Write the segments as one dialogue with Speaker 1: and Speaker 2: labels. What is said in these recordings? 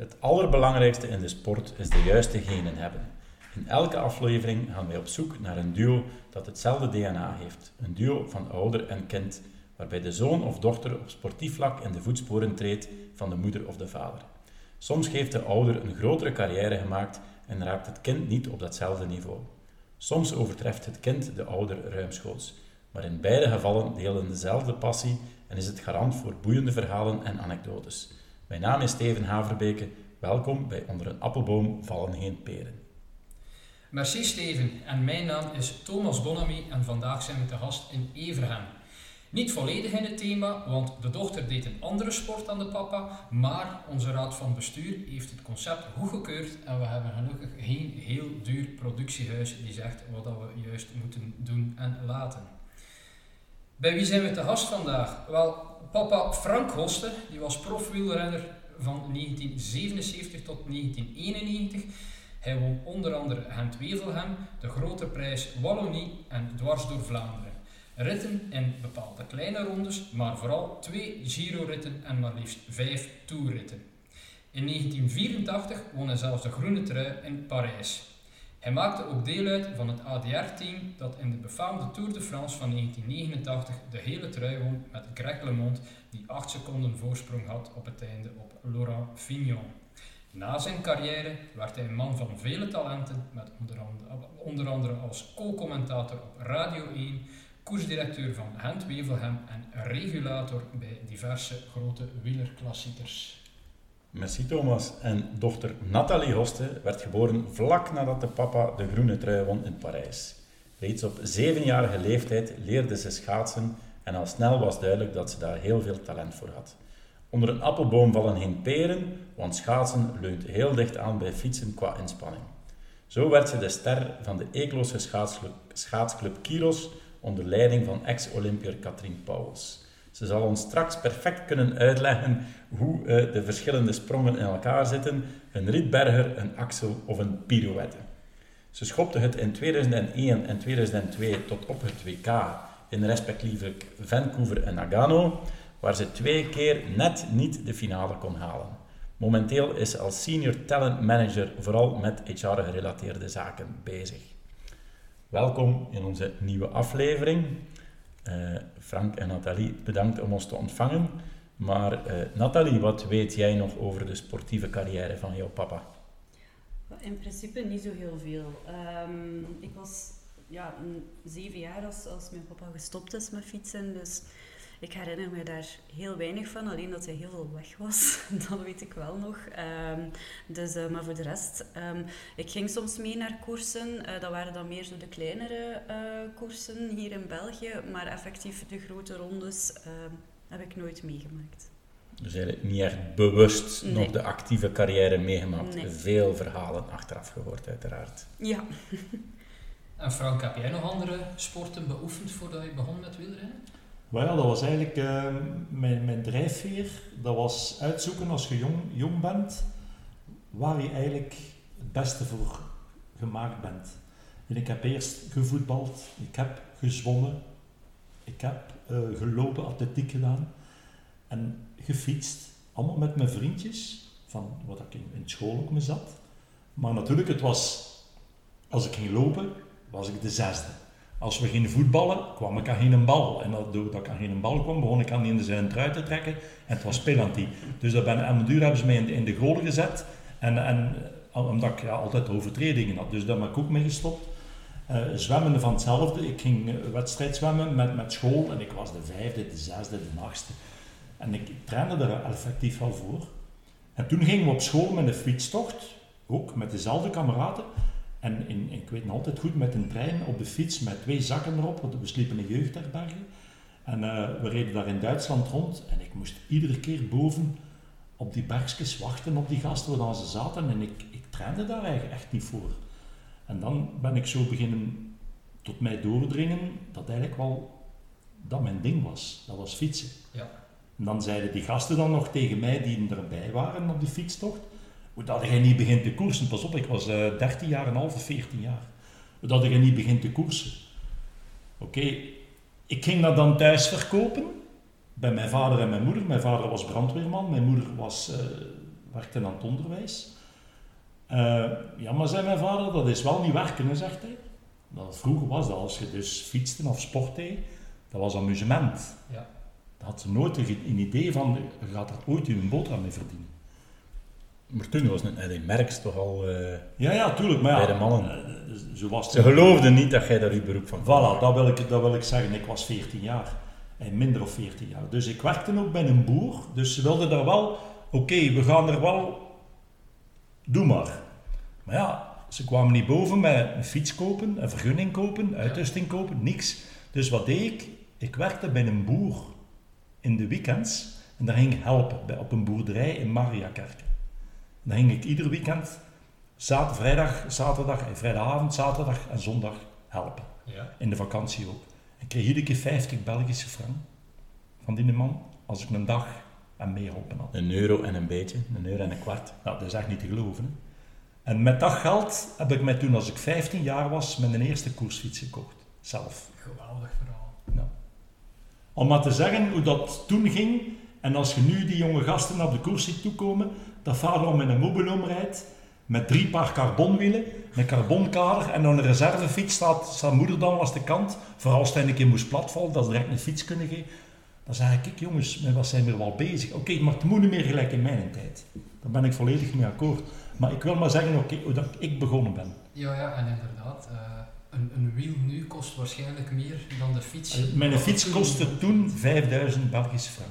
Speaker 1: Het allerbelangrijkste in de sport is de juiste genen hebben. In elke aflevering gaan wij op zoek naar een duo dat hetzelfde DNA heeft. Een duo van ouder en kind, waarbij de zoon of dochter op sportief vlak in de voetsporen treedt van de moeder of de vader. Soms heeft de ouder een grotere carrière gemaakt en raakt het kind niet op datzelfde niveau. Soms overtreft het kind de ouder ruimschoots, maar in beide gevallen delen dezelfde passie en is het garant voor boeiende verhalen en anekdotes. Mijn naam is Steven Haverbeke. Welkom bij Onder een appelboom vallen geen peren.
Speaker 2: Merci Steven en mijn naam is Thomas Bonamy en vandaag zijn we te gast in Everhem. Niet volledig in het thema, want de dochter deed een andere sport dan de papa, maar onze raad van bestuur heeft het concept goedgekeurd en we hebben gelukkig geen heel duur productiehuis die zegt wat we juist moeten doen en laten. Bij wie zijn we te gast vandaag? Wel, papa Frank Hoster, die was profwielrenner van 1977 tot 1991. Hij won onder andere Gent-Wevelgem, de Grote Prijs Wallonie en dwars door Vlaanderen. Ritten in bepaalde kleine rondes, maar vooral twee Giro-ritten en maar liefst vijf Tourritten. In 1984 won hij zelfs de groene trui in Parijs. Hij maakte ook deel uit van het ADR-team dat in de befaamde Tour de France van 1989 de hele trui won met Greg LeMond, die 8 seconden voorsprong had op het einde op Laurent Fignon. Na zijn carrière werd hij een man van vele talenten, met onder andere, als co-commentator op Radio 1, koersdirecteur van Gent Wevelgem en regulator bij diverse grote wielerklassiekers.
Speaker 1: Merci Thomas. En dochter Nathalie Hoste werd geboren vlak nadat de papa de groene trui won in Parijs. Reeds op zevenjarige leeftijd leerde ze schaatsen en al snel was duidelijk dat ze daar heel veel talent voor had. Onder een appelboom vallen geen peren, want schaatsen leunt heel dicht aan bij fietsen qua inspanning. Zo werd ze de ster van de Eekloze schaatsclub, schaatsclub Kiros onder leiding van ex-Olympier Katrien Pauwels. Ze zal ons straks perfect kunnen uitleggen hoe uh, de verschillende sprongen in elkaar zitten, een rietberger, een axel of een pirouette. Ze schopte het in 2001 en 2002 tot op het WK in respectievelijk Vancouver en Nagano, waar ze twee keer net niet de finale kon halen. Momenteel is ze als senior talent manager vooral met HR-gerelateerde zaken bezig. Welkom in onze nieuwe aflevering. Uh, Frank en Nathalie, bedankt om ons te ontvangen. Maar uh, Nathalie, wat weet jij nog over de sportieve carrière van jouw papa?
Speaker 3: In principe niet zo heel veel. Um, ik was ja, zeven jaar als, als mijn papa gestopt is met fietsen. Dus ik herinner me daar heel weinig van, alleen dat hij heel veel weg was. dat weet ik wel nog. Um, dus, uh, maar voor de rest, um, ik ging soms mee naar koersen. Uh, dat waren dan meer zo de kleinere uh, koersen hier in België. Maar effectief de grote rondes heb ik nooit meegemaakt.
Speaker 1: Dus eigenlijk niet echt bewust nee. nog de actieve carrière meegemaakt. Nee. Veel verhalen achteraf gehoord, uiteraard.
Speaker 3: Ja.
Speaker 2: en Frank, heb jij nog andere sporten beoefend voordat je begon met wielrennen?
Speaker 4: Maar ja, dat was eigenlijk uh, mijn, mijn drijfveer. Dat was uitzoeken als je jong, jong bent, waar je eigenlijk het beste voor gemaakt bent. En ik heb eerst gevoetbald, ik heb gezwommen, ik heb uh, gelopen, atletiek gedaan en gefietst. Allemaal met mijn vriendjes, van wat ik in, in school ook me zat. Maar natuurlijk, het was, als ik ging lopen, was ik de zesde. Als we gingen voetballen, kwam ik aan geen bal. En doordat ik aan geen bal kwam, begon ik aan in de zijn trui te trekken. En het was penalty. Dus dat ben, aan de duur hebben ze mij in de, in de goal gezet. En, en omdat ik ja, altijd overtredingen had. Dus daar ben ik ook mee gestopt. Uh, zwemmen van hetzelfde. Ik ging wedstrijd zwemmen met, met school. En ik was de vijfde, de zesde, de achtste. En ik, trainde er effectief wel voor. En toen gingen we op school met een fietstocht. Ook met dezelfde kameraden. En in, ik weet nog altijd goed met een trein op de fiets met twee zakken erop, want we sliepen in jeugdherbergen. En uh, we reden daar in Duitsland rond en ik moest iedere keer boven op die bergjes wachten op die gasten waar ze zaten en ik, ik trainde daar eigenlijk echt niet voor. En dan ben ik zo beginnen tot mij doordringen dat eigenlijk wel dat mijn ding was. Dat was fietsen.
Speaker 2: Ja.
Speaker 4: En dan zeiden die gasten dan nog tegen mij die erbij waren op die fietstocht, dat jij niet begint te koersen, pas op, ik was uh, 13 jaar en half, 14 jaar. Dat je niet begint te koersen. Oké, okay. ik ging dat dan thuis verkopen bij mijn vader en mijn moeder. Mijn vader was brandweerman, mijn moeder was uh, werkte aan het onderwijs. Eh, ja, maar zei mijn vader, dat is wel niet werken, hè, zegt hij. Dat, vroeger was dat, als je dus fietste of sportte, dat was amusement.
Speaker 2: Ja.
Speaker 4: Dat had ze nooit een, een idee van, je gaat er ooit je boterham mee verdienen.
Speaker 1: Maar toen was het, die merks toch al... eh,
Speaker 4: Ja, ja, tuurlijk, maar ja.
Speaker 1: Bij de mannen.
Speaker 4: eh, zo was het.
Speaker 1: ze geloofden niet dat jij daar je beroep van
Speaker 4: Voilà, dat wil, ik, dat wil ik zeggen. Ik was 14 jaar. En minder of 14 jaar. Dus ik werkte ook bij een boer. Dus ze wilden daar wel... Oké, we gaan er wel... Doe maar. Maar ja, ze kwamen niet boven met een fiets kopen, een vergunning kopen, uitrusting kopen, niks. Dus wat deed ik? Ik werkte bij een boer in de weekends. En daar ging ik helpen bij, op een boerderij in Mariakerken. Dan ging ik ieder weekend, zaterdag, vrijdag, zaterdag, vrijdagavond, zaterdag en zondag helpen.
Speaker 2: Ja.
Speaker 4: In de vakantie ook. Ik kreeg iedere keer 50 Belgische frank van die man als ik een dag en meeholpen had.
Speaker 1: Een euro en een beetje, een euro en een kwart.
Speaker 4: Nou, dat is echt niet te geloven. Hè? En met dat geld heb ik mij toen, als ik 15 jaar was, mijn eerste koersfiets gekocht. Zelf.
Speaker 2: Geweldig verhaal.
Speaker 4: Nou. Om maar te zeggen hoe dat toen ging. En als je nu die jonge gasten naar de koers ziet toekomen, dat vader om in een mobiloom rijdt, met drie paar carbonwielen, een carbonkader en dan een reservefiets staat, staat moeder dan langs de kant, voor als het een keer moest platvallen, dat ze direct een fiets kunnen geven. Dan zeg ik, jongens, met wat zijn we er wel bezig? Oké, maar het moet niet meer gelijk in mijn tijd. Daar ben ik volledig mee akkoord. Maar ik wil maar zeggen, oké, hoe dat ik begonnen ben.
Speaker 2: Ja, ja, en inderdaad. eh, een, een wiel nu kost waarschijnlijk meer dan de fiets.
Speaker 4: Mijn fiets kostte toen 5000 Belgische frank.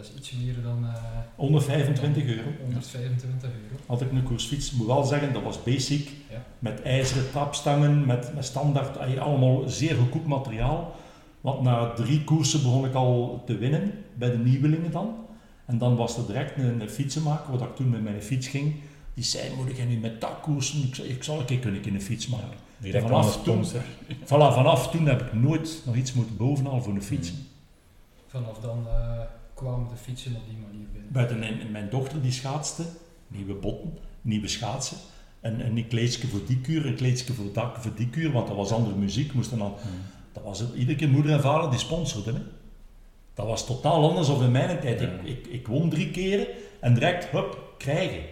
Speaker 2: Dat is iets meer dan eh,
Speaker 4: Onder 25 euro.
Speaker 2: 125 euro.
Speaker 4: had ik een koersfiets. Ik moet wel zeggen, dat was basic.
Speaker 2: Ja.
Speaker 4: Met ijzeren trapstangen, met, met standaard, eh, allemaal zeer goedkoop materiaal. Want na drie koersen begon ik al te winnen, bij de nieuwelingen dan. En dan was er direct een, een fietsenmaker, wat ik toen met mijn fiets ging. Die zei, moet ik nu met dat koersen? Ik zei, ik zal een keer kunnen in een fiets maken.
Speaker 1: Direct
Speaker 4: Vanaf
Speaker 1: aan de sponsor.
Speaker 4: Voilà, vanaf toen heb ik nooit nog iets moeten bovenal voor een fiets.
Speaker 2: Vanaf dan eh, kwamen de fietsen op die manier binnen.
Speaker 4: Buiten mijn, mijn dochter die schaatste, nieuwe botten, nieuwe schaatsen. En, en een kleedje voor die kuur, een kleedje voor, dat, voor die kuur, want dat was andere muziek. Moesten dan, dat was het, iedere keer moeder en vader die sponsorden. Hè. Dat was totaal anders dan in mijn tijd.
Speaker 1: Ja.
Speaker 4: Ik, ik, ik won drie keren en direct, hup, krijgen.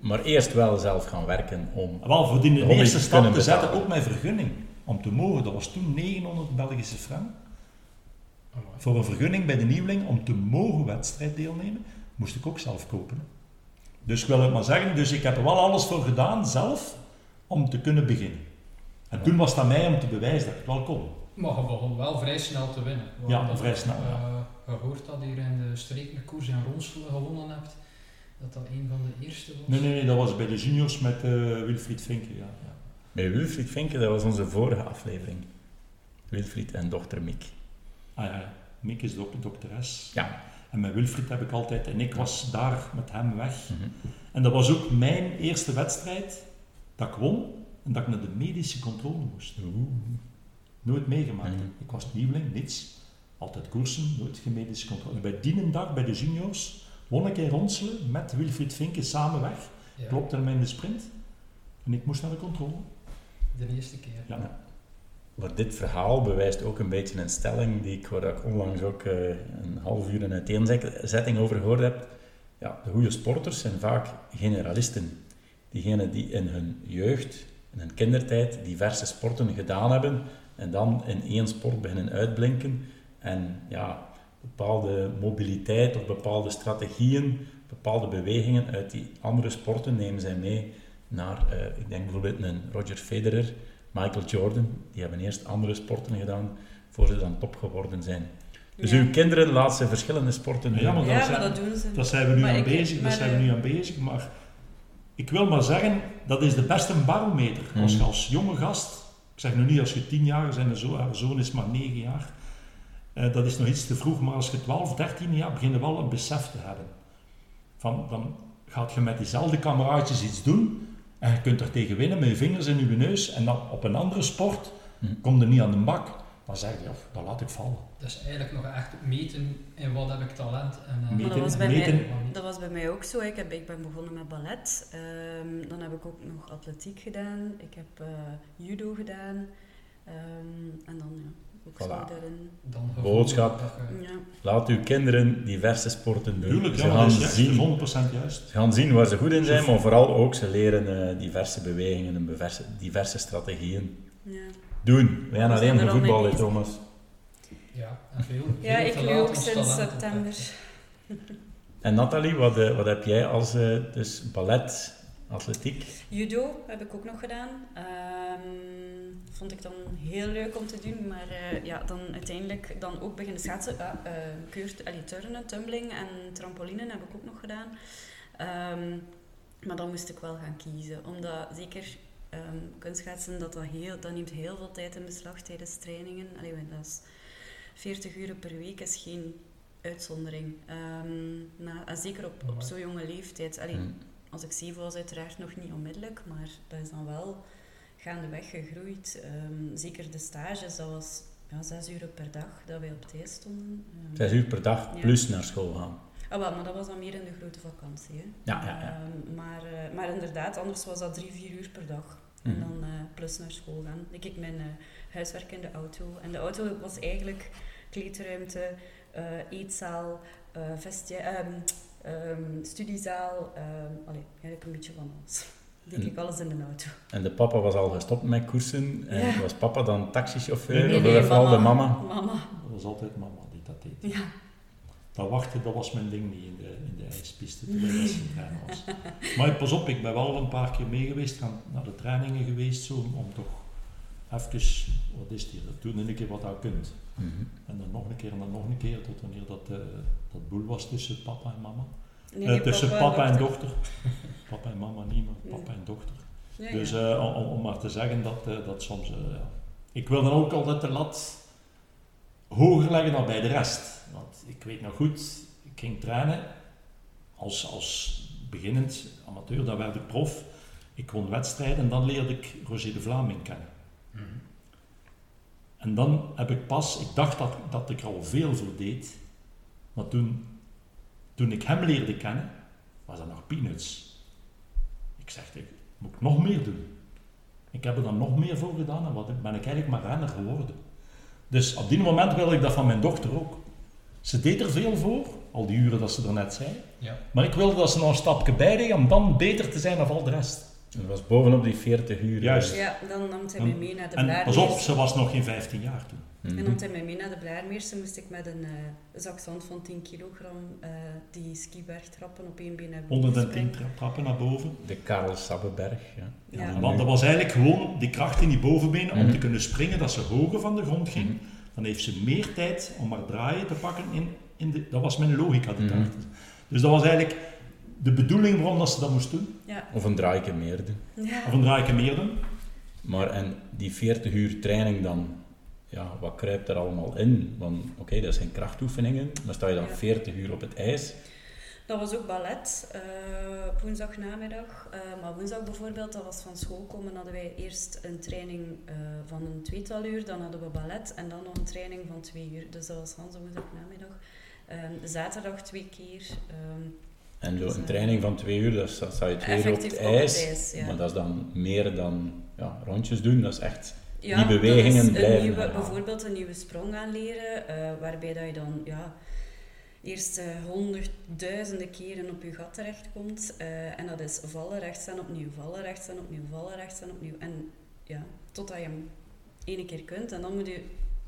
Speaker 1: Maar eerst wel zelf gaan werken om...
Speaker 4: Wel, voor die
Speaker 1: De
Speaker 4: eerste
Speaker 1: te
Speaker 4: stap te zetten,
Speaker 1: betalen.
Speaker 4: ook mijn vergunning. Om te mogen, dat was toen 900 Belgische frank. Voor een vergunning bij de nieuweling om te mogen wedstrijd deelnemen, moest ik ook zelf kopen. Dus ik wil het maar zeggen, dus ik heb er wel alles voor gedaan, zelf, om te kunnen beginnen. En toen was het aan mij om te bewijzen dat ik het wel kon.
Speaker 2: Maar je begon wel vrij snel te winnen.
Speaker 4: Ja, vrij snel, ja.
Speaker 2: eh, gehoord dat hier in de streek een koers in Ronselen gewonnen hebt. Dat dat een van de eerste was.
Speaker 4: Nee, nee, nee, dat was bij de juniors met eh, Wilfried Vinken. Ja, ja.
Speaker 1: Met Wilfried Vinken, dat was onze vorige aflevering. Wilfried en dochter Mick.
Speaker 4: Ah ja, Mick is dok dokteres.
Speaker 1: Ja.
Speaker 4: En met Wilfried heb ik altijd, en ik was daar met hem weg.
Speaker 1: Mhm.
Speaker 4: En dat was ook mijn eerste wedstrijd dat ik won en dat ik naar de medische controle moest.
Speaker 1: Oeh.
Speaker 4: Nooit meegemaakt. Ik was nieuweling, niets. Altijd koersen, nooit geen medische controle. En bij die dag, bij de juniors, won ik in Ronselen met Wilfried Vinken samen weg.
Speaker 2: Ja,
Speaker 4: Klopte hem in de sprint. En ik moest naar de controle.
Speaker 2: de eerste keer.
Speaker 4: Ja.
Speaker 1: Maar dit verhaal bewijst ook een beetje een stelling die ik, waar ik onlangs ook eh, een half uur een uiteenzetting over gehoord heb. Ja, de goede sporters zijn vaak generalisten. Diegenen die in hun jeugd, in hun kindertijd, diverse sporten gedaan hebben en dan in één sport beginnen uitblinken en ja, bepaalde mobiliteit of bepaalde strategieën, bepaalde bewegingen uit die andere sporten nemen zij mee naar, eh, ik denk bijvoorbeeld een Roger Federer, Michael Jordan, die hebben eerst andere sporten gedaan voor ze dan top geworden zijn. Dus
Speaker 3: Ja.
Speaker 1: uw kinderen laten ze verschillende sporten doen.
Speaker 4: Ja, maar dat
Speaker 3: Ja,
Speaker 4: zijn-
Speaker 3: maar dat doen ze.
Speaker 4: Daar zijn we nu
Speaker 3: Maar
Speaker 4: aan bezig.
Speaker 3: Maar,
Speaker 4: zijn we nu aan bezig. Maar ik wil maar zeggen, dat is de beste barometer. Als je
Speaker 1: Mhm.
Speaker 4: als jonge gast, ik zeg nu niet als je tien jaar is en de zo, haar zoon is maar negen jaar, eh, dat is nog iets te vroeg, maar als je 12, 13 jaar begint je wel een besef te hebben. Van, dan gaat je met diezelfde kameraadjes iets doen en je kunt er tegen winnen met je vingers in je neus en dan op een andere sport
Speaker 1: Mhm.
Speaker 4: kom je niet aan de bak. Dan zeg je, ja, dat laat ik vallen.
Speaker 2: Dat is eigenlijk nog echt meten in wat heb ik talent. En, eh,
Speaker 4: Meten,
Speaker 3: dat was bij
Speaker 4: meten.
Speaker 3: mij- Dat was bij mij ook zo. Ik, heb, ik ben begonnen met ballet. Ehm, dan heb ik ook nog atletiek gedaan. Ik heb eh, judo gedaan. Ehm, en dan ja, Ik
Speaker 1: Voilà.
Speaker 3: zou daarin...
Speaker 2: Dan
Speaker 1: Boodschap.
Speaker 3: Ja.
Speaker 1: Laat uw kinderen diverse sporten doen.
Speaker 4: Tuurlijk,
Speaker 1: ze,
Speaker 4: ja,
Speaker 1: gaan
Speaker 4: dat is juist,
Speaker 1: zien,
Speaker 4: 100% juist.
Speaker 1: ze gaan zien waar ze goed in zijn, maar vooral ook ze leren eh, diverse bewegingen en diverse, diverse strategieën.
Speaker 3: Ja.
Speaker 1: Doen. Wij gaan
Speaker 3: We
Speaker 1: alleen
Speaker 3: zijn
Speaker 1: voor
Speaker 3: al mee
Speaker 1: voetbal, hè,
Speaker 3: bezig.
Speaker 1: Thomas.
Speaker 2: Ja, en veel,
Speaker 3: Ja,
Speaker 2: veel
Speaker 3: ik
Speaker 2: te
Speaker 3: loop
Speaker 2: laat
Speaker 3: ook sinds september.
Speaker 1: En Nathalie, wat, eh, wat heb jij als eh, dus ballet, atletiek?
Speaker 3: Judo heb ik ook nog gedaan. Ehm, vond ik dan heel leuk om te doen, maar eh, ja, dan uiteindelijk dan ook beginnen schaatsen. Keurt, allee, turnen, tumbling en trampolinen heb ik ook nog gedaan. Ehm, maar dan moest ik wel gaan kiezen, omdat zeker ehm kunstschaatsen, dat, dat, heel, dat neemt heel veel tijd in beslag tijdens trainingen. Allee, dat is 40 uur per week is geen uitzondering. Na, en zeker op, op zo'n jonge leeftijd. Allee,
Speaker 1: Hm.
Speaker 3: als ik zeven was, uiteraard nog niet onmiddellijk, maar dat is dan wel gaandeweg gegroeid. Ehm, zeker de stages, dat was ja, zes uur per dag dat wij op het ijs stonden. Ehm,
Speaker 1: Zes uur per dag
Speaker 3: Ja.
Speaker 1: plus naar school gaan.
Speaker 3: Ah, wel, maar dat was dan meer in de grote vakantie. Hè.
Speaker 1: Ja, ja, ja.
Speaker 3: Ehm, maar, eh, maar inderdaad, anders was dat drie, vier uur per dag.
Speaker 1: Mhm.
Speaker 3: En dan eh, plus naar school gaan. Ik keek mijn eh, huiswerk in de auto. En de auto was eigenlijk kleedruimte, eetzaal, ehm, studiezaal. ehm allee, eigenlijk een beetje van alles.
Speaker 1: En-
Speaker 3: keek alles in de auto.
Speaker 1: En de papa was al gestopt met koersen. En
Speaker 3: Ja.
Speaker 1: was papa dan taxichauffeur?
Speaker 4: Nee, nee,
Speaker 1: of
Speaker 4: nee,
Speaker 1: was vooral de mama?
Speaker 3: Mama,
Speaker 4: Dat was altijd mama die dat deed.
Speaker 3: ja.
Speaker 4: Dat wachten, dat was mijn ding niet in de, in de ijspiste toen ik als trainer was. Maar pas op, ik ben wel een paar keer mee geweest, gaan naar de trainingen geweest, zo, om toch even, wat is het hier, doen een keer wat je kunt.
Speaker 1: Mhm.
Speaker 4: En dan nog een keer en dan nog een keer, tot wanneer dat, eh, dat boel was tussen papa en mama.
Speaker 3: Nee,
Speaker 4: Eh, tussen papa, en
Speaker 3: dochter.
Speaker 4: Papa en mama niet, maar papa en dochter.
Speaker 3: Ja,
Speaker 4: Dus
Speaker 3: ja.
Speaker 4: eh, om, om maar te zeggen dat, eh, dat soms... eh, ja. Ik wil dan ook altijd de lat hoger leggen dan bij de rest. Want ik weet nog goed, ik ging trainen als, als beginnend amateur, dan werd ik prof. Ik won wedstrijden en dan leerde ik Roger de Vlaming kennen.
Speaker 2: Mhm.
Speaker 4: En dan heb ik pas, ik dacht dat, dat ik er al veel voor deed, maar toen, toen ik hem leerde kennen, was dat nog peanuts. Ik zeg, ik moet ik nog meer doen. Ik heb er dan nog meer voor gedaan en wat ben ik eigenlijk maar renner geworden. Dus op die moment wilde ik dat van mijn dochter ook. Ze deed er veel voor, al die uren dat ze er net zei.
Speaker 2: Ja.
Speaker 4: Maar ik wilde dat ze nog een stapje bij deed om dan beter te zijn dan al de rest.
Speaker 1: Dat was bovenop die 40 uur.
Speaker 4: Juist.
Speaker 3: Ja, dan nam hij mij mee naar de
Speaker 4: En pas op,
Speaker 3: Blaarmeerse.
Speaker 4: ze was nog geen 15 jaar toen.
Speaker 1: Mhm.
Speaker 3: En nam hij mij mee naar de Blaarmeerse, moest ik met een eh zak zand van 10 kilogram eh, die skiberg trappen op één been naar boven
Speaker 4: 110
Speaker 3: springen.
Speaker 4: tra- trappen naar boven.
Speaker 1: De Karel Sabbeberg. Ja.
Speaker 3: Ja.
Speaker 4: Want dat was eigenlijk gewoon die kracht in die bovenbenen om
Speaker 1: Mhm.
Speaker 4: te kunnen springen, dat ze hoger van de grond ging.
Speaker 1: Mhm.
Speaker 4: Dan heeft ze meer tijd om haar draaien te pakken in, in de... Dat was mijn logica die
Speaker 1: Mhm.
Speaker 4: daarachter. Dus dat was eigenlijk de bedoeling waarom dat ze dat moest doen.
Speaker 3: Ja.
Speaker 1: Of een draaike meer doen.
Speaker 3: Ja.
Speaker 4: Of een draaien meer doen.
Speaker 1: Maar en die 40 uur training dan, ja, wat kruipt er allemaal in? Want oké, dat zijn krachtoefeningen, maar sta je dan
Speaker 3: Ja.
Speaker 1: 40 uur op het ijs?
Speaker 3: Dat was ook ballet eh, op woensdagnamiddag. Eh, maar woensdag bijvoorbeeld, dat was van school komen, hadden wij eerst een training eh, van een tweetal uur, dan hadden we ballet en dan nog een training van twee uur. Dus dat was Hans woensdagnamiddag. Ehm zaterdag twee keer. ehm,
Speaker 1: En zo een training van twee uur, dat sta je twee uur op het
Speaker 3: op
Speaker 1: ijs.
Speaker 3: ja.
Speaker 1: Maar dat is dan meer dan ja, rondjes doen, dat is echt...
Speaker 3: Ja,
Speaker 1: Die bewegingen
Speaker 3: dat
Speaker 1: blijven
Speaker 3: nieuwe, bijvoorbeeld een nieuwe sprong aanleren, eh waarbij dat je dan ja, eerst eh, honderdduizenden keren op je gat terechtkomt. eh en dat is vallen, rechtstaan, opnieuw, vallen, rechtstaan, opnieuw, vallen, rechtstaan, opnieuw. En ja, totdat je hem ene keer kunt. En dan moet je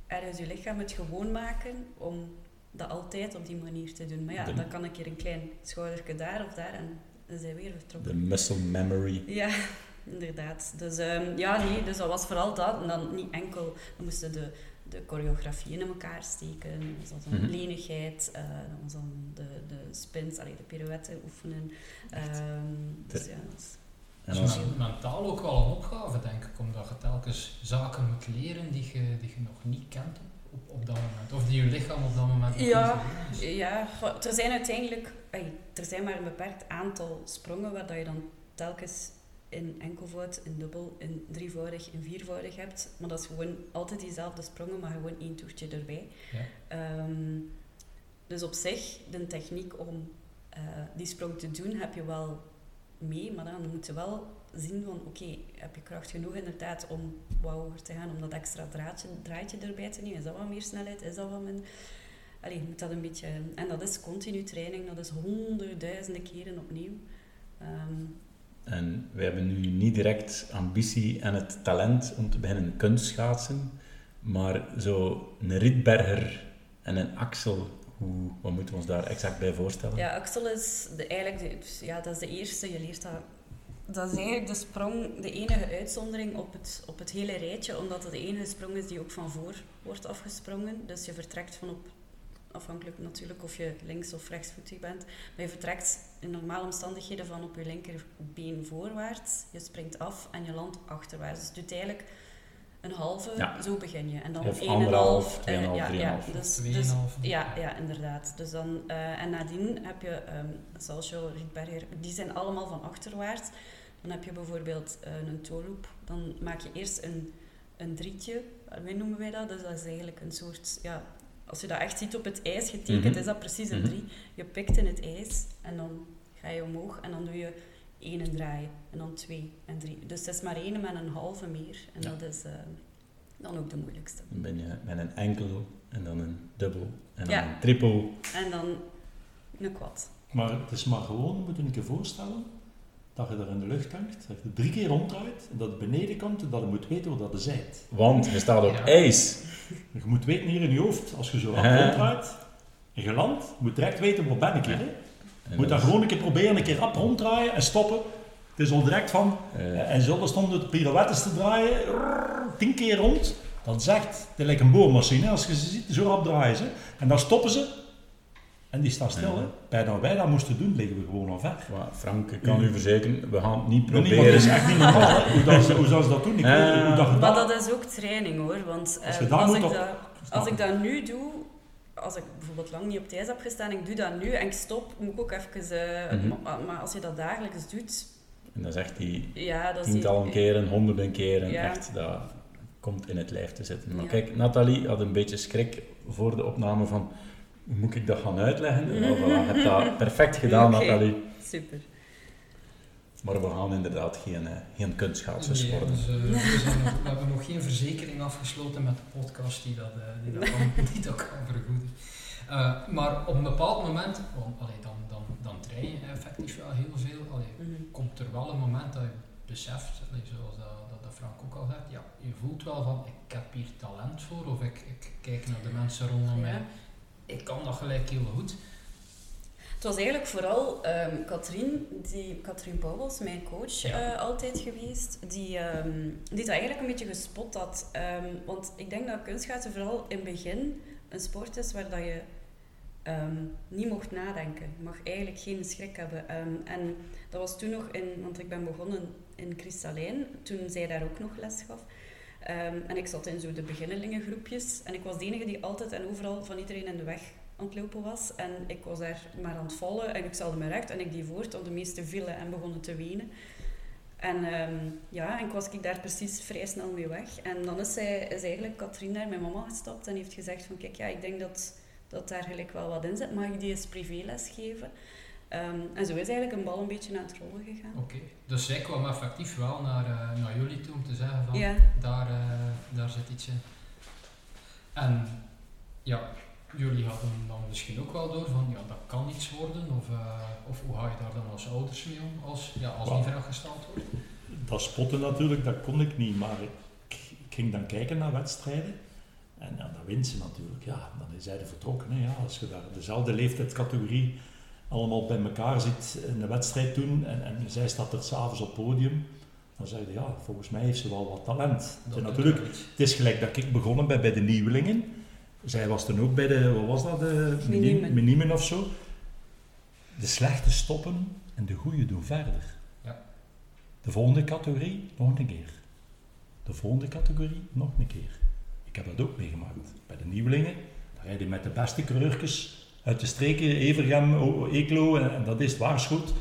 Speaker 3: ergens je lichaam het gewoon maken om dat altijd op die manier te doen. Maar ja,
Speaker 1: De-
Speaker 3: dan kan een keer een klein schoudertje daar of daar en dan zijn we weer
Speaker 1: De
Speaker 3: vertrokken.
Speaker 1: muscle memory.
Speaker 3: Ja, inderdaad. Dus ehm, ja, nee, dus dat was vooral dat. En dan niet enkel, we moesten de, de choreografie in elkaar steken. Dan was dat dan
Speaker 1: Mhm.
Speaker 3: lenigheid, eh, dan was dan de, de spins, allee, de pirouetten oefenen. Ehm, dus ja, dat is-
Speaker 1: En
Speaker 2: Dat is mentaal ook wel een opgave, denk ik, omdat je telkens zaken moet leren die je, die je nog niet kent op, dat moment. Of die je lichaam op dat moment
Speaker 3: Ja,
Speaker 2: is.
Speaker 3: ja, er zijn uiteindelijk, er zijn maar een beperkt aantal sprongen waar dat je dan telkens in enkelvoud, in dubbel, in drievoudig, in viervoudig hebt. Maar dat is gewoon altijd diezelfde sprongen, maar gewoon één toertje erbij.
Speaker 2: Ja.
Speaker 3: Ehm, dus op zich, de techniek om eh, die sprong te doen, heb je wel mee, maar dan moet je wel zien van, oké, heb je kracht genoeg inderdaad om wat hoger te gaan, om dat extra draadje, draadje erbij te nemen? Is dat wat meer snelheid? Is dat wat minder? Allee, je moet dat een beetje... En dat is continu training, dat is honderdduizenden keren opnieuw. Ehm,
Speaker 1: En wij hebben nu niet direct ambitie en het talent om te beginnen kunstschaatsen, maar zo een Rietberger en een Axel, hoe, wat moeten we ons daar exact bij voorstellen?
Speaker 3: Ja, Axel is de, eigenlijk de, ja, dat is de eerste. Je leert dat. Dat is eigenlijk de sprong, de enige uitzondering op het, op het hele rijtje, omdat het de enige sprong is die ook van voor wordt afgesprongen. Dus je vertrekt van op, afhankelijk natuurlijk of je links- of rechtsvoetig bent, maar je vertrekt in normale omstandigheden van op je linkerbeen voorwaarts, je springt af en je landt achterwaarts. Dus je doet eigenlijk een halve,
Speaker 1: Ja.
Speaker 3: zo begin je. En dan
Speaker 1: Of anderhalf,
Speaker 3: en half,
Speaker 1: tweeënhalf,
Speaker 3: ja, ja,
Speaker 1: drieënhalf.
Speaker 3: dus, dus, ja, ja, inderdaad. Dus dan, eh, en nadien heb je ehm Salcho, Rietberger, die zijn allemaal van achterwaarts. Dan heb je bijvoorbeeld eh, een toe-loop. Dan maak je eerst een, een drietje, hoe noemen wij dat? Dus dat is eigenlijk een soort, ja, als je dat echt ziet op het ijs getekend,
Speaker 1: Mhm.
Speaker 3: is dat precies een
Speaker 1: Mhm.
Speaker 3: drie. Je pikt in het ijs en dan ga je omhoog en dan doe je één en draai en dan twee en drie. Dus het is maar één met een halve meer. En
Speaker 1: Ja.
Speaker 3: dat is eh, dan ook de moeilijkste.
Speaker 1: Dan ben je met een enkel en dan een dubbel en dan
Speaker 3: Ja.
Speaker 1: een triple.
Speaker 3: En dan een quad.
Speaker 4: Maar het is maar gewoon, moet je een keer voorstellen, dat je daar in de lucht hangt, dat je drie keer ronddraait, en dat het beneden komt en dat je moet weten waar dat je zijt.
Speaker 1: Want je staat op
Speaker 2: Ja.
Speaker 1: ijs.
Speaker 4: Je moet weten hier in je hoofd, als je zo rap ronddraait, en je landt, je moet direct weten waar ben ik hier. Hè. Je moet dat gewoon een keer proberen, een keer rap ronddraaien en stoppen. Het is al direct van,
Speaker 1: eh,
Speaker 4: en zo stonden de pirouettes te draaien, tien keer rond. Dat zegt, het lijkt een boormachine, als je ze ziet, zo rap draaien ze. En dan stoppen ze, en die staan stil.
Speaker 1: Ja.
Speaker 4: Hè. Bij dat wij dat moesten doen, liggen we gewoon al ver.
Speaker 1: maar Frank, ik kan u verzekeren, we gaan het niet
Speaker 4: Nee,
Speaker 1: proberen.
Speaker 4: maar dat is echt niet normaal, hè. hoe, dat, ze- hoe zou ze dat doen? Ik weet niet hoe dat
Speaker 3: Maar dat is ook training hoor. Want
Speaker 4: Als
Speaker 3: eh, als, ik
Speaker 4: op-
Speaker 3: dat, als ik dat nu doe, als ik bijvoorbeeld lang niet op het ijs heb gestaan, ik doe dat nu en ik stop, moet ik ook even. eh,
Speaker 1: Mhm.
Speaker 3: maar, maar als je dat dagelijks doet,
Speaker 1: En dat is echt die
Speaker 3: ja, dat is
Speaker 1: tientallen
Speaker 3: die-
Speaker 1: keren, honderden keren,
Speaker 3: Ja.
Speaker 1: echt, dat komt in het lijf te zitten. Maar
Speaker 3: Ja.
Speaker 1: kijk, Nathalie had een beetje schrik voor de opname van, moet ik dat gaan uitleggen? Nou, voilà, je hebt dat perfect gedaan,
Speaker 3: Oké.
Speaker 1: Nathalie.
Speaker 3: Super.
Speaker 1: Maar we gaan inderdaad geen, eh, geen kunstschaatsers
Speaker 2: Nee,
Speaker 1: worden.
Speaker 2: dus, eh, we, zijn nog- we hebben nog geen verzekering afgesloten met de podcast die dat, eh, die dat, kan, die dat kan vergoeden. Eh, maar op een bepaald moment, want, allee, dan, dan, dan train je effectief wel heel veel. Allee,
Speaker 3: Mhm.
Speaker 2: komt er wel een moment dat je beseft, allee, zoals dat, dat, dat Frank ook al zegt, ja, je voelt wel van ik heb hier talent voor of ik, ik kijk naar de mensen rondom mij.
Speaker 3: Ja.
Speaker 2: Ik kan dat gelijk heel goed.
Speaker 3: Het was eigenlijk vooral ehm Katrien, die, Katrien Pauwels, mijn coach,
Speaker 2: Ja.
Speaker 3: eh, altijd geweest, die, ehm, die dat eigenlijk een beetje gespot had. Ehm, want ik denk dat kunstschaatsen vooral in het begin een sport is waar dat je niet mocht nadenken. Je mag eigenlijk geen schrik hebben. En dat was toen nog in, want ik ben begonnen in Kristallijn, toen zij daar ook nog les gaf. Ehm, en ik zat in zo de beginnelingengroepjes en ik was de enige die altijd en overal van iedereen in de weg aan het lopen was. En ik was daar maar aan het vallen en ik stelde me recht en ik die voort, want de meesten vielen en begonnen te wenen. En ehm, ja, en ik was ik daar precies vrij snel mee weg. En dan is, zij, is eigenlijk Katrien naar mijn mama gestapt en heeft gezegd van kijk, ja, ik denk dat, dat daar gelijk wel wat in zit. Mag ik die eens privéles geven? Ehm, en zo is eigenlijk een bal een beetje naar het rollen gegaan.
Speaker 2: Oké, dus zij kwam effectief wel naar, eh, naar jullie toe om te zeggen van
Speaker 3: Ja,
Speaker 2: daar, eh, daar zit iets in. En ja, jullie hadden dan misschien ook wel door van ja, dat kan iets worden, of, eh, of hoe ga je daar dan als ouders mee om, als, ja, als die vraag gesteld wordt?
Speaker 4: Dat spotten natuurlijk, dat kon ik niet, maar ik, ik ging dan kijken naar wedstrijden. En ja, dan wint ze natuurlijk. Ja, dan is zij er vertrokken. Hè. Ja, als je daar dezelfde leeftijdscategorie allemaal bij elkaar zit in de wedstrijd doen en, en zij staat er s'avonds op het podium, dan zeg je ja, volgens mij heeft ze wel wat talent. Het is
Speaker 2: doet
Speaker 4: natuurlijk, het is gelijk dat ik begonnen ben bij de nieuwelingen. Zij was toen ook bij de, wat was dat, de
Speaker 3: Minimen.
Speaker 4: Minimen of zo. De slechte stoppen en de goede doen verder.
Speaker 2: Ja.
Speaker 4: De volgende categorie nog een keer. De volgende categorie nog een keer. Ik heb dat ook meegemaakt. Bij de nieuwelingen, daar rijden je met de beste coureurtjes uit de streken, Evergem, Eeklo, en, en dat is het waarschuwd.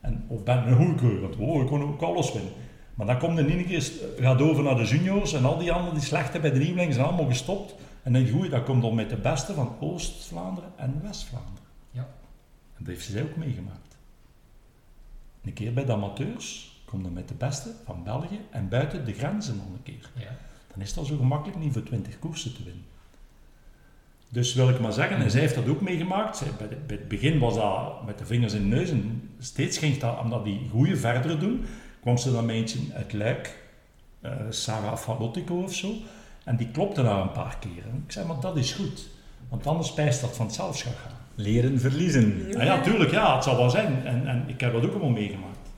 Speaker 4: En of ben een goede coureur, want oh, ik kon ook alles winnen. Maar dan komt de ene keer, gaat over naar de juniors en al die anderen, die slechte bij de nieuwelingen, zijn allemaal gestopt. En dan goeie, dat komt dan met de beste van Oost-Vlaanderen en West-Vlaanderen.
Speaker 2: Ja.
Speaker 4: En dat heeft ze ook meegemaakt. Een keer bij de amateurs, kom dan met de beste van België en buiten de grenzen nog een keer.
Speaker 2: Ja.
Speaker 4: Dan is dat zo gemakkelijk niet voor 20 koersen te winnen. Dus wil ik maar zeggen, en zij heeft dat ook meegemaakt. Zij, bij, het begin was dat met de vingers in de neus en steeds ging dat, omdat die goede verder doen, kwam ze dan met eentje uit Luik, eh, Sarah Falotico of zo, en die klopte daar een paar keer. En ik zei, maar dat is goed, want anders spijst dat vanzelf gaan.
Speaker 1: Leren verliezen.
Speaker 4: Ah ja, tuurlijk, ja, het zal wel zijn. En, en ik heb dat ook allemaal meegemaakt.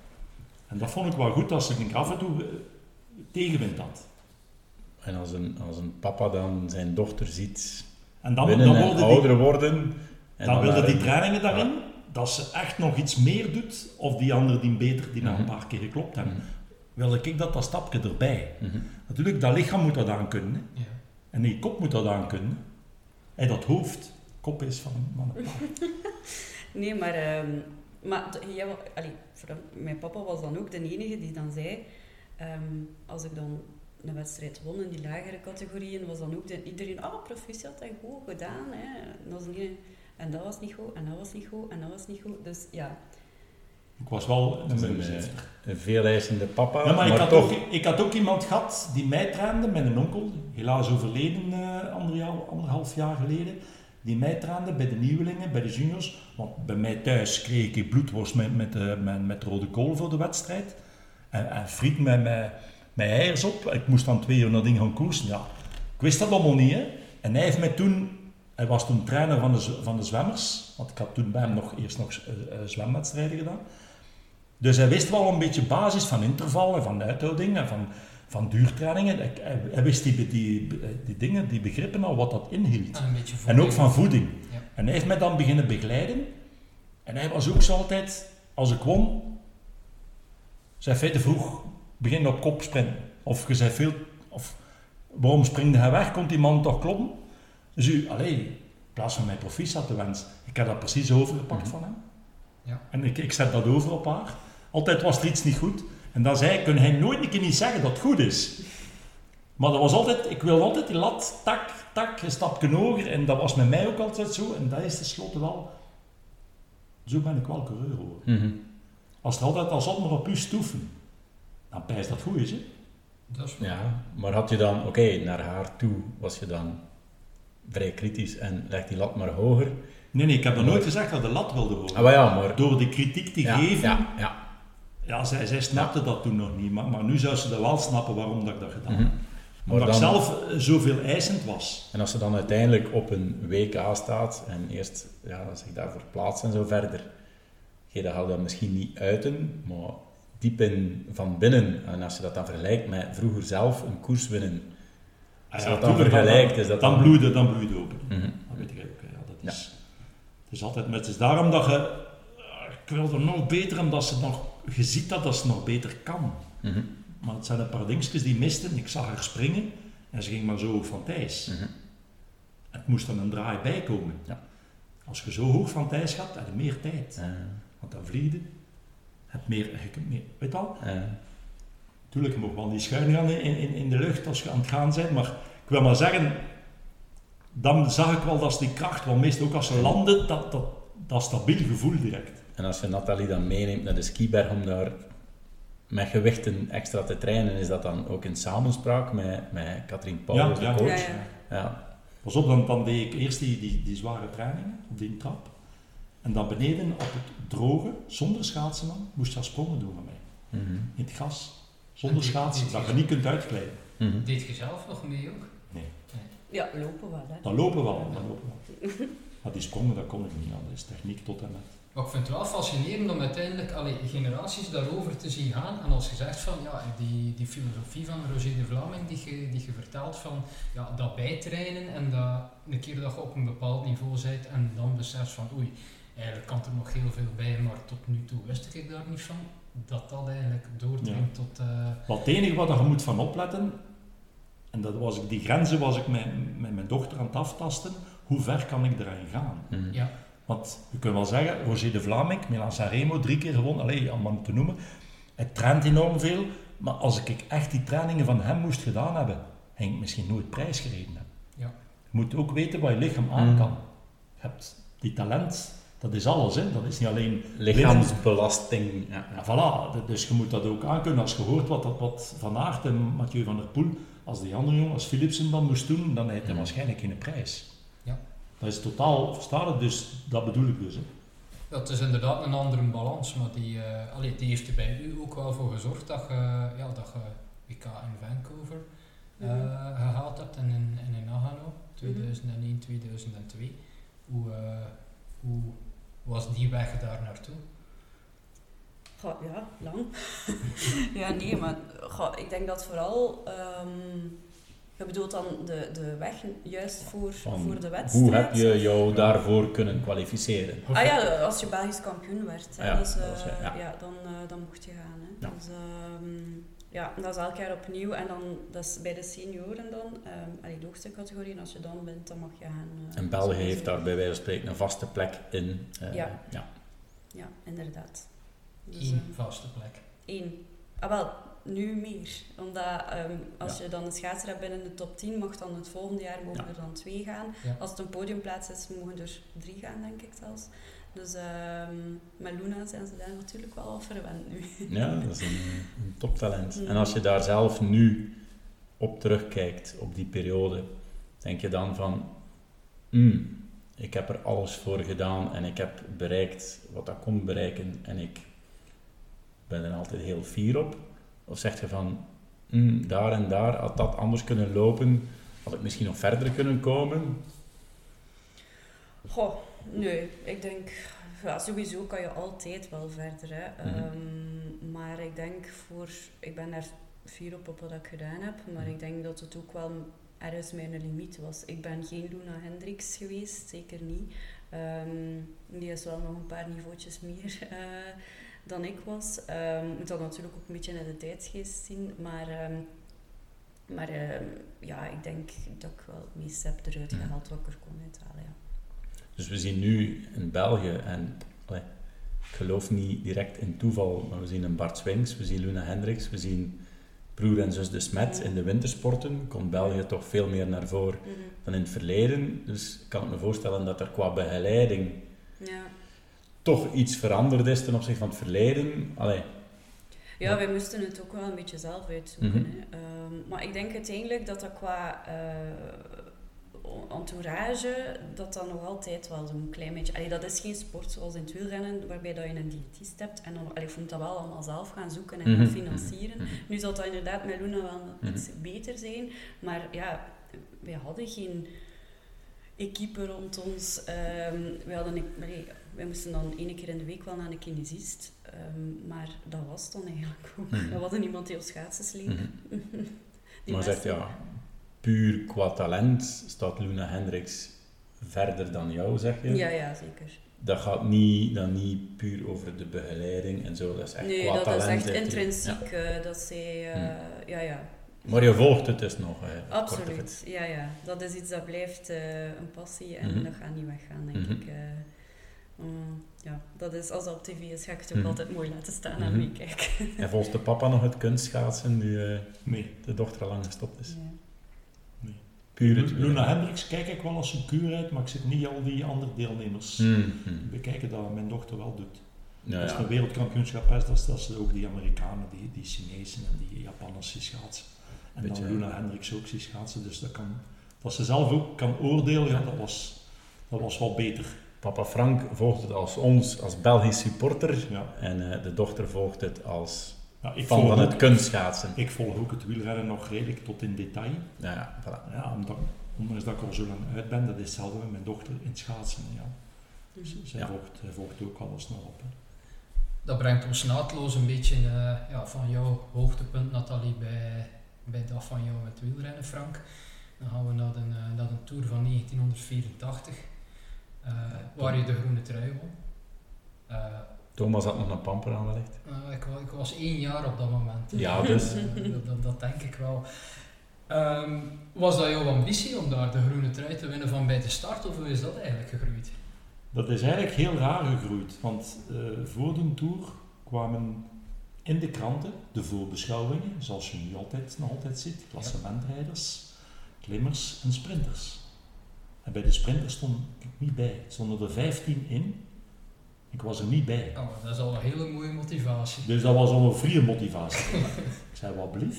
Speaker 4: En dat vond ik wel goed, als ik af en toe eh, tegenwind had.
Speaker 1: En als een, als een papa dan zijn dochter ziet
Speaker 4: En dan,
Speaker 1: winnen
Speaker 4: dan
Speaker 1: en
Speaker 4: worden die
Speaker 1: ouder worden... En
Speaker 4: dan wilde
Speaker 1: daar-
Speaker 4: die trainingen daarin, dat ze echt nog iets meer doet, of die andere die beter, die na een
Speaker 1: Mhm.
Speaker 4: paar keer geklopt hebben.
Speaker 1: Mhm.
Speaker 4: Wilde ik dat dat stapje erbij.
Speaker 1: Mhm.
Speaker 4: Natuurlijk, dat lichaam moet dat aan kunnen. Hè.
Speaker 2: Ja.
Speaker 4: En die kop moet dat aan kunnen. En dat hoofd, kop is van, van een paard.
Speaker 3: Nee, maar, ehm, maar ja, allee, mijn papa was dan ook de enige die dan zei, ehm, als ik dan een wedstrijd won in die lagere categorieën, was dan ook de, iedereen, ah, proficiat en goed gedaan. Hè. En, dat was niet, en dat was niet goed, en dat was niet goed, en dat was niet goed. Dus ja,
Speaker 4: Ik was wel een
Speaker 1: een,
Speaker 4: muggenzifter.
Speaker 1: eh, een veeleisende papa,
Speaker 4: Ja, maar, ik, had
Speaker 1: toch...
Speaker 4: ook, ik had ook iemand gehad die mij trainde, met een onkel, helaas overleden eh anderhalf jaar geleden, die mij trainde bij de nieuwelingen, bij de juniors. Want bij mij thuis kreeg ik bloedworst met, met, eh, met, met rode kool voor de wedstrijd. En, en friet met, met, met eiers op. Ik moest dan twee uur dat ding gaan koersen. Ja, ik wist dat allemaal niet. Hè. En hij heeft mij toen... Hij was toen trainer van de, van de zwemmers. Want ik had toen bij hem nog, eerst nog eh, eh, zwemwedstrijden gedaan. Dus hij wist wel een beetje basis van intervallen, van uithouding en van, van duurtrainingen. Hij, wist die, die, die dingen, die begrippen al, wat dat inhield.
Speaker 2: En
Speaker 4: ook van voeding.
Speaker 2: Ja.
Speaker 4: En hij heeft mij dan beginnen begeleiden. En hij was ook zo altijd, als ik won, zei hij te vroeg, begin op kop springen. Of je zei veel, of waarom springde hij weg, kon die man toch kloppen? Dus u, allee, in plaats van mijn proficiat te wensen, ik heb dat precies overgepakt
Speaker 1: Mhm.
Speaker 4: van hem.
Speaker 2: Ja.
Speaker 4: En ik, ik zet dat over op haar. Altijd was er iets niet goed. En dan zei kun hij nooit een keer niet zeggen dat het goed is. Maar dat was altijd, ik wilde altijd die lat, tak, tak, een stapje hoger. En dat was met mij ook altijd zo. En dat is tenslotte wel, zo ben ik wel coureur hoor.
Speaker 1: Mhm.
Speaker 4: Als er altijd als maar op u stoeven, dan pijs dat goed is hè.
Speaker 2: Dat is
Speaker 1: Ja, maar had je dan, oké, naar haar toe was je dan vrij kritisch en leg die lat maar hoger.
Speaker 4: Nee, nee, ik heb er nooit gezegd dat de lat wilde horen.
Speaker 1: Ah, maar ja, maar...
Speaker 4: Door de kritiek te
Speaker 1: ja,
Speaker 4: geven,
Speaker 1: Ja, ja.
Speaker 4: ja, zij, zij snapte dat toen nog niet. Maar, maar nu zou ze dat wel snappen waarom dat ik dat gedaan heb.
Speaker 1: Maar
Speaker 4: Omdat ik
Speaker 1: dan-
Speaker 4: zelf eh, zoveel eisend was.
Speaker 1: En als ze dan uiteindelijk op een WK staat en eerst ja, zich daarvoor plaatst en zo verder, je dat dan misschien niet uiten, maar diep in van binnen. En als je dat dan vergelijkt met vroeger zelf een koers winnen, als je
Speaker 4: Ah
Speaker 1: dat dan vergelijkt, is dat
Speaker 4: dan
Speaker 1: dan...
Speaker 4: bloeide, dan bloeide open.
Speaker 1: Mhm.
Speaker 4: Dat weet ik ook. Ja, dat is, Het is altijd met, het is daarom dat je, eh, ik wil er nog beter, omdat ze nog, je ziet dat dat ze nog beter kan.
Speaker 1: Mhm.
Speaker 4: Maar het zijn een paar dingetjes die misten. Ik zag haar springen en ze ging maar zo hoog van Thijs.
Speaker 1: Mhm.
Speaker 4: Het moest dan een draai bij komen.
Speaker 1: Ja.
Speaker 4: Als je zo hoog van Thijs gaat, heb je meer tijd.
Speaker 1: Ja,
Speaker 4: Want dan vlieg Heb meer, je kunt meer, weet je wel?
Speaker 1: ja.
Speaker 4: Tuurlijk, je mag wel niet schuin gaan in, in, in de lucht als je aan het gaan bent, maar ik wil maar zeggen, dan zag ik wel dat ze die kracht, want meestal ook als ze landen, dat, dat, dat stabiel gevoel direct.
Speaker 1: En als je Nathalie dan meeneemt naar de skiberg om daar met gewichten extra te trainen, is dat dan ook in samenspraak met, met Katrien Paulus,
Speaker 4: Ja,
Speaker 1: de coach?
Speaker 3: Ja, ja.
Speaker 1: Ja.
Speaker 4: Pas op, dan, dan deed ik eerst die, die, die zware trainingen op die trap. En dan beneden op het droge, zonder schaatsen dan, moest je al sprongen doen van mij.
Speaker 1: Mhm.
Speaker 4: In het gas. Zonder
Speaker 2: die-
Speaker 4: schaatsen, dat je niet kunt uitglijden.
Speaker 1: Mhm.
Speaker 2: Deed je zelf nog mee ook?
Speaker 3: ja lopen wel. Hè.
Speaker 4: Dan lopen we wel, dan lopen we wel. Maar die sprongen, dat kon ik niet, ja, dat is techniek tot en met.
Speaker 2: Maar ik vind het wel fascinerend om uiteindelijk allee, generaties daarover te zien gaan. En als je zegt van ja, die, die filosofie van Roger de Vlaming die je, die je vertelt van ja, dat bijtrainen en dat een keer dat je op een bepaald niveau bent en dan beseft van oei, eigenlijk kan er nog heel veel bij, maar tot nu toe wist ik daar niet van. Dat dat eigenlijk doordringt tot... eh,
Speaker 4: Maar het enige wat je moet van opletten, en dat was ik, die grenzen was ik met, met mijn dochter aan het aftasten, hoe ver kan ik erin gaan?
Speaker 1: Mhm.
Speaker 2: ja,
Speaker 4: Want je kunt wel zeggen, Roger de Vlaming, Milan Sanremo, drie keer gewonnen, alleen allemaal niet te noemen. Hij traint enorm veel, maar als ik echt die trainingen van hem moest gedaan hebben, ging ik misschien nooit prijs gereden hebben.
Speaker 2: Ja.
Speaker 4: Je moet ook weten wat je lichaam aan
Speaker 1: Mm.
Speaker 4: kan. Je hebt die talent, Dat is alles, hè. Dat is niet alleen...
Speaker 1: Lichaamsbelasting. Ja,
Speaker 4: Ja, voilà. Dus je moet dat ook aankunnen. Als je hoort wat, wat, wat Van Aert en Mathieu van der Poel, als die andere jongen, als Philipsen dan moest doen, dan heeft hij waarschijnlijk geen prijs.
Speaker 2: Ja.
Speaker 4: Dat is totaal, verstaat het? Dus dat bedoel ik dus. Hè.
Speaker 2: Dat is inderdaad een andere balans, maar die, eh, allee, die heeft er bij u ook wel voor gezorgd dat je, ja, dat je WK in Vancouver eh,
Speaker 3: Mhm.
Speaker 2: gehaald hebt en in, en in Nagano, 2001, 2002. Hoe, eh, hoe was die weg daar naartoe?
Speaker 3: Goh, ja, lang. ja, nee, maar goh, ik denk dat vooral... ehm je bedoelt dan de, de weg juist voor,
Speaker 1: Van
Speaker 3: voor de wedstrijd?
Speaker 1: Hoe heb je jou daarvoor kunnen kwalificeren?
Speaker 3: Ah ja, als je Belgisch kampioen werd, hè,
Speaker 1: Ah ja,
Speaker 3: dus,
Speaker 1: was,
Speaker 3: eh,
Speaker 1: ja.
Speaker 3: ja. dan, eh, dan mocht je gaan. Hè.
Speaker 1: Ja.
Speaker 3: Dus, ehm, ja, dat is elk jaar opnieuw. En dan, dat is bij de senioren dan, ehm allee, de hoogste categorie. En als je dan bent, dan mag je gaan. eh,
Speaker 1: En België
Speaker 3: sowieso.
Speaker 1: heeft daar bij wijze van spreken een vaste plek in. eh,
Speaker 3: Ja.
Speaker 1: ja.
Speaker 3: Ja, inderdaad. Dus,
Speaker 2: Eén
Speaker 3: eh,
Speaker 2: vaste plek.
Speaker 3: één. Ah, wel, nu meer. Omdat ehm, als
Speaker 1: Ja.
Speaker 3: je dan een schaatser hebt binnen de top 10, mag dan het volgende jaar mogen
Speaker 1: Ja.
Speaker 3: er dan twee gaan.
Speaker 2: Ja.
Speaker 3: Als het een podiumplaats is, mogen er drie gaan, denk ik zelfs. Dus ehm, met Luna zijn ze daar natuurlijk wel al verwend nu.
Speaker 1: Ja, dat is een, een toptalent. En als je daar zelf nu op terugkijkt, op die periode, denk je dan van, "Hmm, ik heb er alles voor gedaan en ik heb bereikt wat ik kon bereiken en ik ben er altijd heel fier op? Of zeg je van, "Hmm, daar en daar had dat anders kunnen lopen, had ik misschien nog verder kunnen komen?
Speaker 3: Goh, nee, ik denk, ja, sowieso kan je altijd wel verder. Hè.
Speaker 1: Mhm.
Speaker 3: Ehm, maar ik denk voor, ik ben daar fier op op wat ik gedaan heb, maar
Speaker 1: Mhm.
Speaker 3: ik denk dat het ook wel ergens mijn limiet was. Ik ben geen Luna Hendricks geweest, zeker niet. Ehm, die is wel nog een paar niveautjes meer eh, dan ik was. Ehm, Je moet dat natuurlijk ook een beetje naar de tijdsgeest zien, maar... ehm, maar ehm, ja, ik denk dat ik wel het meeste heb eruit
Speaker 1: Mhm.
Speaker 3: gehaald wat ik er kon uithalen. Ja.
Speaker 1: Dus we zien nu in België, en allee, ik geloof niet direct in toeval, maar we zien een Bart Swings, we zien Luna Hendricks, we zien broer en zus de Smet in de wintersporten. Komt België toch veel meer naar voren
Speaker 3: Mhm.
Speaker 1: dan in het verleden. Dus kan ik me voorstellen dat er qua begeleiding
Speaker 3: Ja.
Speaker 1: toch iets veranderd is ten opzichte van het verleden. Allee,
Speaker 3: ja, wij moesten het ook wel een beetje zelf uitzoeken.
Speaker 1: Mhm.
Speaker 3: Ehm, maar ik denk uiteindelijk dat dat qua eh, entourage, dat dat nog altijd wel zo'n klein beetje... Allee, dat is geen sport zoals in het wielrennen, waarbij dat je een diëtist hebt. En dan, allee, je moet dat wel allemaal zelf gaan zoeken en gaan
Speaker 1: Mhm.
Speaker 3: financieren.
Speaker 1: Mhm.
Speaker 3: Nu zal dat inderdaad met Luna wel
Speaker 1: Mhm.
Speaker 3: iets beter zijn. Maar ja, wij hadden geen equipe rond ons. Ehm wij, hadden, een- allee, wij moesten dan één keer in de week wel naar een kinesist. Ehm, maar dat was dan eigenlijk ook.
Speaker 1: Mhm.
Speaker 3: We hadden niemand die ons schaatsen sleep.
Speaker 1: Mhm.
Speaker 3: Die
Speaker 1: maar zegt ja, puur qua talent staat Luna Hendricks verder dan jou, zeg je?
Speaker 3: Ja, ja, zeker.
Speaker 1: Dat gaat niet, dan niet puur over de begeleiding en zo, dat is echt
Speaker 3: Nee,
Speaker 1: qua
Speaker 3: dat is echt intrinsiek eh, dat zij... eh, Ja, ja.
Speaker 1: Maar je volgt het dus nog, hè,
Speaker 3: Absoluut. Ja, ja. Dat is iets dat blijft eh, een passie en
Speaker 1: Mhm.
Speaker 3: dat gaat niet weggaan, denk
Speaker 1: Mhm.
Speaker 3: ik. eh. Mm, ja, dat is, als dat op tv is, ga ik het ook
Speaker 1: Mhm.
Speaker 3: altijd mooi laten staan en
Speaker 1: Mhm.
Speaker 3: meekijken.
Speaker 1: En volgt de papa nog het kunstschaatsen nu eh,
Speaker 4: Nee.
Speaker 1: de dochter al lang gestopt is?
Speaker 3: Ja.
Speaker 1: Het
Speaker 4: Luna Hendricks kijk ik wel als een kuur uit, maar ik zit niet al die andere deelnemers
Speaker 1: Hmm, hmm.
Speaker 4: bekijken dat mijn dochter wel doet.
Speaker 1: Ja,
Speaker 4: Als
Speaker 1: ja.
Speaker 4: een wereldkampioenschap is, dat is ook die Amerikanen, die, die Chinezen en die Japanners die schaatsen. En
Speaker 1: Beetje,
Speaker 4: dan Luna Hendricks ook die schaatsen, dus dat kan, dat ze zelf ook kan oordelen, ja, dat was, dat was wel beter.
Speaker 1: Papa Frank volgt het als ons, als Belgisch supporter.
Speaker 4: Ja.
Speaker 1: En eh, de dochter volgt het als
Speaker 4: Ja, ik,
Speaker 1: fan
Speaker 4: volg
Speaker 1: van het kunstschaatsen.
Speaker 4: ik volg ook het wielrennen nog redelijk tot in detail.
Speaker 1: Ja, ja, voilà.
Speaker 4: Ja, omdat, ondanks dat ik al zo lang uit ben, dat is hetzelfde met mijn dochter in het schaatsen. Ja. Dus zij
Speaker 1: Ja.
Speaker 4: volgt, zij volgt ook alles nog op. hè.
Speaker 2: Dat brengt ons naadloos een beetje eh, ja, van jouw hoogtepunt, Nathalie, bij, bij dat van jou met wielrennen, Frank. Dan gaan we naar eh, naar de Tour van 1984, eh, waar je de groene trui won.
Speaker 1: Thomas had nog een pamper aangelegd.
Speaker 2: eh, ik, wa- ik was één jaar op dat moment.
Speaker 1: Ja, dus.
Speaker 2: Dat, dat, dat denk ik wel. Ehm, was dat jouw ambitie om daar de groene trui te winnen van bij de start, of hoe is dat eigenlijk gegroeid?
Speaker 4: Dat is eigenlijk heel raar gegroeid, want eh, voor de Tour kwamen in de kranten de voorbeschouwingen, zoals je nu altijd, nog altijd ziet, klassementrijders, klimmers en sprinters. En bij de sprinters stond ik niet bij, stonden er 15 in, Ik was er niet bij.
Speaker 2: Oh, dat is al een hele mooie motivatie.
Speaker 4: Dus dat was al een vrije motivatie. ik zei, wat blief?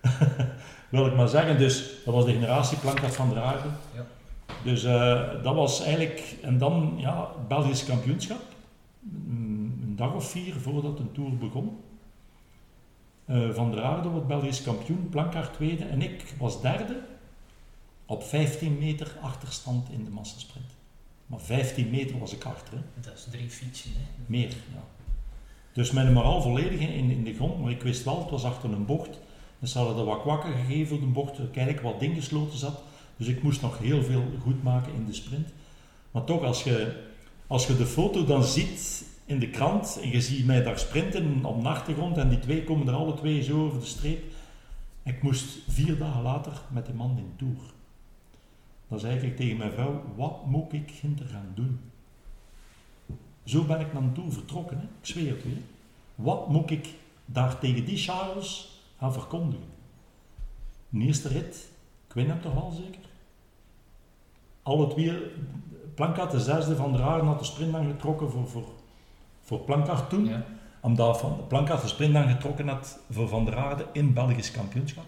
Speaker 4: Wil ik maar zeggen, dus dat was de generatieplank van der Aarde.
Speaker 2: Ja.
Speaker 4: Dus eh, dat was eigenlijk, en dan ja, Belgisch kampioenschap. Een een dag of vier voordat de Tour begon. Eh, van der Aarde wordt Belgisch kampioen, Plankaart tweede en ik was derde op 15 meter achterstand in de massasprint. Maar 15 meter was ik achter, hè.
Speaker 2: Dat is drie fietsen, hè.
Speaker 4: meer. Ja. Dus met hem al volledig in, in de grond, maar ik wist wel, het was achter een bocht. Dus ze hadden er wat kwakken gegeven voor de bocht, dat eigenlijk wat ding gesloten zat. Dus ik moest nog heel veel goed maken in de sprint. Maar toch, als je, als je de foto dan ziet in de krant en je ziet mij daar sprinten op de achtergrond en die twee komen er alle twee zo over de streep. Ik moest vier dagen later met die man in tour. Dan zei ik tegen mijn vrouw, wat moet ik hinter gaan doen? Zo ben ik naar de tour vertrokken, hè? ik zweer het weer. Wat moet ik daar tegen die Charles gaan verkondigen? De eerste rit, ik win hem toch al zeker? Alle twee, Plankaart de zesde van der Aarden had de sprint aangetrokken voor, voor, voor Plankaart toen.
Speaker 2: Ja.
Speaker 4: Omdat van Plankaart de sprint aangetrokken had voor Van der Aarde in Belgisch kampioenschap.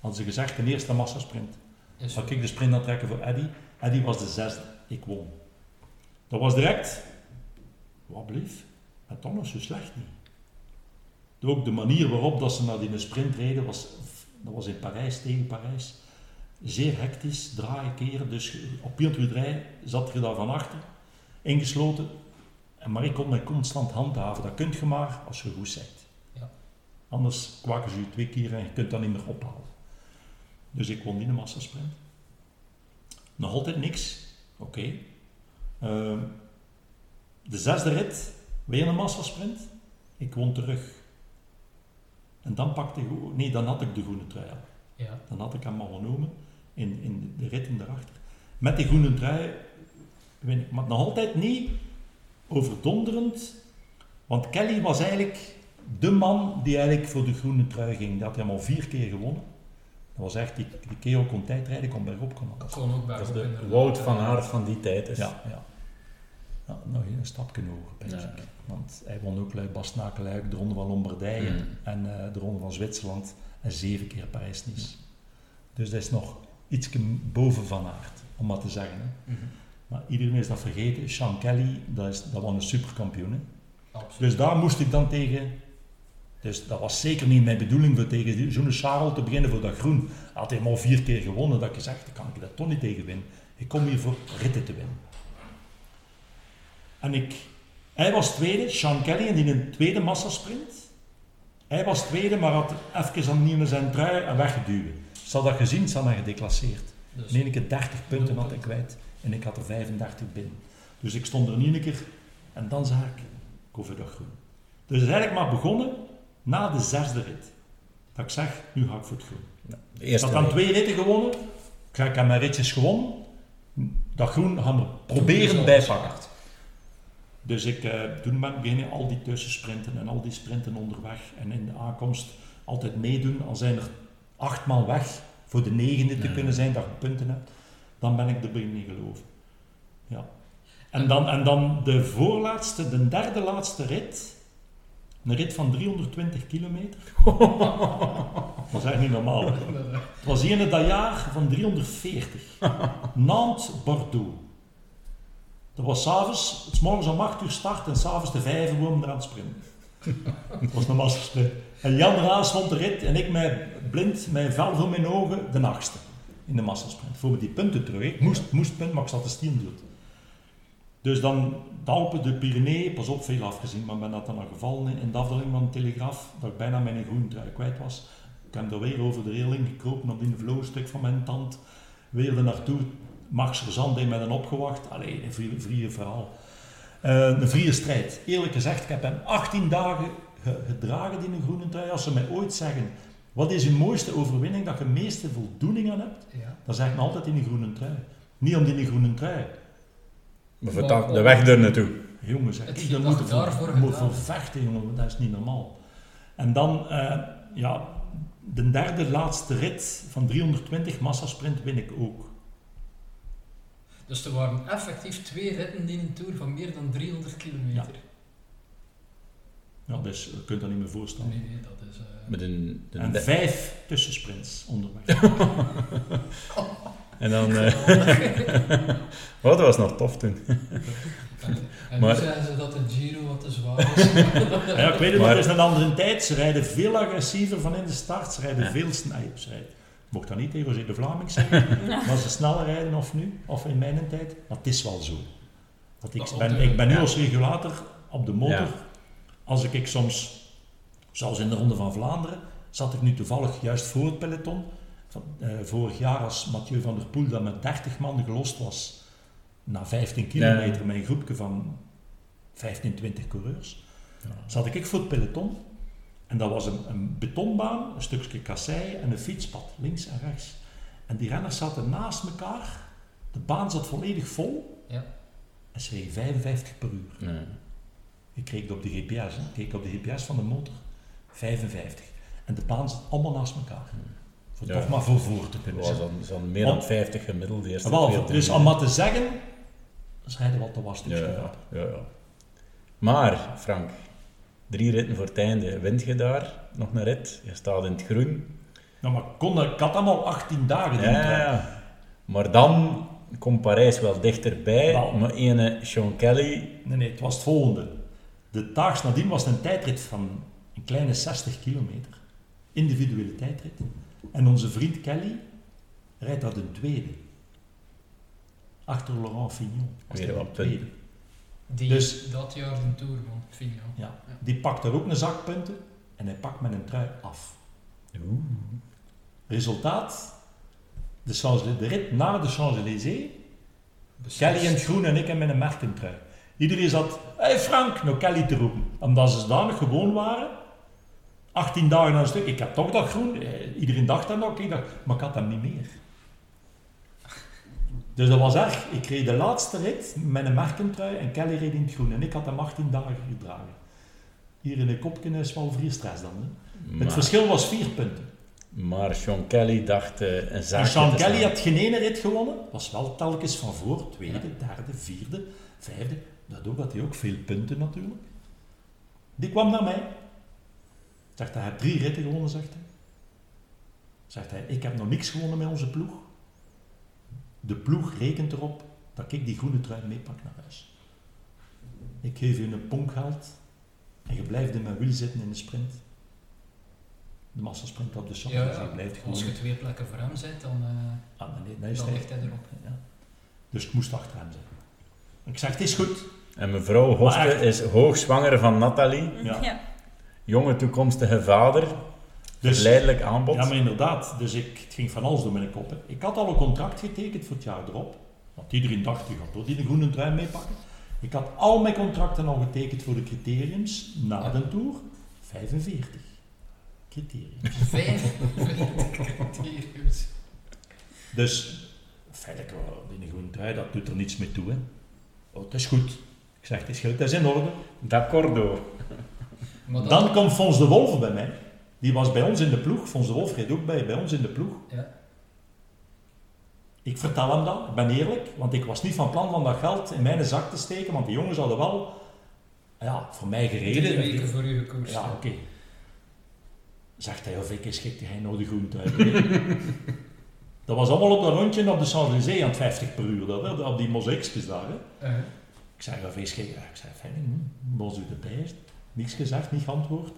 Speaker 4: Hadden ze gezegd, de eerste massasprint.
Speaker 2: Is
Speaker 4: Zou ik de sprint aan trekken voor Eddy. Eddy was de zesde. Ik won. Dat was direct. Wat bleef? Maar toch nog zo slecht niet. Ook de manier waarop dat ze naar die sprint reden, was, dat was in Parijs, tegen Parijs. Zeer hectisch, draaien, keren. Dus op pieltwiedrij zat je daar van achter, ingesloten. En maar ik kon mij constant handhaven. Dat kun je maar als je goed bent.
Speaker 2: Ja.
Speaker 4: Anders kwaken ze je twee keer en je kunt dat niet meer ophalen. Dus ik won die massasprint. Nog altijd niks. Oké. Ehm, de zesde rit, weer een massasprint. Ik won terug. En dan pakte ik, nee, dan had ik de groene trui al.
Speaker 2: Ja.
Speaker 4: Dan had ik hem al genomen in, in de ritten daarachter. Met die groene trui, weet ik, maar nog altijd niet overdonderend. Want Kelly was eigenlijk de man die eigenlijk voor de groene trui ging. Die had hem al vier keer gewonnen. Dat was echt, die, die kerel kon tijdrijden, kon bergop, kon.
Speaker 2: Kon ook bij
Speaker 1: Dat is de. Wout van Aert van die tijd. Dus.
Speaker 4: Ja, ja. ja nog een stapje hoger, denk
Speaker 1: Ja.
Speaker 4: ik. Want hij won ook Luik, Bastenaken-Luik, de Ronde van Lombardije
Speaker 1: Mm.
Speaker 4: en eh, de Ronde van Zwitserland en zeven keer Parijs-Nice. Dus dat is nog iets boven Van Aert, om maar te zeggen. Hè.
Speaker 2: Mhm.
Speaker 4: Maar iedereen is dat vergeten. Sean Kelly, dat, is, dat was een superkampioen. Hè.
Speaker 2: Absoluut.
Speaker 4: Dus daar moest ik dan tegen. Dus dat was zeker niet mijn bedoeling voor tegen zo'n Charles te beginnen voor dat groen. Hij had hij al vier keer gewonnen, dat ik gezegd, dan kan ik dat toch niet tegen winnen. Ik kom hier voor ritten te winnen. En ik, hij was tweede, Sean Kelly, in een tweede massasprint. Hij was tweede, maar had even aan zijn trui en weggeduwd. Ze had dat gezien, ze had dat gedeclasseerd.
Speaker 2: Dus,
Speaker 4: keer 30 punten had ik kwijt en ik had er 35 binnen. Dus ik stond er niet een keer en dan zag ik, ik hoef dat groen. Dus het is eigenlijk maar begonnen na de zesde rit. Dat ik zeg, nu ga ik voor het groen.
Speaker 1: De
Speaker 4: Ik had dan twee ritten gewonnen. Ik heb mijn ritjes gewonnen. Dat groen gaan we proberen bijpakken. Dus ik, eh, toen ben ik beginnen al die tussensprinten en al die sprinten onderweg. En in de aankomst altijd meedoen. Al zijn er achtmaal weg voor de negende te
Speaker 1: Ja.
Speaker 4: kunnen zijn dat je punten hebt. Dan ben ik er beginnen geloven. Ja. En dan, en dan de voorlaatste, de derde laatste rit. Een rit van 320 kilometer. Dat is echt niet normaal. Het was hier dat jaar van 340. Nantes-Bordeaux. Dat was s'avonds, s morgens om 8 uur start en s'avonds de 5 uur om eraan te springen. Dat was een massasprint. En Jan Raas won de rit en ik met blind, met vel voor mijn ogen, de achtste in de massasprint. Voor me die punten terug. Ik moest, moest punt, maar ik zat te stieren doet. Dus dan de Alpen, de Pyreneeën, pas op, veel afgezien, maar ben dat dan al gevallen in, in de afdeling van de Telegraaf, dat ik bijna mijn trui kwijt was. Ik heb er weer over de reling gekropen op die vloer, stuk van mijn tand. Weer er naartoe. Max Verzand heeft mij dan opgewacht. Allee, een vrije, vrije verhaal. Eh, een vrije strijd. Eerlijk gezegd, ik heb hem 18 dagen ge- gedragen, die een groene trui. Als ze mij ooit zeggen, wat is je mooiste overwinning, dat je meeste voldoening aan hebt,
Speaker 2: Ja.
Speaker 4: dan zeg ik me altijd in een groene trui. Niet om die groene trui.
Speaker 1: Maar de weg er naartoe.
Speaker 4: Jongens,
Speaker 2: Het
Speaker 4: ik daar moet
Speaker 2: daarvoor
Speaker 4: voor, moet vechten, jongen, dat is niet normaal. En dan, eh, ja, de derde laatste rit van 320 massasprint win ik ook.
Speaker 2: Dus er waren effectief twee ritten in een tour van meer dan 300 kilometer.
Speaker 4: Ja, dus je kunt dat niet meer voorstellen.
Speaker 2: Nee, nee, dat is... eh,
Speaker 1: Met een, de-
Speaker 4: En
Speaker 1: de-
Speaker 4: vijf tussensprints onderweg.
Speaker 1: en dan... eh, oh, dat was nog tof toen.
Speaker 2: En,
Speaker 1: Maar-
Speaker 2: nu zeggen ze dat de Giro wat te zwaar is.
Speaker 4: Ja, ik weet het,
Speaker 1: Maar-
Speaker 4: maar het is een andere tijd. Ze rijden veel agressiever van in de start. Ze rijden
Speaker 1: Ja.
Speaker 4: veel sneller. Ze rijden- Ik mocht dat niet tegen José de Vlaming zeggen, maar ze sneller rijden of nu, of in mijn tijd. Maar het is wel zo. Want ik
Speaker 2: Dat
Speaker 4: ben, ik ben nu
Speaker 1: ja.
Speaker 4: als regulator op de motor.
Speaker 1: Ja.
Speaker 4: Als ik, ik soms, zoals in de Ronde van Vlaanderen, zat ik nu toevallig juist voor het peloton. Van, eh, vorig jaar als Mathieu van der Poel dat met 30 man gelost was, na 15 kilometer met een groepje van 15, 20 coureurs zat ik voor het peloton. En dat was een, een betonbaan, een stukje kassei en een fietspad, links en rechts. En die renners zaten naast elkaar. De baan zat volledig vol.
Speaker 2: Ja.
Speaker 4: En ze reden 55 per uur.
Speaker 1: Nee.
Speaker 4: Ik keek op de GPS, hè. ik keek op de GPS van de motor. 55. En de baan zat allemaal naast elkaar.
Speaker 1: Ja.
Speaker 4: toch maar voor voor te kunnen
Speaker 1: dan zo'n meer dan
Speaker 4: Want-
Speaker 1: 50 gemiddeld de eerste
Speaker 4: Wel, dus om maar te zeggen, ze rijden wat te was
Speaker 1: Ja, ja, ja, ja. Maar, Frank, drie ritten voor het einde. Wint je daar nog een rit? Je staat in het groen.
Speaker 4: Nou, maar ik, kon, ik had allemaal 18 dagen.
Speaker 1: Ja, ja. Maar dan komt Parijs wel dichterbij.
Speaker 4: Wel.
Speaker 1: Maar ene Sean Kelly...
Speaker 4: Nee, nee, het was het volgende. De daags nadien was het een tijdrit van een kleine 60 kilometer. Individuele tijdrit. En onze vriend Kelly rijdt dat een tweede. Achter Laurent Fignon. was
Speaker 1: Weer
Speaker 4: een tweede.
Speaker 2: Die
Speaker 4: Dus-
Speaker 2: dat jaar de Tour won, Fignon.
Speaker 4: Ja. Die pakt er ook een zak punten en hij pakt met een trui af.
Speaker 1: Oeh.
Speaker 4: Resultaat, de, de rit naar de Champs-Élysées. Kelly in het groen en ik in mijn merkentrui. Iedereen zat, hé hey Frank, nou Kelly te roepen. Omdat ze zodanig gewoon waren. 18 dagen aan een stuk. Ik had toch dat groen. Eh, Iedereen dacht dat nog. Ik dacht, maar ik had hem niet meer. Dus dat was erg. Ik reed de laatste rit met een merkentrui en Kelly reed in het groen. En ik had hem 18 dagen gedragen. Hier in de kopje is wel vrij stress dan. Hè. Het verschil was vier punten.
Speaker 1: maar Sean Kelly dacht eh, een
Speaker 4: En
Speaker 1: zaakje
Speaker 4: Sean Kelly had geen ene rit gewonnen. Was wel telkens van voor. Tweede, derde, vierde, vijfde. Daardoor had hij ook veel punten natuurlijk. Die kwam naar mij. Zegt hij, hij heeft drie ritten gewonnen, zegt hij. Zegt hij, ik heb nog niks gewonnen met onze ploeg. De ploeg rekent erop dat ik die groene trui meepak naar huis. Ik geef je een ponkgeld en je blijft in mijn wiel zitten in de sprint. De massasprint op de Champs,
Speaker 2: Ja,
Speaker 4: dus je blijft gewoon...
Speaker 2: als je twee plekken voor hem zet, dan, eh,
Speaker 4: Ah, nee, nee, is
Speaker 2: dan
Speaker 4: hij-
Speaker 2: ligt hij erop.
Speaker 4: ja. Dus ik moest achter hem zijn. Ik zeg, het is goed.
Speaker 1: En mevrouw Hoste
Speaker 4: Maar echt.
Speaker 1: is hoogzwanger van Nathalie.
Speaker 4: Ja.
Speaker 3: ja.
Speaker 1: Jonge toekomstige vader.
Speaker 4: Dus,
Speaker 1: Verleidelijk aanbod.
Speaker 4: ja, maar inderdaad. Dus ik, het ging van alles door mijn kop. hè. Ik had al een contract getekend voor het jaar erop. Want iedereen dacht, die gaat door die de groene trui meepakken. Ik had al mijn contracten al getekend voor de criteriums na
Speaker 2: Ja.
Speaker 4: de Tour. 45 criteriums.
Speaker 2: Vijf criteriums.
Speaker 4: Dus, feitelijk, wel, die groene trui, dat doet er niets mee toe. Hè. Oh, het is goed. Ik zeg, het is goed, het is in orde.
Speaker 1: D'accordo.
Speaker 2: Dan,
Speaker 4: Dan komt Fons de Wolf bij mij. Die was bij ons in de ploeg. Fons de Wolf reed ook bij, bij ons in de ploeg.
Speaker 2: Ja.
Speaker 4: Ik vertel hem dat, ik ben eerlijk, want ik was niet van plan om dat geld in mijn zak te steken, want die jongens hadden wel ja, voor mij gereden.
Speaker 2: drie weken voor u gekoerst.
Speaker 4: Ja, oké. Zegt hij, of ik is gek, hij nou de groente uit. dat was allemaal op dat rondje op de Champs-Élysées aan het 50 per uur, dat, op die mozaïekjes daar. Hè.
Speaker 2: Eh,
Speaker 4: Ik zei, of gek, ja, ik zei, fijn, was u erbij? Niks gezegd, niet geantwoord.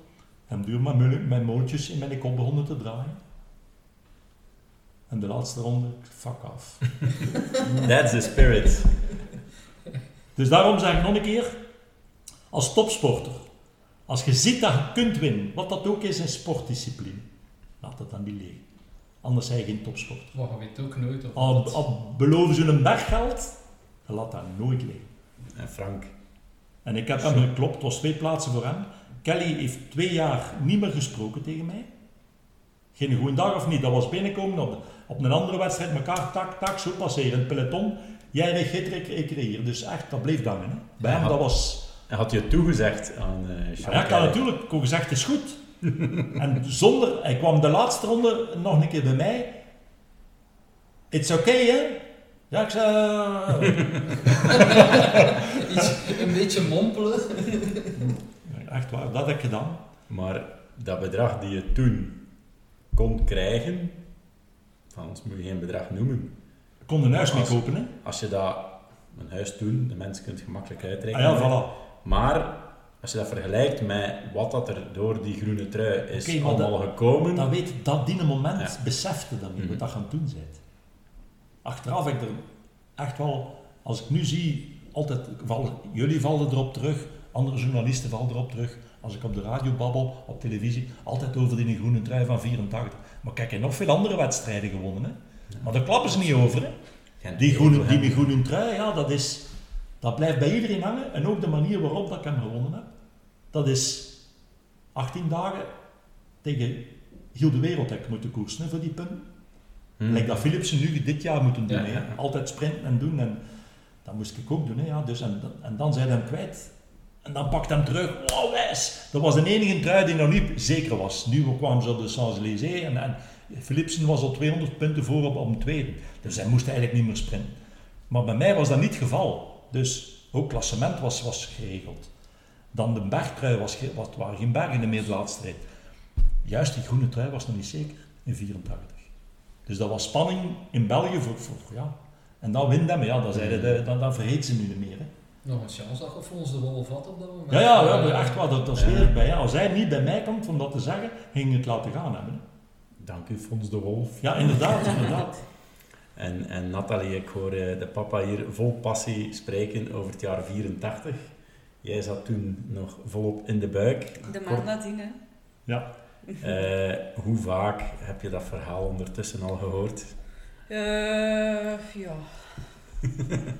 Speaker 4: En duur mijn, mijn mootjes in mijn kop begonnen te draaien. En de laatste ronde, fuck af.
Speaker 1: That's the spirit.
Speaker 4: Dus daarom zeg ik nog een keer, als topsporter, als je ziet dat je kunt winnen, wat dat ook is in sportdiscipline, laat het dan niet liggen. Anders zijn je geen topsporter.
Speaker 2: maar je weet ook nooit of
Speaker 4: Al,
Speaker 2: dat-
Speaker 4: al beloven ze een berggeld, dan laat dat nooit liggen.
Speaker 1: En Frank.
Speaker 4: En ik heb hem geklopt, het was twee plaatsen voor hem. Kelly heeft twee jaar niet meer gesproken tegen mij. Geen goede dag of niet, dat was binnenkomen op, op een andere wedstrijd, elkaar tak, tak, zo passeren, het peloton. Jij gitter, ik, hier. Dus echt, dat bleef dan. Hè. Bij
Speaker 1: Ja.
Speaker 4: hem, dat was...
Speaker 1: En had je toegezegd aan Sean
Speaker 4: Ja, ik had natuurlijk ik had gezegd, het is goed. en zonder, hij kwam de laatste ronde nog een keer bij mij. It's okay, hè? Ja, ik zei...
Speaker 2: Iets, een beetje mompelen.
Speaker 4: Echt waar, dat heb ik gedaan.
Speaker 1: Maar dat bedrag die je toen kon krijgen, van ons moet je geen bedrag noemen.
Speaker 4: Ik kon een huis mee
Speaker 1: Als-
Speaker 4: kopen, hè.
Speaker 1: Als je dat, een huis toen, de mensen kunt gemakkelijk
Speaker 4: Ah
Speaker 1: uitrekenen.
Speaker 4: ja, voilà.
Speaker 1: Maar als je dat vergelijkt met wat dat er door die groene trui is allemaal gekomen,
Speaker 4: Dat weet dat die moment
Speaker 1: Ja.
Speaker 4: besefte dat niet,
Speaker 1: Mhm.
Speaker 4: wat dat gaan doen bent. Achteraf heb ik er echt wel, als ik nu zie, altijd, jullie vallen erop terug, andere journalisten vallen erop terug, als ik op de radio babbel, op televisie, altijd over die groene trui van 84. Maar kijk, heeft nog veel andere wedstrijden gewonnen, hè. Maar daar klappen ze niet over, hè. Die groene, die groene trui, ja, dat, is, dat blijft bij iedereen hangen. En ook de manier waarop dat ik hem gewonnen heb. Dat is 18 dagen tegen heel de wereld heb ik moeten koersen hè, voor die punten.
Speaker 1: Hmm.
Speaker 4: Dat Philipsen nu dit jaar moeten doen. Hè. Altijd sprinten en doen. En dat moest ik ook doen. Hè, ja. dus, en, en dan zijn hem kwijt. En dan pakt hem terug. Wow, wijs! Dat was de enige trui die nog niet zeker was. Nu kwamen ze op de Champs-Élysées. En, en Philipsen was al 200 punten voor op, op een tweede. Dus hij moest eigenlijk niet meer sprinten. Maar bij mij was dat niet het geval. Dus ook klassement was, was geregeld. Dan de bergtrui was, wat waren geen bergen meer de laatste strijd. Juist die groene trui was nog niet zeker in 84. Dus dat was spanning in België voor, voor ja. En dan wint hem, ja, dan, zeiden de, dan, dan vergeet ze nu niet meer. Hè.
Speaker 2: Nog een chance dat je Fons de Wolf had op dat moment.
Speaker 4: Ja, ja, ja,
Speaker 2: Eh,
Speaker 4: maar echt waar, dat, dat zweer ik bij. Ja, als hij niet bij mij komt om dat te zeggen, ging ik het laten gaan hebben. hè.
Speaker 1: Dank u, Fons de Wolf.
Speaker 4: Ja, inderdaad, inderdaad.
Speaker 1: En, en Nathalie, ik hoor eh, de papa hier vol passie spreken over het jaar 84. Jij zat toen nog volop in de buik.
Speaker 3: De maand nadien, hè.
Speaker 4: Ja.
Speaker 1: Eh, hoe vaak heb je dat verhaal ondertussen al gehoord?
Speaker 3: Eh, ja.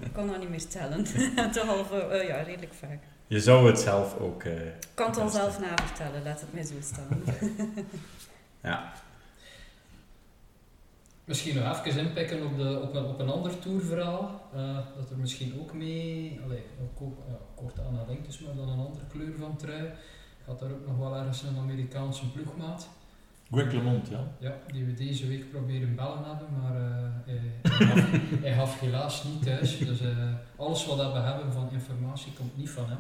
Speaker 3: Ik kan dat niet meer tellen. Toch al eh, ja, redelijk vaak.
Speaker 1: Je zou het zelf ook... eh,
Speaker 3: Ik kan het al zelf navertellen, laat het mij zo staan.
Speaker 1: ja,
Speaker 2: Misschien nog even inpikken op, de, op, een, op een ander tourverhaal. eh, dat er misschien ook mee, allee, ook, ook, ja, kort aan linkt is, maar dan een andere kleur van trui. Had daar ook nog wel ergens een Amerikaanse ploegmaat.
Speaker 4: Greg LeMond, ja.
Speaker 2: Ja, die we deze week proberen bellen hebben, maar eh, hij, gaf, hij gaf helaas niet thuis. Dus eh, alles wat we hebben van informatie komt niet van hem.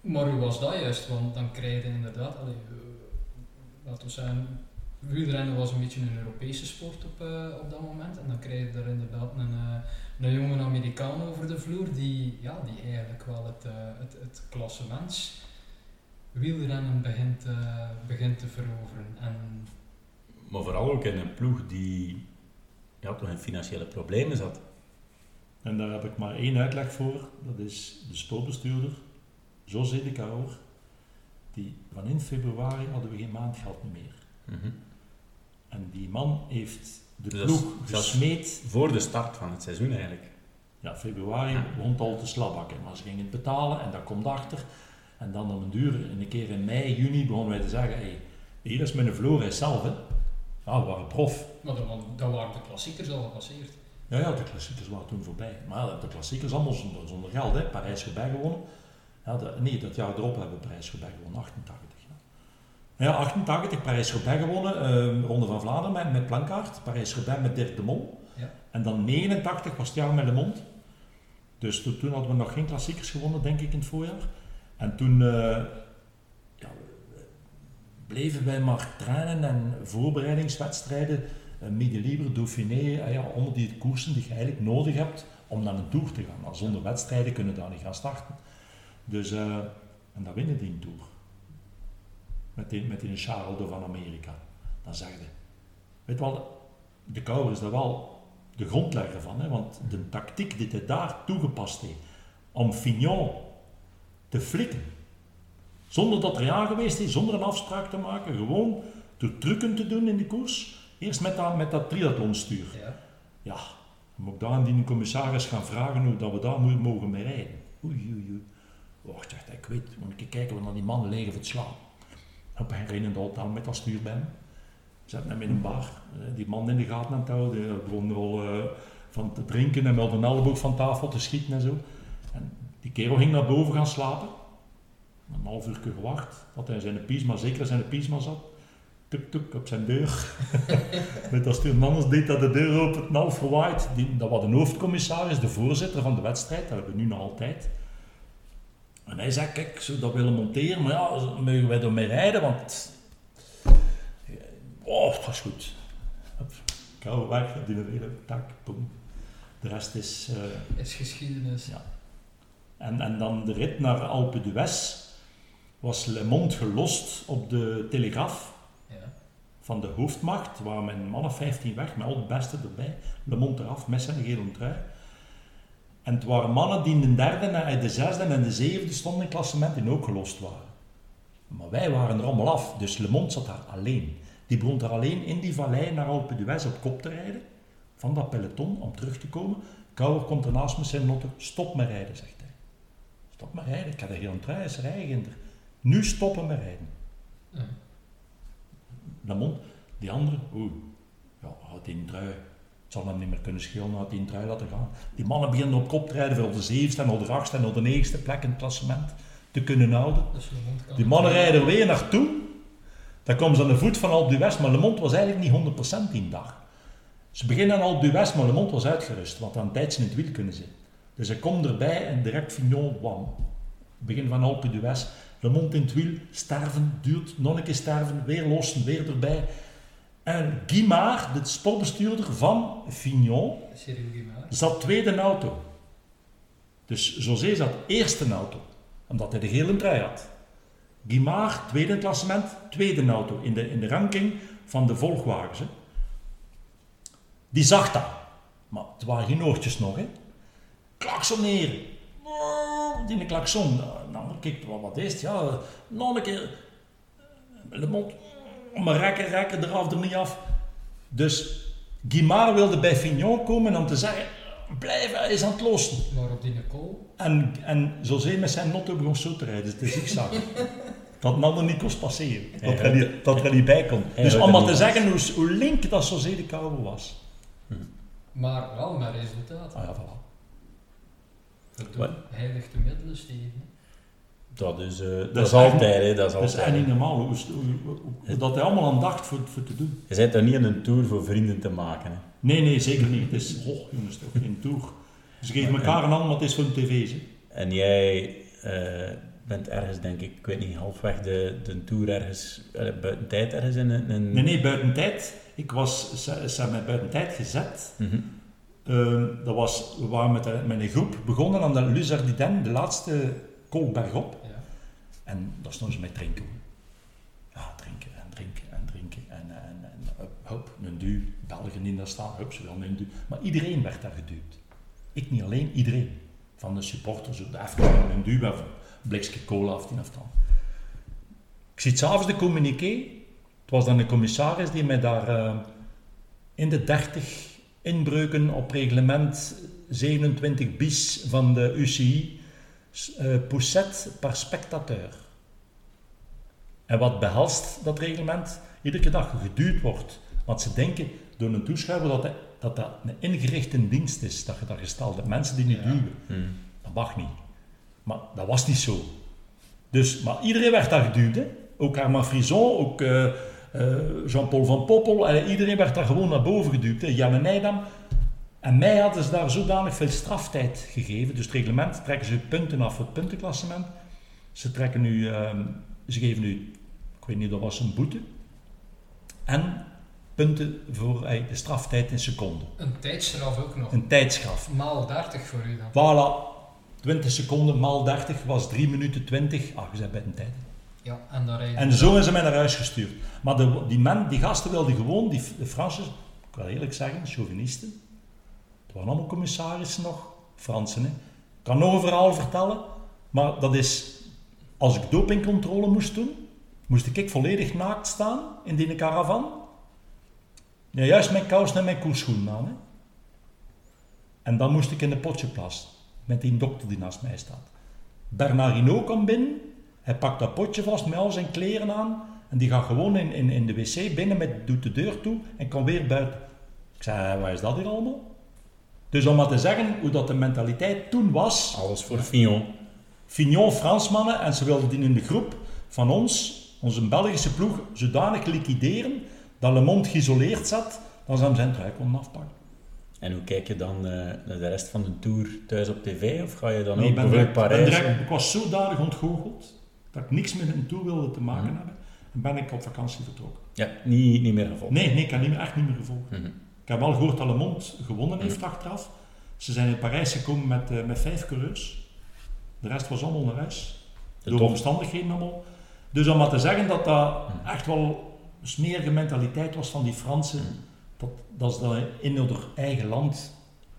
Speaker 2: Maar hoe was dat juist? Want dan krijg je inderdaad, allee, eh, laten we zeggen, wielrennen was een beetje een Europese sport op, op dat moment. En dan krijg je daar inderdaad een, een jonge Amerikaan over de vloer die, ja, die eigenlijk wel het, het, het klassements wielrennen begint, eh, begint te veroveren. En
Speaker 1: maar vooral ook in een ploeg die ja, toch in financiële problemen zat.
Speaker 4: En daar heb ik maar één uitleg voor. Dat is de sportbestuurder, José de Caroor. Die van in februari hadden we geen maandgeld meer.
Speaker 1: Mhm.
Speaker 4: En die man heeft de
Speaker 1: Dus
Speaker 4: ploeg gesmeed.
Speaker 1: Voor de start van het seizoen eigenlijk.
Speaker 4: Ja, februari
Speaker 1: Ja.
Speaker 4: begon het al te slabbakken. Maar ze gingen het betalen en dat komt achter. En dan om een duur, een keer in mei, juni, begonnen wij te zeggen: hey, hier is mijn Flores zelf. Hè. Ja, we waren prof.
Speaker 2: Maar dan, dan waren de klassiekers al gepasseerd.
Speaker 4: Ja, ja, de klassiekers waren toen voorbij. Maar de klassiekers allemaal zonder, zonder geld. hè. Parijs-Roubaix gewonnen. Ja, de- nee, dat jaar erop hebben we Parijs-Roubaix gewonnen, 88. Ja, ja 88, Parijs-Roubaix gewonnen. ehm, Ronde van Vlaanderen met, met Plankaart. Parijs-Roubaix met Dirk de Mol.
Speaker 2: Ja.
Speaker 4: En dan 89 was het jaar met Le Monde. Dus toen, toen hadden we nog geen klassiekers gewonnen, denk ik, in het voorjaar. En toen eh, ja, bleven wij maar trainen en voorbereidingswedstrijden. Uh, Midi Libre, Dauphiné, eh, ja, onder die koersen die je eigenlijk nodig hebt om naar een Tour te gaan. Maar zonder wedstrijden kunnen daar niet gaan starten. Dus, eh, en dan winnen die een Tour. Met die, met die van Amerika. Dan zeg je, weet wel, de Kouwer is daar wel de grondlegger van. Hè? Want de tactiek die hij daar toegepast heeft om Fignon te flikken, zonder dat er aan geweest is, zonder een afspraak te maken, gewoon door trucken te doen in de koers. Eerst met dat, met dat triathlonstuur.
Speaker 2: Ja.
Speaker 4: Ja, dan moet ik daar aan die commissaris gaan vragen hoe dat we daar mo- mogen mee rijden. Oei, oei, oei. Wacht, echt, ik weet, moet ik kijken waar die mannen liggen voor het slaan. Op een rijdende hotel met dat stuur bij hem. Zet hem in een bar, eh, die man in de gaten aan het houden. Begon er al eh, van te drinken en met een elleboog van tafel te schieten en zo. Die kerel ging naar boven gaan slapen. Een half uur gewacht, dat hij zijn pisma, zeker zijn pisma zat. tuk tuk op zijn deur. Met als toen anders deed dat de deur open, het half verwaaid. Die, dat was de hoofdcommissaris, de voorzitter van de wedstrijd, dat hebben we nu nog altijd. En hij zei, kijk, ik zou dat willen monteren, maar ja, mogen wij ermee rijden, want... Oh, dat is goed. Kou weg, die weer, tak, boem. De rest is... eh,
Speaker 2: Is geschiedenis.
Speaker 4: Ja. En, en dan de rit naar Alpe d'Huez was Le Monde gelost op de Telegraaf
Speaker 2: Ja.
Speaker 4: van de hoofdmacht. Er waren mijn mannen 15 weg, met al het beste erbij. Le Monde eraf, met zijn gele trui. En het waren mannen die in de derde, en de zesde en de zevende stonden in klassement en ook gelost waren. Maar wij waren er allemaal af, dus Le Monde zat daar alleen. Die begon daar alleen in die vallei naar Alpe d'Huez op kop te rijden, van dat peloton, om terug te komen. Kouwer komt ernaast met zijn notte, stop met rijden, zegt. Stop met rijden, ik heb er geen trui, is rijden. Nu stoppen met rijden.
Speaker 2: Ja.
Speaker 4: Le Monde, die andere, oeh, ja, had die een trui. Het zal hem niet meer kunnen schelen, had die trui laten gaan. Die mannen beginnen op kop te rijden voor op de zevende en op de achtste en op de negende plek in het klassement te kunnen houden.
Speaker 2: Dus
Speaker 4: Die mannen rijden er weer naartoe. Dan komen ze aan de voet van Alpe d'Huez, maar Le Monde was eigenlijk niet 100% die dag. Ze beginnen aan Alpe d'Huez, maar Le Monde was uitgerust, want aan tijdens in het wiel kunnen zitten. Dus hij komt erbij en direct Fignon, wam. Begin van Alpe d'Huez, Le Monde in het wiel, sterven, duurt, keer sterven, weer lossen, weer erbij. En Guimard, de sportbestuurder van Fignon, zat tweede in auto. Dus José zat eerste in auto, omdat hij de gele trui had. Guimard, tweede klassement, tweede in auto, in de, in de ranking van de volgwagens. Hè. Die zag dat. Maar het waren geen oortjes nog, hè. Klaksoneren. Oh, Die een klakson. Nou, kijk, wat, wat is het? Ja, nog een keer. Le mond. Maar rekken, rekken, eraf, er niet af. Dus Guimard wilde bij Fignon komen om te zeggen, blijf, hij is aan het lossen.
Speaker 2: Maar op die kool.
Speaker 4: En, en José met zijn notto begon zo te rijden, dus de zigzag. dat een ander niet kon passeren. Dat er niet, dat er niet bij kon.
Speaker 1: Hij
Speaker 4: Dus om
Speaker 1: er
Speaker 4: maar te zeggen hoe, hoe link dat José de Kouwer was.
Speaker 2: Maar wel met resultaat.
Speaker 4: Ah ja, voilà.
Speaker 2: Dat heilig de middelen, Steven.
Speaker 1: Dat is, eh, dat
Speaker 4: is
Speaker 1: altijd, hè. Dat is
Speaker 4: Dat is
Speaker 1: altijd.
Speaker 4: echt niet normaal, hoe, hoe- hoe- hoe- dat hij allemaal aan dacht voor, voor te doen.
Speaker 1: Je bent er niet in een tour voor vrienden te maken, hè.
Speaker 4: Nee, nee, zeker niet. Het is, oh jongens, toch geen tour. Ze geven elkaar een hand, maar het is voor een tv. Hè.
Speaker 1: En jij eh, bent ergens, denk ik, ik weet niet, halfweg de, de tour ergens, eh, buiten tijd ergens in een... een-
Speaker 4: Nee, nee, buiten tijd. Ik was, ze, ze hebben mij buiten tijd gezet.
Speaker 1: Mhm.
Speaker 4: Ehm, dat was, we waren met, de- met een groep begonnen aan de Luzardiden, de laatste kolkberg op.
Speaker 2: Ja.
Speaker 4: En daar stonden ze met drinken. Ja, drinken en drinken en drinken. En, en, en hup, hup, een duw. Belgen die daar staan, hup, ze willen een duw. Maar iedereen werd daar geduwd. Ik niet alleen, iedereen. Van de supporters, de even een duw, of een blikje cola af die afstand. Ik zie s'avonds de communiqué. Het was dan een commissaris die mij daar eh, in de 30 inbreuken op reglement 27 bis van de UCI uh, pousset per spectateur. En wat behelst dat reglement? Iedere dag geduwd wordt. Want ze denken door een toeschouwer dat, dat dat een ingerichte dienst is, dat je daar gesteld hebt. Mensen die niet
Speaker 2: Ja.
Speaker 4: duwen.
Speaker 1: Mhm.
Speaker 4: Dat mag niet. Maar dat was niet zo. Dus, maar iedereen werd daar geduwd. Hè? Ook Armand Frison, ook eh, eh, Jean-Paul van Poppel. eh, iedereen werd daar gewoon naar boven geduwd. Hè? Janne Nijdam. En mij hadden ze daar zodanig veel straftijd gegeven. Dus het reglement trekken ze punten af voor het puntenklassement. Ze, trekken nu, ehm, ze geven nu, ik weet niet, dat was een boete. En punten voor eh, de straftijd in seconden.
Speaker 2: Een tijdstraf ook nog.
Speaker 4: Een tijdstraf.
Speaker 2: Maal 30 voor u dan.
Speaker 4: Voilà, 20 seconden maal 30 was 3 minuten 20. Ah, je bent bij een tijd.
Speaker 2: Ja, en
Speaker 4: En zo zijn ze mij naar huis gestuurd. Maar de, die, men, die gasten wilden gewoon, die, de Fransen, ik wil eerlijk zeggen, chauvinisten. Het waren allemaal commissarissen nog, Fransen. Hè. Ik kan nog een verhaal vertellen, maar dat is, als ik dopingcontrole moest doen, moest ik volledig naakt staan in die caravan. Ja, juist mijn kous en mijn koerschoenen aan. Hè. En dan moest ik in de potje plassen, met die dokter die naast mij staat. Bernard Hinault kwam binnen, hij pakt dat potje vast met al zijn kleren aan en die gaat gewoon in, in, in de wc binnen, met, doet de deur toe en kan weer buiten. Ik zei, wat is dat hier allemaal? Dus om maar te zeggen hoe dat de mentaliteit toen was,
Speaker 1: Alles voor Fignon.
Speaker 4: Fignon Fransmannen en ze wilden die in de groep van ons onze Belgische ploeg zodanig liquideren dat Le Monde geïsoleerd zat, dat ze hem zijn trui konden afpakken.
Speaker 1: En hoe kijk je dan uh, naar de rest van de Tour thuis op tv? Of ga je dan
Speaker 4: nee,
Speaker 1: ook Parijs?
Speaker 4: Ben direct, ik was zodanig ontgoocheld dat ik niks met een Tour wilde te maken
Speaker 1: Mhm.
Speaker 4: hebben. En ben ik op vakantie vertrokken.
Speaker 1: Ja, niet, niet meer gevolgd.
Speaker 4: Nee, nee, ik heb niet meer, echt niet meer gevolgd.
Speaker 1: Mhm.
Speaker 4: Ik heb wel gehoord dat Le Monde gewonnen heeft achteraf. Ze zijn in Parijs gekomen met, eh, met vijf coureurs. De rest was allemaal naar huis.
Speaker 1: De
Speaker 4: Door
Speaker 1: top.
Speaker 4: omstandigheden allemaal. Dus om maar te zeggen dat dat
Speaker 1: Mhm.
Speaker 4: echt wel een smerige mentaliteit was van die Fransen.
Speaker 1: Mhm.
Speaker 4: Dat, dat ze dat in hun eigen land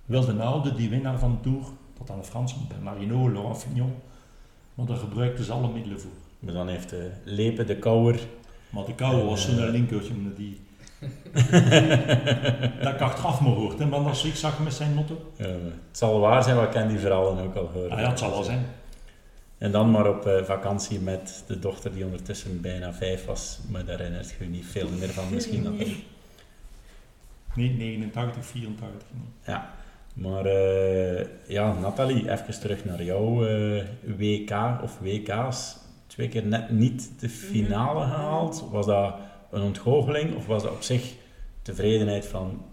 Speaker 4: wilden houden, die winnaar van de Tour. Dat aan de Fransen, Marino, Laurent Fignon. Maar daar gebruikten ze alle middelen voor.
Speaker 1: Maar dan heeft de Lepe, de Kouwer...
Speaker 4: Maar de koude was zo'n
Speaker 1: eh,
Speaker 4: linkertje die... dat ik achteraf maar hoort, hè, maar dat ik zag met zijn motto.
Speaker 1: eh, het zal waar zijn, wat ken die verhalen ook al horen.
Speaker 4: Ah ja, het zal wel zijn.
Speaker 1: En dan maar op eh, vakantie met de dochter die ondertussen bijna vijf was. Maar daar herinnert je niet veel meer van misschien.
Speaker 3: Nee.
Speaker 4: Nee, 89, 84. nee.
Speaker 1: Ja, maar eh, ja, Nathalie, even terug naar jouw eh, WK of WK's. Twee keer net niet de finale
Speaker 3: Mhm.
Speaker 1: gehaald. Was dat een ontgoocheling of was dat op zich tevredenheid van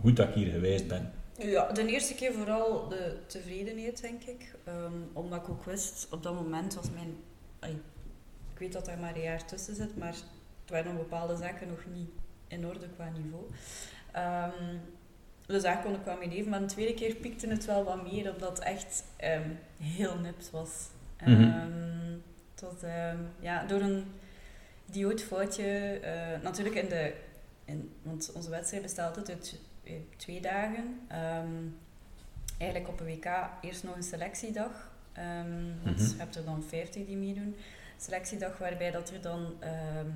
Speaker 1: goed dat ik hier geweest ben?
Speaker 3: Ja, de eerste keer vooral de tevredenheid, denk ik. Ehm, omdat ik ook wist, op dat moment was mijn... ik weet dat er maar een jaar tussen zit, maar het waren bepaalde zaken nog niet in orde qua niveau. Ehm, dus daar kon ik wel mee leven. Maar de tweede keer piekte het wel wat meer, omdat het echt ehm, heel nipt was.
Speaker 1: Mhm.
Speaker 3: Ehm, tot, ehm, ja, door een idioot foutje, eh, natuurlijk in de... In, want onze wedstrijd bestaat altijd uit eh, twee dagen. Eigenlijk op een WK eerst nog een selectiedag. Want
Speaker 1: Mhm.
Speaker 3: je hebt er dan 50 die meedoen. Selectiedag waarbij dat er dan ehm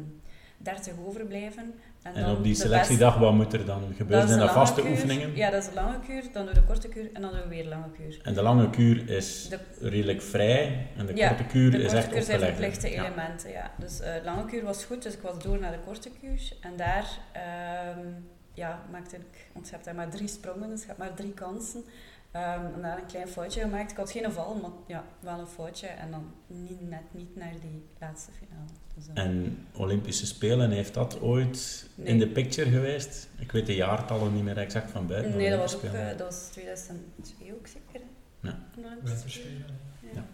Speaker 3: 30 overblijven.
Speaker 1: En op die
Speaker 3: de
Speaker 1: selectiedag, wat moet er dan gebeuren?
Speaker 3: dat
Speaker 1: Zijn dat vaste
Speaker 3: kuur.
Speaker 1: oefeningen?
Speaker 3: Ja, dat is een lange kuur. Dan doen we de korte kuur en dan doen we weer een lange kuur.
Speaker 1: En de lange kuur is
Speaker 3: De-
Speaker 1: redelijk vrij en de
Speaker 3: Ja,
Speaker 1: korte kuur
Speaker 3: De
Speaker 1: is
Speaker 3: korte
Speaker 1: echt
Speaker 3: kuur zijn verplichte
Speaker 1: Ja.
Speaker 3: elementen, ja. Dus eh, de lange kuur was goed, dus ik was door naar de korte kuur. En daar ehm, ja, maakte ik, want je hebt daar maar drie sprongen, dus je hebt maar drie kansen. Ehm, en daar een klein foutje gemaakt. Ik had geen val, maar ja, wel een foutje. En dan niet, net niet naar die laatste finale. Dus, eh,
Speaker 1: En Olympische Spelen, heeft dat ooit
Speaker 3: Nee.
Speaker 1: in de picture geweest? Ik weet de jaartallen niet meer exact van buiten.
Speaker 3: nee, dat
Speaker 1: Olympische
Speaker 3: was, ook, eh, dat was 2002 ook zeker. hè?
Speaker 1: Ja.
Speaker 3: De Olympische Spelen. Ja.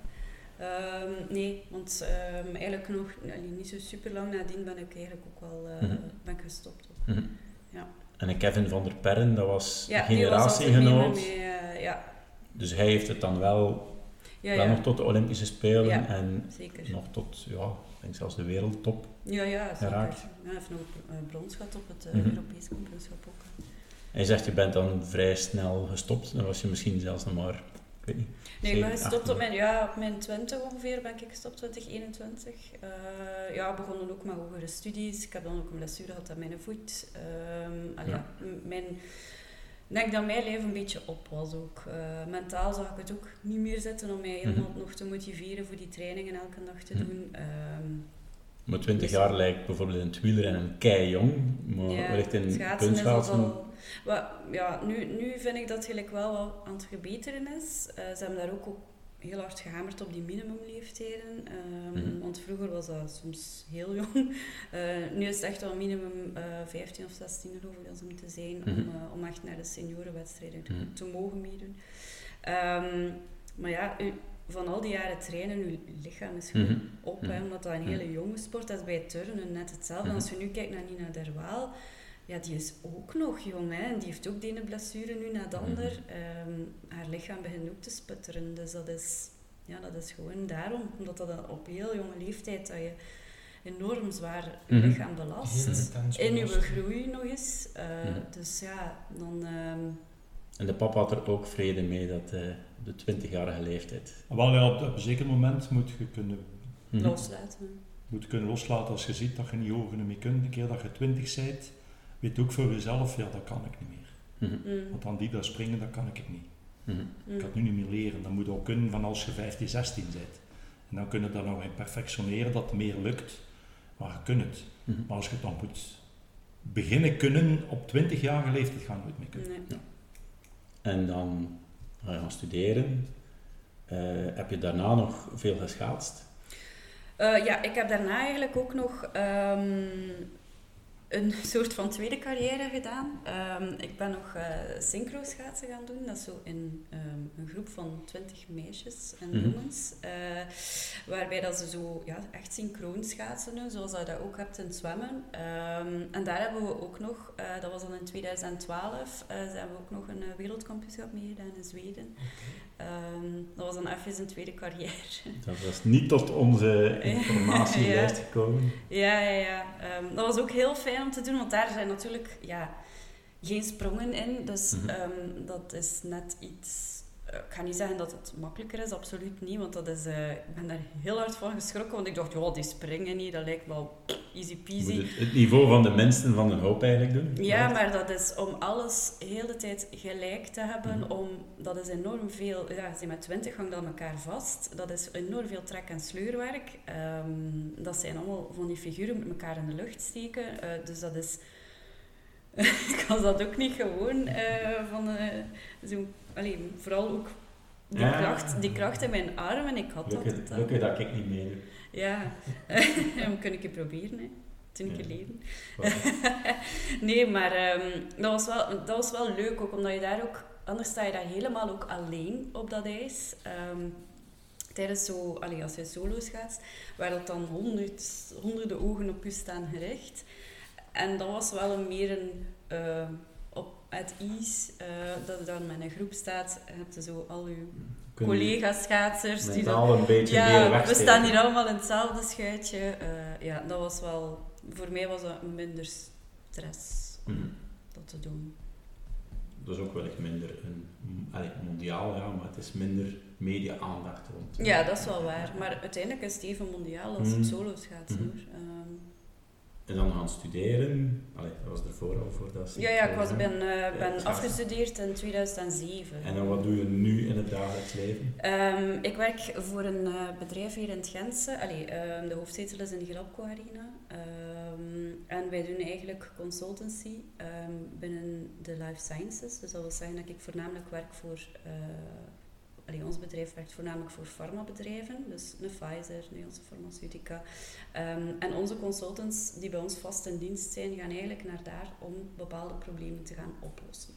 Speaker 3: Ehm, nee, want ehm, eigenlijk nog niet zo super lang nadien ben ik eigenlijk ook wel eh,
Speaker 1: Mhm.
Speaker 3: ben ik gestopt.
Speaker 1: Mhm.
Speaker 3: Ja.
Speaker 1: En Kevin van der Perren, dat was
Speaker 3: Ja,
Speaker 1: generatiegenoot.
Speaker 3: mee, eh, ja.
Speaker 1: Dus hij heeft het dan wel,
Speaker 3: Ja,
Speaker 1: wel
Speaker 3: ja,
Speaker 1: nog tot de Olympische Spelen en
Speaker 3: zeker.
Speaker 1: nog tot, ja, ik denk zelfs de wereldtop.
Speaker 3: Ja, ja, zeker.
Speaker 1: geraakt.
Speaker 3: Hij heeft nog eh, brons gehad op het
Speaker 1: Mhm.
Speaker 3: Europees kampioenschap ook.
Speaker 1: En je zegt, je bent dan vrij snel gestopt. Dan was je misschien zelfs nog maar, ik weet niet.
Speaker 3: Nee, ik ben gestopt op mijn, ja, op mijn 20 ongeveer ben ik gestopt, 2021. Eh ja, begonnen ook met hogere studies. Ik heb dan ook een blessure gehad aan mijn voet. Ehm, allee,
Speaker 1: Ja.
Speaker 3: ja, m- mijn, ik denk dat mijn leven een beetje op was ook. Eh, mentaal zag ik het ook niet meer zitten om mij helemaal nog te motiveren voor die trainingen elke dag te
Speaker 1: Mhm.
Speaker 3: doen. Ehm,
Speaker 1: Maar 20
Speaker 3: Dus-
Speaker 1: jaar lijkt bijvoorbeeld in het wielrennen kei jong, maar
Speaker 3: Ja,
Speaker 1: wellicht in kunstschaatsen.
Speaker 3: Ja, nu, nu vind ik dat gelijk wel wat aan het gebeteren is. Eh, ze hebben daar ook, ook heel hard gehamerd op die minimumleeftijden. Ehm,
Speaker 1: Mhm.
Speaker 3: Want vroeger was dat soms heel jong. Eh, nu is het echt wel minimum eh 15 of 16 geloof ik dat ze moeten zijn om,
Speaker 1: Mhm.
Speaker 3: om echt naar de seniorenwedstrijden te-
Speaker 1: Mhm.
Speaker 3: te mogen meedoen. Ehm, maar ja, u- van al die jaren trainen, uw lichaam is gewoon op, hè, omdat dat een hele jonge sport is. Bij turnen net hetzelfde. Als je nu kijkt naar Nina Derwaal, ja, die is ook nog jong. Hè, en die heeft ook die ene blessure nu na de
Speaker 1: Mhm.
Speaker 3: ander. Ehm, haar lichaam begint ook te sputteren. Dus dat is, ja, dat is gewoon daarom. Omdat dat op heel jonge leeftijd dat je enorm zwaar je
Speaker 1: Mhm.
Speaker 3: lichaam belast. In uw groei nog eens. Eh,
Speaker 1: Mhm.
Speaker 3: Dus ja, dan... ehm,
Speaker 1: En de papa had er ook vrede mee dat eh, de 20-jarige leeftijd.
Speaker 4: Wel, ja, op, op een zeker moment moet je kunnen,
Speaker 3: loslaten.
Speaker 4: moet je kunnen loslaten als je ziet dat je niet hoger mee kunt. Een keer dat je twintig bent, weet ook voor jezelf, ja, dat kan ik niet meer.
Speaker 1: Mhm.
Speaker 3: Mm,
Speaker 4: Want aan die daar springen, dat kan ik niet.
Speaker 1: Mhm.
Speaker 3: mm.
Speaker 4: Ik kan het nu niet meer leren. Dat moet ook kunnen van als je 15, 16 bent. En dan kun je dat nog in perfectioneren, dat het meer lukt. Maar je kunt het.
Speaker 1: Mhm.
Speaker 4: Maar als je het dan moet beginnen kunnen op 20-jarige leeftijd, ga je nooit meer kunnen.
Speaker 3: Nee.
Speaker 1: En dan ga je gaan studeren. Eh, heb je daarna nog veel geschaatst?
Speaker 3: Eh, ja, ik heb daarna eigenlijk ook nog ehm, een soort van tweede carrière gedaan. Ehm, ik ben nog uh, synchro schaatsen gaan doen. Dat is zo in ehm, een groep van twintig meisjes en
Speaker 1: Mhm.
Speaker 3: jongens. eh, waarbij dat ze zo ja, echt synchroon schaatsen doen, zoals dat je dat ook hebt in zwemmen. Ehm, en daar hebben we ook nog, eh, dat was dan in 2012, eh, daar hebben we ook nog een wereldkampioenschap meegedaan in Zweden. Dat was dan even een tweede carrière.
Speaker 1: Dat was niet tot onze informatielijst
Speaker 3: Ja.
Speaker 1: gekomen.
Speaker 3: Ja, ja, ja. Dat was ook heel fijn om te doen, want daar zijn natuurlijk ja, geen sprongen in. Dus
Speaker 1: Mhm.
Speaker 3: ehm, dat is net iets... eh, Ik ga niet zeggen dat het makkelijker is, absoluut niet. Want dat is, eh, ik ben daar heel hard van geschrokken. Want ik dacht, ja, die springen niet. Dat lijkt wel easy peasy.
Speaker 1: het, het niveau van de mensen van een hoop eigenlijk doen.
Speaker 3: Ja, maar dat is om alles heel de tijd gelijk te hebben.
Speaker 1: Mhm.
Speaker 3: Om, dat is enorm veel... Ja, zit met twintig hangt aan elkaar vast. Dat is enorm veel trek- en sleurwerk. Ehm, dat zijn allemaal van die figuren met elkaar in de lucht steken. Eh, dus dat is... ik was dat ook niet gewoon eh, van eh, zo... Allee, vooral ook die,
Speaker 1: Ja.
Speaker 3: kracht, die kracht in mijn armen. Ik had dat
Speaker 1: Gelukkig, gelukkig dat ik niet meedoe.
Speaker 3: Ja, dan kun ik het proberen, hè. Tien keer
Speaker 1: Ja.
Speaker 3: leven.
Speaker 1: Voilà.
Speaker 3: nee, maar ehm, dat, was wel, dat was wel leuk ook, omdat je daar ook... Anders sta je daar helemaal ook alleen op dat ijs. Ehm, tijdens zo... Allee, als je solo's gaat, waar dat dan honderd, honderden ogen op je staan gericht. En dat was wel een meer een... eh, het ijs, eh, dat je dan met een groep staat, heb je zo al je collega's schaatsers die dan
Speaker 1: een beetje meer
Speaker 3: ja, we staan hier allemaal in hetzelfde schuitje. Eh, ja, dat was wel... Voor mij was dat minder stress om
Speaker 1: Mhm.
Speaker 3: dat te doen.
Speaker 1: Dat is ook wel echt minder een, allee, mondiaal, ja, maar het is minder media-aandacht rond.
Speaker 3: Ja, dat is wel waar. Maar uiteindelijk is het even mondiaal als het
Speaker 1: Mhm.
Speaker 3: solo schaatsen. Ehm,
Speaker 1: En dan gaan studeren. Allee, dat was ervoor al voor dat.
Speaker 3: ja, ja, ik was, ben, eh, ben afgestudeerd in 2007.
Speaker 1: En dan wat doe je nu in het dagelijks leven?
Speaker 3: Ehm, ik werk voor een eh, bedrijf hier in het Gentse. Allee, ehm, de hoofdzetel is in de Arena. Ehm, en wij doen eigenlijk consultancy binnen de life sciences. Dus dat wil zeggen dat ik voornamelijk werk voor... eh, allee, ons bedrijf werkt voornamelijk voor farmabedrijven. Dus een Pfizer, Nederlandse farmaceutica. Ehm, en onze consultants die bij ons vast in dienst zijn, gaan eigenlijk naar daar om bepaalde problemen te gaan oplossen.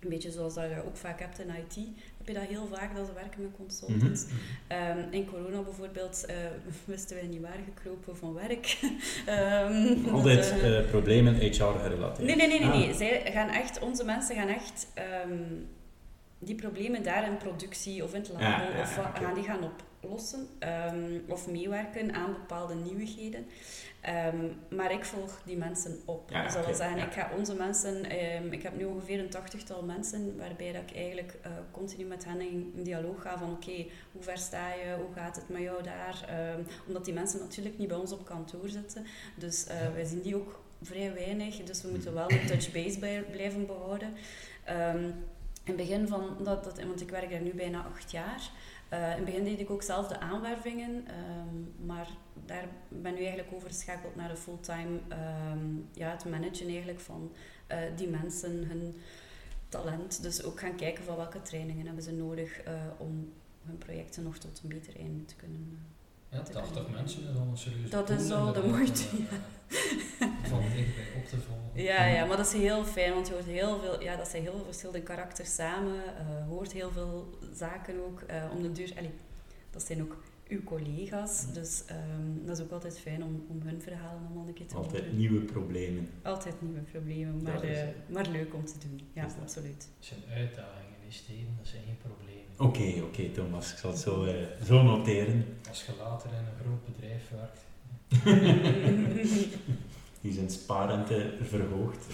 Speaker 3: Een beetje zoals dat je ook vaak hebt in IT, heb je dat heel vaak dat ze werken met consultants.
Speaker 1: Mhm.
Speaker 3: Ehm, in corona bijvoorbeeld eh, wisten wij niet waar gekropen van werk. Ehm,
Speaker 1: Altijd
Speaker 3: dat, eh,
Speaker 1: eh, problemen HR gerelateerd.
Speaker 3: Nee, nee, nee, nee.
Speaker 1: Ah.
Speaker 3: nee. Zij gaan echt, onze mensen gaan echt die problemen daar in productie of in het labo
Speaker 1: Ja, ja,
Speaker 3: of wat, gaan die gaan oplossen ehm, of meewerken aan bepaalde nieuwigheden. Ehm, maar ik volg die mensen op.
Speaker 1: Ja,
Speaker 3: dus dat wil
Speaker 1: oké,
Speaker 3: zeggen, ik ga onze mensen, ehm, ik heb nu ongeveer een tachtigtal mensen waarbij dat ik eigenlijk eh, continu met hen in, in dialoog ga van oké, hoe ver sta je, hoe gaat het met jou daar? Omdat die mensen natuurlijk niet bij ons op kantoor zitten. Dus eh, wij zien die ook vrij weinig, dus we moeten wel een touch base bij, blijven behouden. In het begin van dat, want ik werk daar nu bijna acht jaar. Eh, in het begin deed ik ook zelf de aanwervingen, ehm, maar daar ben nu eigenlijk overgeschakeld naar de fulltime, ehm, ja, het managen eigenlijk van eh, die mensen, hun talent. Dus ook gaan kijken van welke trainingen hebben ze nodig eh, om hun projecten nog tot een beter einde te kunnen.
Speaker 2: Ja, 80 mensen is al een serieuze
Speaker 3: Dat is al de moeite,
Speaker 2: om, eh, Van dichtbij op te volgen.
Speaker 3: Ja, ja, maar dat is heel fijn, want je hoort heel veel, ja, dat zijn heel veel verschillende karakters samen, eh, hoort heel veel zaken ook. eh, om de duur, allee, dat zijn ook uw collega's, dus ehm, dat is ook altijd fijn om, om hun verhalen allemaal een keer te
Speaker 1: Altijd
Speaker 3: horen.
Speaker 1: nieuwe problemen.
Speaker 3: Altijd nieuwe problemen, maar, eh, maar leuk om te doen. Ja, absoluut.
Speaker 2: Het zijn uitdagingen, die Steven, dat zijn geen problemen.
Speaker 1: Oké, oké Thomas, ik zal het zo, eh, zo noteren.
Speaker 2: Als je later in een groot bedrijf werkt,
Speaker 1: Die zijn sparente verhoogd.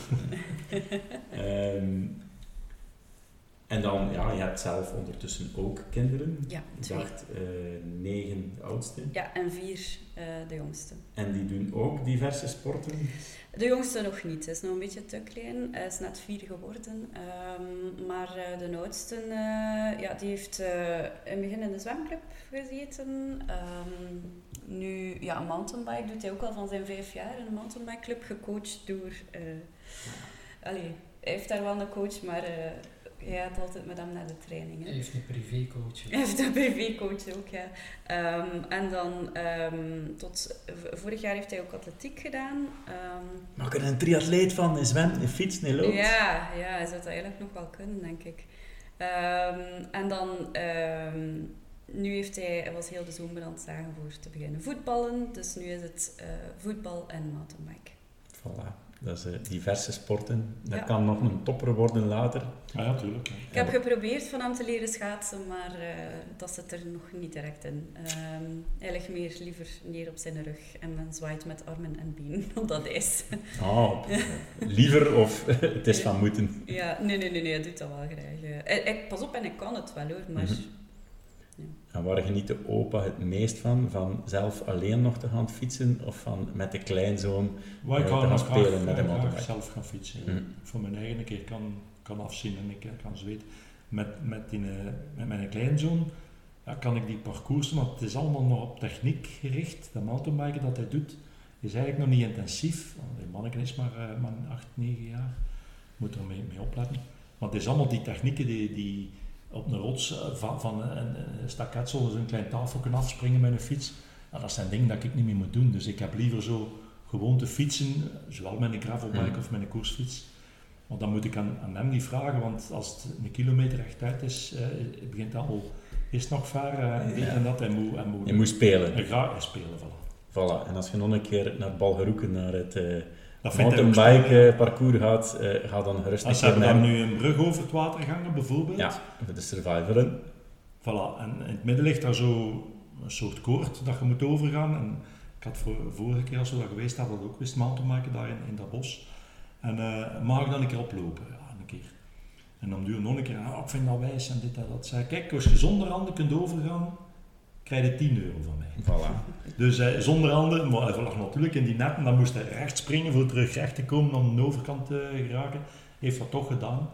Speaker 1: Ehm, en dan, ja, je hebt zelf ondertussen ook kinderen.
Speaker 3: Ja,
Speaker 1: Ik
Speaker 3: twee.
Speaker 1: dacht eh, negen de oudste.
Speaker 3: Ja, en vier eh, de jongste.
Speaker 1: En die doen ook diverse sporten.
Speaker 3: De jongste nog niet, hij is nog een beetje te klein. Hij is net vier geworden. Ehm, maar eh, de oudste, ja, die heeft in het begin in de zwemclub gezeten. Ehm, nu, ja, een mountainbike doet hij ook al van zijn vijf jaar. In een mountainbike club, gecoacht door... allee, hij heeft daar wel een coach, maar Hij gaat altijd met hem naar de training.
Speaker 2: Hij heeft een privécoach.
Speaker 3: Hij heeft een privécoach ook, ja. Ehm, en dan, ehm, tot vorig jaar heeft hij ook atletiek gedaan. Ehm,
Speaker 1: Maak er een triatleet van, een zwem, een fiets, een loopt.
Speaker 3: ja, ja, hij zou dat eigenlijk nog wel kunnen, denk ik. Ehm, en dan, ehm, nu heeft hij, hij was heel de zomer aan het zagen voor te beginnen voetballen. Dus nu is het eh, voetbal en mountainbike.
Speaker 1: Voilà. Dat is eh, diverse sporten. Dat
Speaker 3: Ja.
Speaker 1: kan nog een topper worden later.
Speaker 4: Ja, ja, tuurlijk.
Speaker 3: Ik heb geprobeerd van hem te leren schaatsen, maar eh, dat zit er nog niet direct in. Ehm, hij ligt meer liever neer op zijn rug en men zwaait met armen en benen, want dat is.
Speaker 1: Oh, liever of het is van moeten.
Speaker 3: Ja, nee, nee, nee, nee, hij doet dat wel graag. eh. Hij- hij- pas op, en ik kan het wel hoor, maar...
Speaker 1: Mhm. En waar geniet de opa het meest van? Van zelf alleen nog te gaan fietsen of van met de kleinzoon?
Speaker 4: Waar ik
Speaker 1: Ja,
Speaker 4: kan
Speaker 1: te gaan spelen
Speaker 4: graag,
Speaker 1: met de mountainbike.
Speaker 4: zelf gaan fietsen.
Speaker 1: Mhm.
Speaker 4: Voor mijn eigen een keer kan, kan afzien en ik kan zweten. Met, met, die, eh, met mijn kleinzoon ja, kan ik die parcours doen, want het is allemaal nog op techniek gericht. Dat mountainbiken dat hij doet, is eigenlijk nog niet intensief. Die manneke is maar, eh, maar 8, 9 jaar. Moet er mee, mee opletten. Want het is allemaal die technieken die, die op een rots eh, van, van een, staketsel, dus een klein tafeltje afspringen met een fiets. Ja, dat zijn dingen dat ik niet meer moet doen. Dus ik heb liever zo gewoon te fietsen, zowel met een gravelbike of met een koersfiets. Maar dan moet ik aan, aan hem niet vragen, want als het een kilometer rechtuit is, eh, begint al is nog ver eh, en dit
Speaker 1: Ja.
Speaker 4: en dat. Hij moet, hij moet,
Speaker 1: Je moet spelen.
Speaker 4: hij graag spelen. Voilà.
Speaker 1: Voilà. En als je nog een keer naar Balgeroeken, naar het eh Mountainbike
Speaker 4: spannend.
Speaker 1: eh, parcours gaat, eh, ga dan gerust een
Speaker 4: Als
Speaker 1: naar
Speaker 4: dan nu een brug over het water gangen, bijvoorbeeld.
Speaker 1: Ja, voor de survivalen.
Speaker 4: Voilà. En in het midden ligt daar zo een soort koord dat je moet overgaan. En ik had voor, vorige keer als we daar geweest hadden, dat ook wist mountainbiken daar in, in dat bos. En eh, mag ik dan een keer oplopen? Ja, een keer. En dan duur ik nog een keer, ah, ik vind dat wijs en dit en dat. Zei, kijk, als je zonder handen kunt overgaan, krijg je 10 euro van mij.
Speaker 1: Voilà.
Speaker 4: Dus eh, zonder handen, maar hij lag natuurlijk in die netten, dan moest hij recht springen voor terug recht te komen om de overkant te geraken. Heeft dat toch gedaan.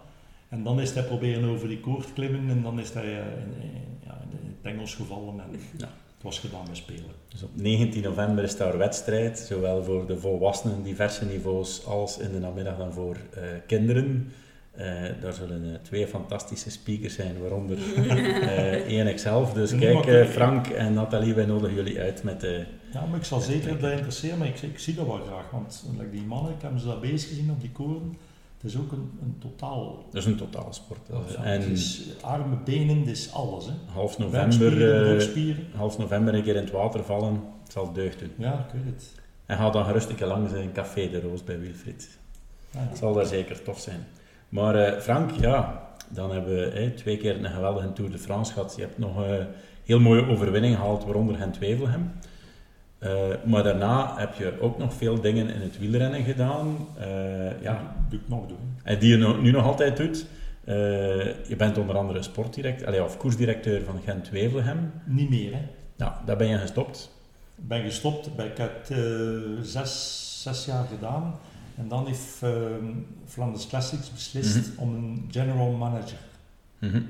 Speaker 4: En dan is hij proberen over die koord klimmen en dan is hij eh, in, in- ja, in het Engels gevallen en
Speaker 1: Ja.
Speaker 4: het was gedaan met spelen.
Speaker 1: Dus op 19 november is daar wedstrijd, zowel voor de volwassenen, diverse niveaus, als in de namiddag dan voor eh, kinderen. Eh, daar zullen eh, twee fantastische speakers zijn, waaronder eh één ikzelf. Dus kijk. Frank en Nathalie, wij nodigen jullie uit met de...
Speaker 4: Ja, maar ik zal zeker dat interesseren, maar ik, ik zie dat wel graag, want like die mannen, ik heb ze daar bezig gezien op die koren. Het is ook een, een totaal...
Speaker 1: Dat is een totaalsport.
Speaker 4: Ja,
Speaker 1: en
Speaker 4: het is armen, benen, het is alles. Hè.
Speaker 1: half november, eh, half november een keer in het water vallen, het zal deugd doen.
Speaker 4: Ja, ik weet het.
Speaker 1: En ga dan gerust een keer langs in een Café de Roos bij Wilfried.
Speaker 4: Ja, ja.
Speaker 1: Het zal daar zeker tof zijn. Maar eh, Frank, ja, dan hebben we eh, twee keer een geweldige Tour de France gehad. Je hebt nog een heel mooie overwinning gehaald, waaronder Gent-Wevelgem. Eh, maar daarna heb je ook nog veel dingen in het wielrennen gedaan. eh, ja,
Speaker 4: doe ik nog doen.
Speaker 1: en die je nu nog altijd doet. Eh, je bent onder andere sportdirecteur, of koersdirecteur van Gent-Wevelgem.
Speaker 4: Niet meer, hè.
Speaker 1: Ja, daar ben je gestopt.
Speaker 4: Ik ben gestopt, ik heb het eh, zes, zes jaar gedaan. En dan heeft uh, Flanders Classics beslist
Speaker 1: Mhm.
Speaker 4: om een general manager,
Speaker 1: Mhm.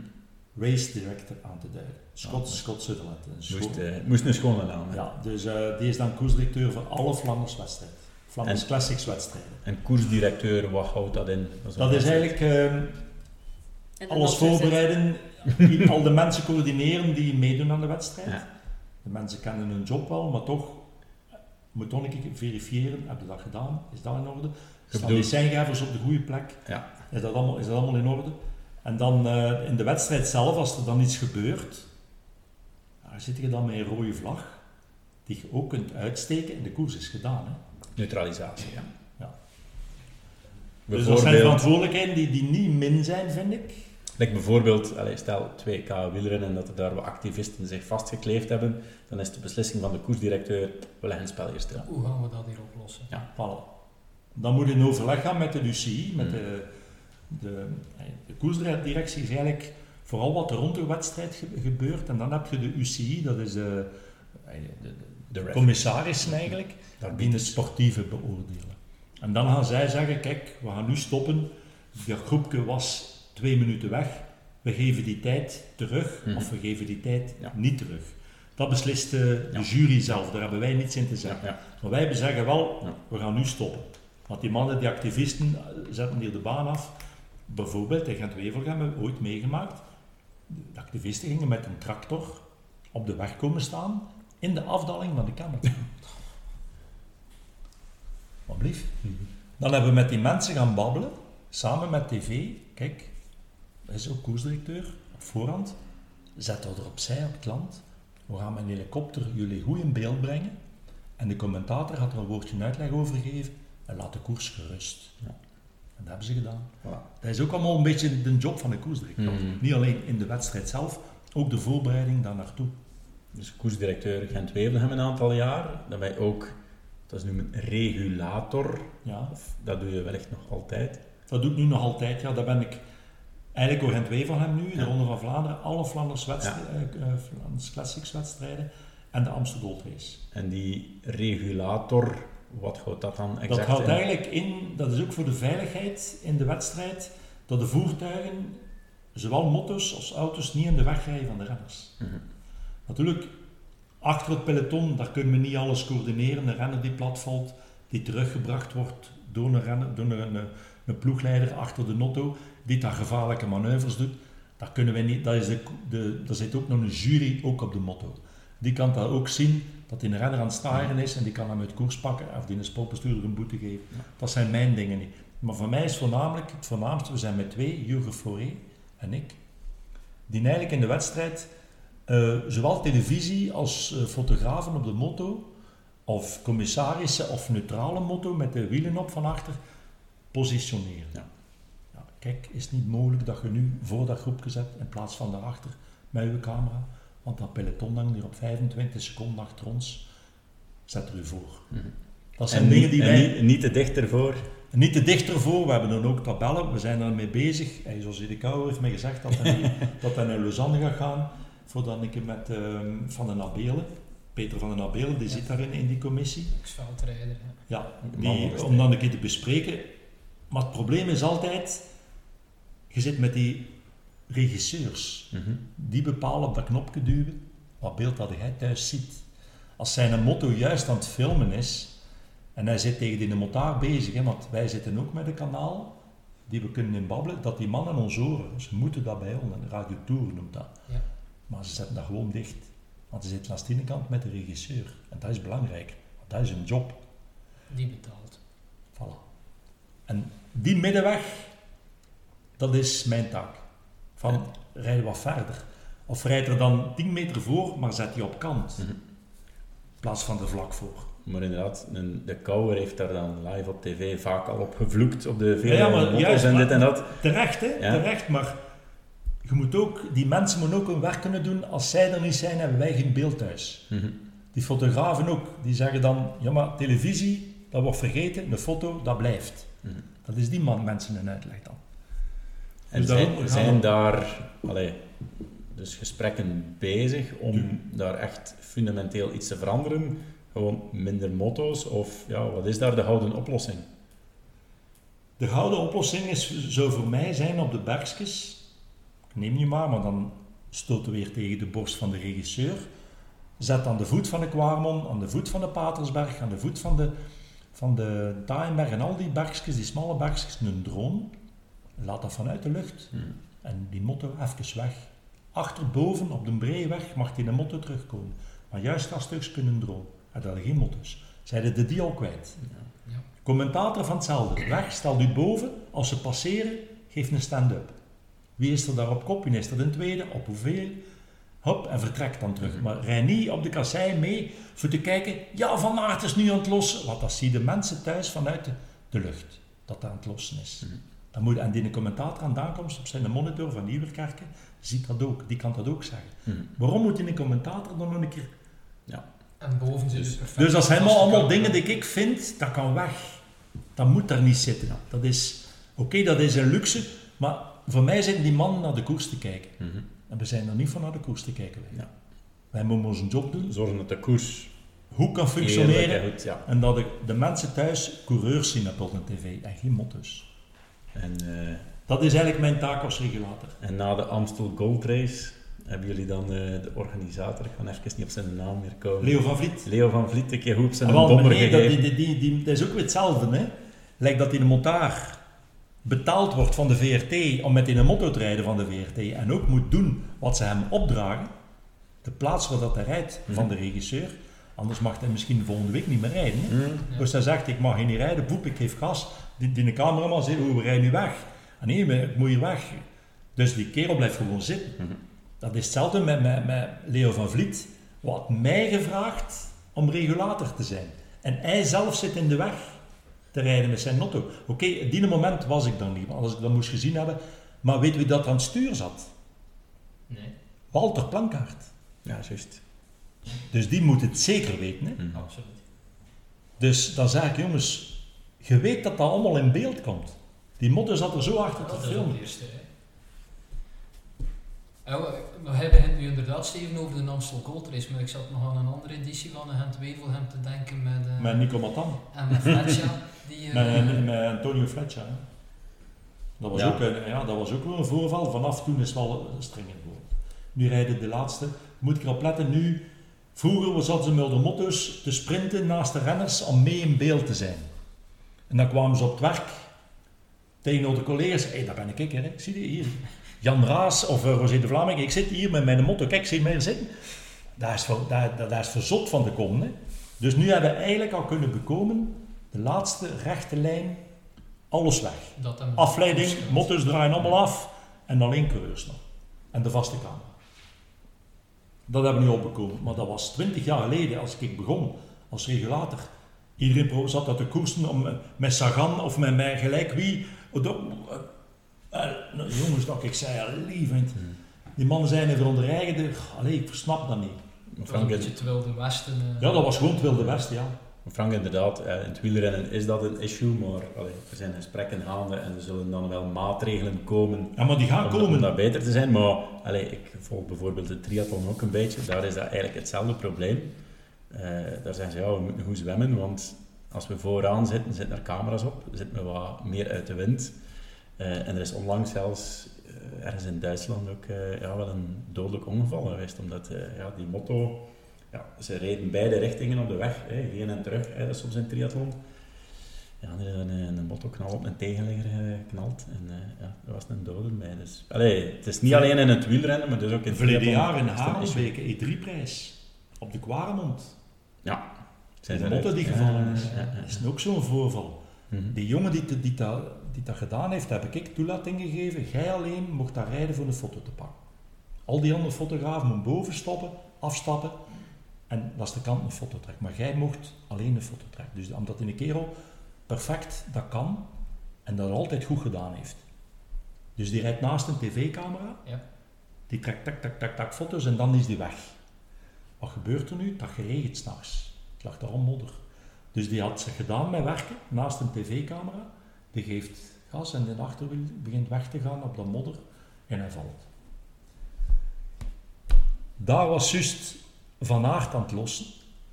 Speaker 4: race director aan te duiden. Scott,
Speaker 1: Ja.
Speaker 4: Scott Sutherland. Een
Speaker 1: Moest,
Speaker 4: schoon-
Speaker 1: eh, moest een schone naam hebben.
Speaker 4: ja, dus eh, die is dan koersdirecteur voor alle Flanders wedstrijden. Flanders
Speaker 1: En-
Speaker 4: Classics wedstrijden.
Speaker 1: En koersdirecteur, wat houdt dat in? is
Speaker 4: Dat is eigenlijk eh,
Speaker 3: En dan
Speaker 4: alles
Speaker 3: er
Speaker 4: voorbereiden, al de mensen coördineren die meedoen aan de wedstrijd.
Speaker 1: Ja.
Speaker 4: De mensen kennen hun job wel, maar toch moet keer verifiëren, heb je dat gedaan? Is dat in orde? Staan die seingevers op de goede plek?
Speaker 1: Ja.
Speaker 4: Is, dat allemaal, is dat allemaal in orde? En dan eh, in de wedstrijd zelf, als er dan iets gebeurt, daar zit je dan met een rode vlag, die je ook kunt uitsteken en de koers is gedaan. Hè?
Speaker 1: Neutralisatie, ja.
Speaker 4: Ja. Dus dat zijn verantwoordelijkheden die, die niet min zijn, vind ik.
Speaker 1: Like bijvoorbeeld allee, stel 2K wielrennen en dat er daar wat activisten zich vastgekleefd hebben, dan is de beslissing van de koersdirecteur, we leggen het spel hier stil.
Speaker 2: Hoe gaan we dat hier oplossen?
Speaker 4: Voilà. Dan moet je in overleg gaan met de UCI, met
Speaker 1: Mm.
Speaker 4: de, de, de koersdirectie is eigenlijk vooral wat er rond de wedstrijd ge- gebeurt. En dan heb je de UCI, dat is de, de,
Speaker 1: De
Speaker 4: de commissarissen eigenlijk,
Speaker 1: Daar
Speaker 4: die het sportieve beoordelen. En dan gaan zij zeggen, kijk, we gaan nu stoppen. Dat groepje was twee minuten weg. We geven die tijd terug,
Speaker 1: Mhm.
Speaker 4: of we geven die tijd
Speaker 1: Ja.
Speaker 4: niet terug. Dat beslist de, jury zelf, daar hebben wij niets in te zeggen.
Speaker 1: Ja.
Speaker 4: Maar wij zeggen wel, we gaan nu stoppen. Want die mannen, die activisten, eh, zetten hier de baan af. bijvoorbeeld in Gent-Wevelgem hebben we ooit meegemaakt, de activisten gingen met een tractor op de weg komen staan in de afdaling van de kamer. Wat blieft. Dan hebben we met die mensen gaan babbelen, samen met tv. Kijk, hij is ook koersdirecteur, op voorhand. Zet dat er opzij op het land. We gaan met een helikopter jullie goed in beeld brengen. En de commentator gaat er een woordje uitleg over geven en laat de koers gerust.
Speaker 1: Ja.
Speaker 4: En dat hebben ze gedaan.
Speaker 1: Voilà.
Speaker 4: Dat is ook allemaal een beetje de job van de koersdirecteur.
Speaker 1: Mhm.
Speaker 4: Niet alleen in de wedstrijd zelf, ook de voorbereiding daar naartoe.
Speaker 1: Dus koersdirecteur Gent-Wevelgem een aantal jaar. Dan ben je ook, dat is nu een regulator.
Speaker 4: Ja.
Speaker 1: Dat doe je wellicht nog altijd.
Speaker 4: Dat doe ik nu nog altijd. Ja, daar ben ik eigenlijk door Gent van hem nu, de. Ronde van Vlaanderen, alle Flanders, wedstri- eh, eh, Flanders Classics wedstrijden en de Amsterdam Gold Race.
Speaker 1: En die regulator, wat houdt dat dan exact
Speaker 4: dat houdt
Speaker 1: in?
Speaker 4: eigenlijk in, dat is ook voor de veiligheid in de wedstrijd, dat de voertuigen, zowel motto's als auto's, niet in de weg rijden van de renners.
Speaker 1: Mhm.
Speaker 4: Natuurlijk, achter het peloton, daar kunnen we niet alles coördineren. Een renner die plat valt, die teruggebracht wordt door een, renner, door een, een, een ploegleider achter de notto, die daar gevaarlijke manoeuvres doet. Daar kunnen we niet, dat is de, de, er zit ook nog een jury ook op de motto. Die kan dat ook zien, dat die een renner aan het staren is en die kan hem uit koers pakken of die een sportbestuurder een boete geven. Dat zijn mijn dingen niet. Maar voor mij is voornamelijk, het voornaamste, we zijn met twee, Jurgen Floré en ik, die eigenlijk in de wedstrijd eh, zowel televisie als eh, fotografen op de motto, of commissarissen of neutrale motto met de wielen op van achter, positioneren.
Speaker 1: Ja.
Speaker 4: Kijk, is het niet mogelijk dat je nu voor dat groepje zet in plaats van daarachter met uw camera, want dat peloton hangt hier op 25 seconden achter ons, zet er u voor.
Speaker 1: Mhm.
Speaker 4: Dat zijn
Speaker 1: En,
Speaker 4: dingen die
Speaker 1: en
Speaker 4: wij...
Speaker 1: niet, niet te dicht ervoor.
Speaker 4: Niet te dicht ervoor, we hebben dan ook tabellen, we zijn daarmee bezig. Hey, zoals de Kouwer heeft mij gezegd dat hij, dat hij naar Lausanne gaat gaan, voordat ik met ehm, Van den Abelen, Peter van den Abelen, die
Speaker 2: Ja.
Speaker 4: zit daarin in die commissie.
Speaker 2: Ex-veldrijder. ja.
Speaker 4: Ja, die, om dan een keer te bespreken. Maar het probleem is altijd, je zit met die regisseurs,
Speaker 1: Mhm.
Speaker 4: die bepalen op dat knopje duwen wat beeld dat hij thuis ziet. Als zijn motto juist aan het filmen is en hij zit tegen die motaar bezig, hè, want wij zitten ook met een kanaal die we kunnen inbabbelen, dat die mannen ons horen. Ze moeten dat bij ons, een Radio Tour noemt dat.
Speaker 2: Ja.
Speaker 4: Maar ze zetten dat gewoon dicht. Want ze zitten aan de ene kant met de regisseur. En dat is belangrijk, want dat is hun job.
Speaker 2: Die betaalt.
Speaker 4: Voilà. En die middenweg, dat is mijn taak. Van, rijd wat verder. Of rijd er dan 10 meter voor, maar zet die op kant.
Speaker 1: Mhm.
Speaker 4: In plaats van er vlak voor.
Speaker 1: Maar inderdaad, een, de Kouwer heeft daar dan live op tv vaak al op gevloekt op de vele
Speaker 4: Ja, ja, maar juist,
Speaker 1: en
Speaker 4: maar-
Speaker 1: dit en dat.
Speaker 4: Terecht, hè?
Speaker 1: Ja.
Speaker 4: Terecht, maar je moet ook, die mensen moeten ook hun werk kunnen doen. Als zij er niet zijn, hebben wij geen beeld thuis.
Speaker 1: Mhm.
Speaker 4: Die fotografen ook, die zeggen dan, ja maar televisie, dat wordt vergeten, een foto, dat blijft.
Speaker 1: Mhm.
Speaker 4: Dat is die man mensen een uitleg dan.
Speaker 1: En
Speaker 4: Dus
Speaker 1: zijn, daar allee, dus gesprekken bezig om
Speaker 4: Ja.
Speaker 1: daar echt fundamenteel iets te veranderen? Gewoon minder motto's? Of ja, wat is daar de houden oplossing?
Speaker 4: De gouden oplossing is, zou voor mij zijn op de bergjes. Ik neem je maar, maar dan stoten we weer tegen de borst van de regisseur. Zet aan de voet van de Kwarmon, aan de voet van de Patersberg, aan de voet van de, van de en al die bergjes, die smalle bergjes, een drone. Laat dat vanuit de lucht.
Speaker 1: Mhm.
Speaker 4: En die motto even weg. Achterboven op de breeweg mag die de motto terugkomen. Maar juist dat stukje kunnen drone. En dat geen motto's. Zeiden de die al kwijt.
Speaker 2: Ja.
Speaker 4: Commentator van hetzelfde. Weg, stel u boven. Als ze passeren, geef een stand-up. Wie is er daar op kop? Wie is er de tweede? Op hoeveel? Hop, en vertrekt dan terug.
Speaker 1: Mhm.
Speaker 4: Maar rij niet op de kassei mee voor te kijken. Ja, Van Aert is nu aan het lossen. Want dat zien de mensen thuis vanuit de, de lucht. Dat dat aan het lossen is.
Speaker 1: Mhm.
Speaker 4: Dan moet, en die commentator aan de aankomst op zijn monitor van Nieuwerkerken ziet dat ook. Die kan dat ook zeggen.
Speaker 1: Mhm.
Speaker 4: Waarom moet die een commentator dan nog een keer
Speaker 2: En boven zit
Speaker 1: Dus-
Speaker 2: de perfecte
Speaker 4: dus dat zijn allemaal dingen die ik vind, dat kan weg. Dat moet daar niet zitten. Dat is, oké, dat is een luxe, maar voor mij zijn die mannen naar de koers te kijken.
Speaker 1: Mhm.
Speaker 4: En we zijn er niet voor naar de koers te kijken. Wij,
Speaker 1: Ja.
Speaker 4: wij moeten onze job doen,
Speaker 1: Zorgen dat de koers
Speaker 4: hoe kan functioneren
Speaker 1: en goed, ja.
Speaker 4: en dat de, de mensen thuis coureurs zien op de tv en geen motto's.
Speaker 1: En, eh,
Speaker 4: Dat is eigenlijk mijn taak als regulator.
Speaker 1: en na de Amstel Gold Race hebben jullie dan eh, de organisator, ik kan even niet op zijn naam meer komen.
Speaker 4: Leo van Vliet.
Speaker 1: Leo van Vliet, een keer goed op zijn
Speaker 4: Ah, wel,
Speaker 1: bomber
Speaker 4: nee, dat, die, die, die, dat is ook weer hetzelfde. Hè? Lijkt dat hij de montaar betaald wordt van de VRT om met in een motto te rijden van de VRT en ook moet doen wat ze hem opdragen, de plaats waar dat hij rijdt van de regisseur, anders mag hij misschien volgende week niet meer rijden. hè.
Speaker 2: Ja.
Speaker 4: Dus hij zegt, ik mag hier niet rijden, boep, ik geef gas. Die, die cameraman zegt, oh, we rijden nu weg. Ah, nee, maar ik moet hier weg. Dus die kerel blijft gewoon zitten.
Speaker 1: Mhm.
Speaker 4: Dat is hetzelfde met, met, met Leo van Vliet. Wat mij gevraagd om regulator te zijn. En hij zelf zit in de weg te rijden met zijn auto. Oké, op die moment was ik dan niet, want als ik dat moest gezien hebben. Maar weet wie dat aan het stuur zat?
Speaker 2: Nee,
Speaker 4: Walter Plankaart.
Speaker 1: Ja, juist.
Speaker 4: Dus die moet het zeker weten. Hè?
Speaker 1: Mhm.
Speaker 2: absoluut.
Speaker 4: Dus dan zeg ik, jongens, je weet dat dat allemaal in beeld komt. Die motor zat er zo achter te
Speaker 2: Dat is op
Speaker 4: filmen.
Speaker 2: de eerste we, hebben nu inderdaad Steven over de Amstel Gold Race, maar ik zat nog aan een andere editie van de Gent Wevelgem te denken met, eh,
Speaker 4: Met Nico Matan.
Speaker 2: en met Fletcher. Die, eh,
Speaker 4: Met, met Antonio Fletcher. hè. Dat was,
Speaker 1: Ja.
Speaker 4: Ook, een, ja, dat was ook wel een voorval. Vanaf toen is het wel strenger geworden. Nu rijden de laatste. Moet ik erop letten, nu... Vroeger zaten ze met de motto's te sprinten naast de renners om mee in beeld te zijn. En dan kwamen ze op het werk tegen de collega's. Hé, hey, daar ben ik, hè. Zie je hier? Jan Raas of uh, Rosé de Vlaming. Ik zit hier met mijn motto. Kijk, zie je mij zitten? Daar is, voor, daar, daar, is verzot van te komen. Hè. Dus nu hebben we eigenlijk al kunnen bekomen de laatste rechte lijn, alles weg. Afleiding, motors draaien allemaal af en alleen coureurs nog. En de vaste camera. Dat hebben we nu opgekomen. Maar dat was twintig jaar geleden, als ik begon als regulator. Iedereen zat dat te koersen om, eh, met Sagan of met mij gelijk wie. Dat- eh, eh, nou, jongens, dat ik zei, lievend. Die mannen zijn even onder eigen. Allee, ik versnap dat niet.
Speaker 2: Dat was een
Speaker 1: Frank,
Speaker 2: beetje het Wilde Westen. eh.
Speaker 4: Ja, dat was gewoon het Wilde Westen, ja.
Speaker 1: Frank, inderdaad, eh, in het wielrennen is dat een issue, maar allee, er zijn gesprekken gaande en er zullen dan wel maatregelen komen
Speaker 4: Ja, maar die gaan
Speaker 1: om, dat- om
Speaker 4: komen.
Speaker 1: dat beter te zijn. Maar allee, ik volg bijvoorbeeld de triathlon ook een beetje, daar is dat eigenlijk hetzelfde probleem. Eh, daar zeggen ze, ja, we moeten goed zwemmen, want als we vooraan zitten, zitten er camera's op, zitten we wat meer uit de wind. Eh, en er is onlangs zelfs ergens in Duitsland ook ja, wel een dodelijk ongeval geweest, omdat ja, die motto, ja, ze reden beide richtingen op de weg, hè, heen en terug, hè, dat is soms in triathlon. Ja, er is een, een, motto-knal op een tegenligger geknald en eh, ja, er was een dode bij. Dus, allee, het is niet alleen in het wielrennen, maar dus ook in het
Speaker 4: Verleden jaar in. Haarlem E3-prijs. Op de Kwaremond.
Speaker 1: Zijn
Speaker 4: de
Speaker 1: eruit.
Speaker 4: die gevallen
Speaker 1: Ja,
Speaker 4: is.
Speaker 1: ja, ja.
Speaker 4: Dat is ook zo'n voorval.
Speaker 1: Mhm.
Speaker 4: Die jongen die, die, die, dat, die dat gedaan heeft, heb ik toelating gegeven. Jij alleen mocht daar rijden voor een foto te pakken. Al die andere fotografen moeten boven stoppen, afstappen. En dat is de kant een foto trekken. Maar jij mocht alleen een foto trekken. Dus omdat die een kerel perfect dat kan en dat altijd goed gedaan heeft. Dus die rijdt naast een tv-camera.
Speaker 2: Ja.
Speaker 4: Die trekt tak, tak, tak, tak foto's en dan is die weg. Wat gebeurt er nu? Dat geregend s'nachts. Het lag daar al modder. Dus die had zich gedaan met werken naast een tv-camera. Die geeft gas en de achterwiel begint weg te gaan op dat modder en hij valt. Daar was juist Van Aert aan het lossen.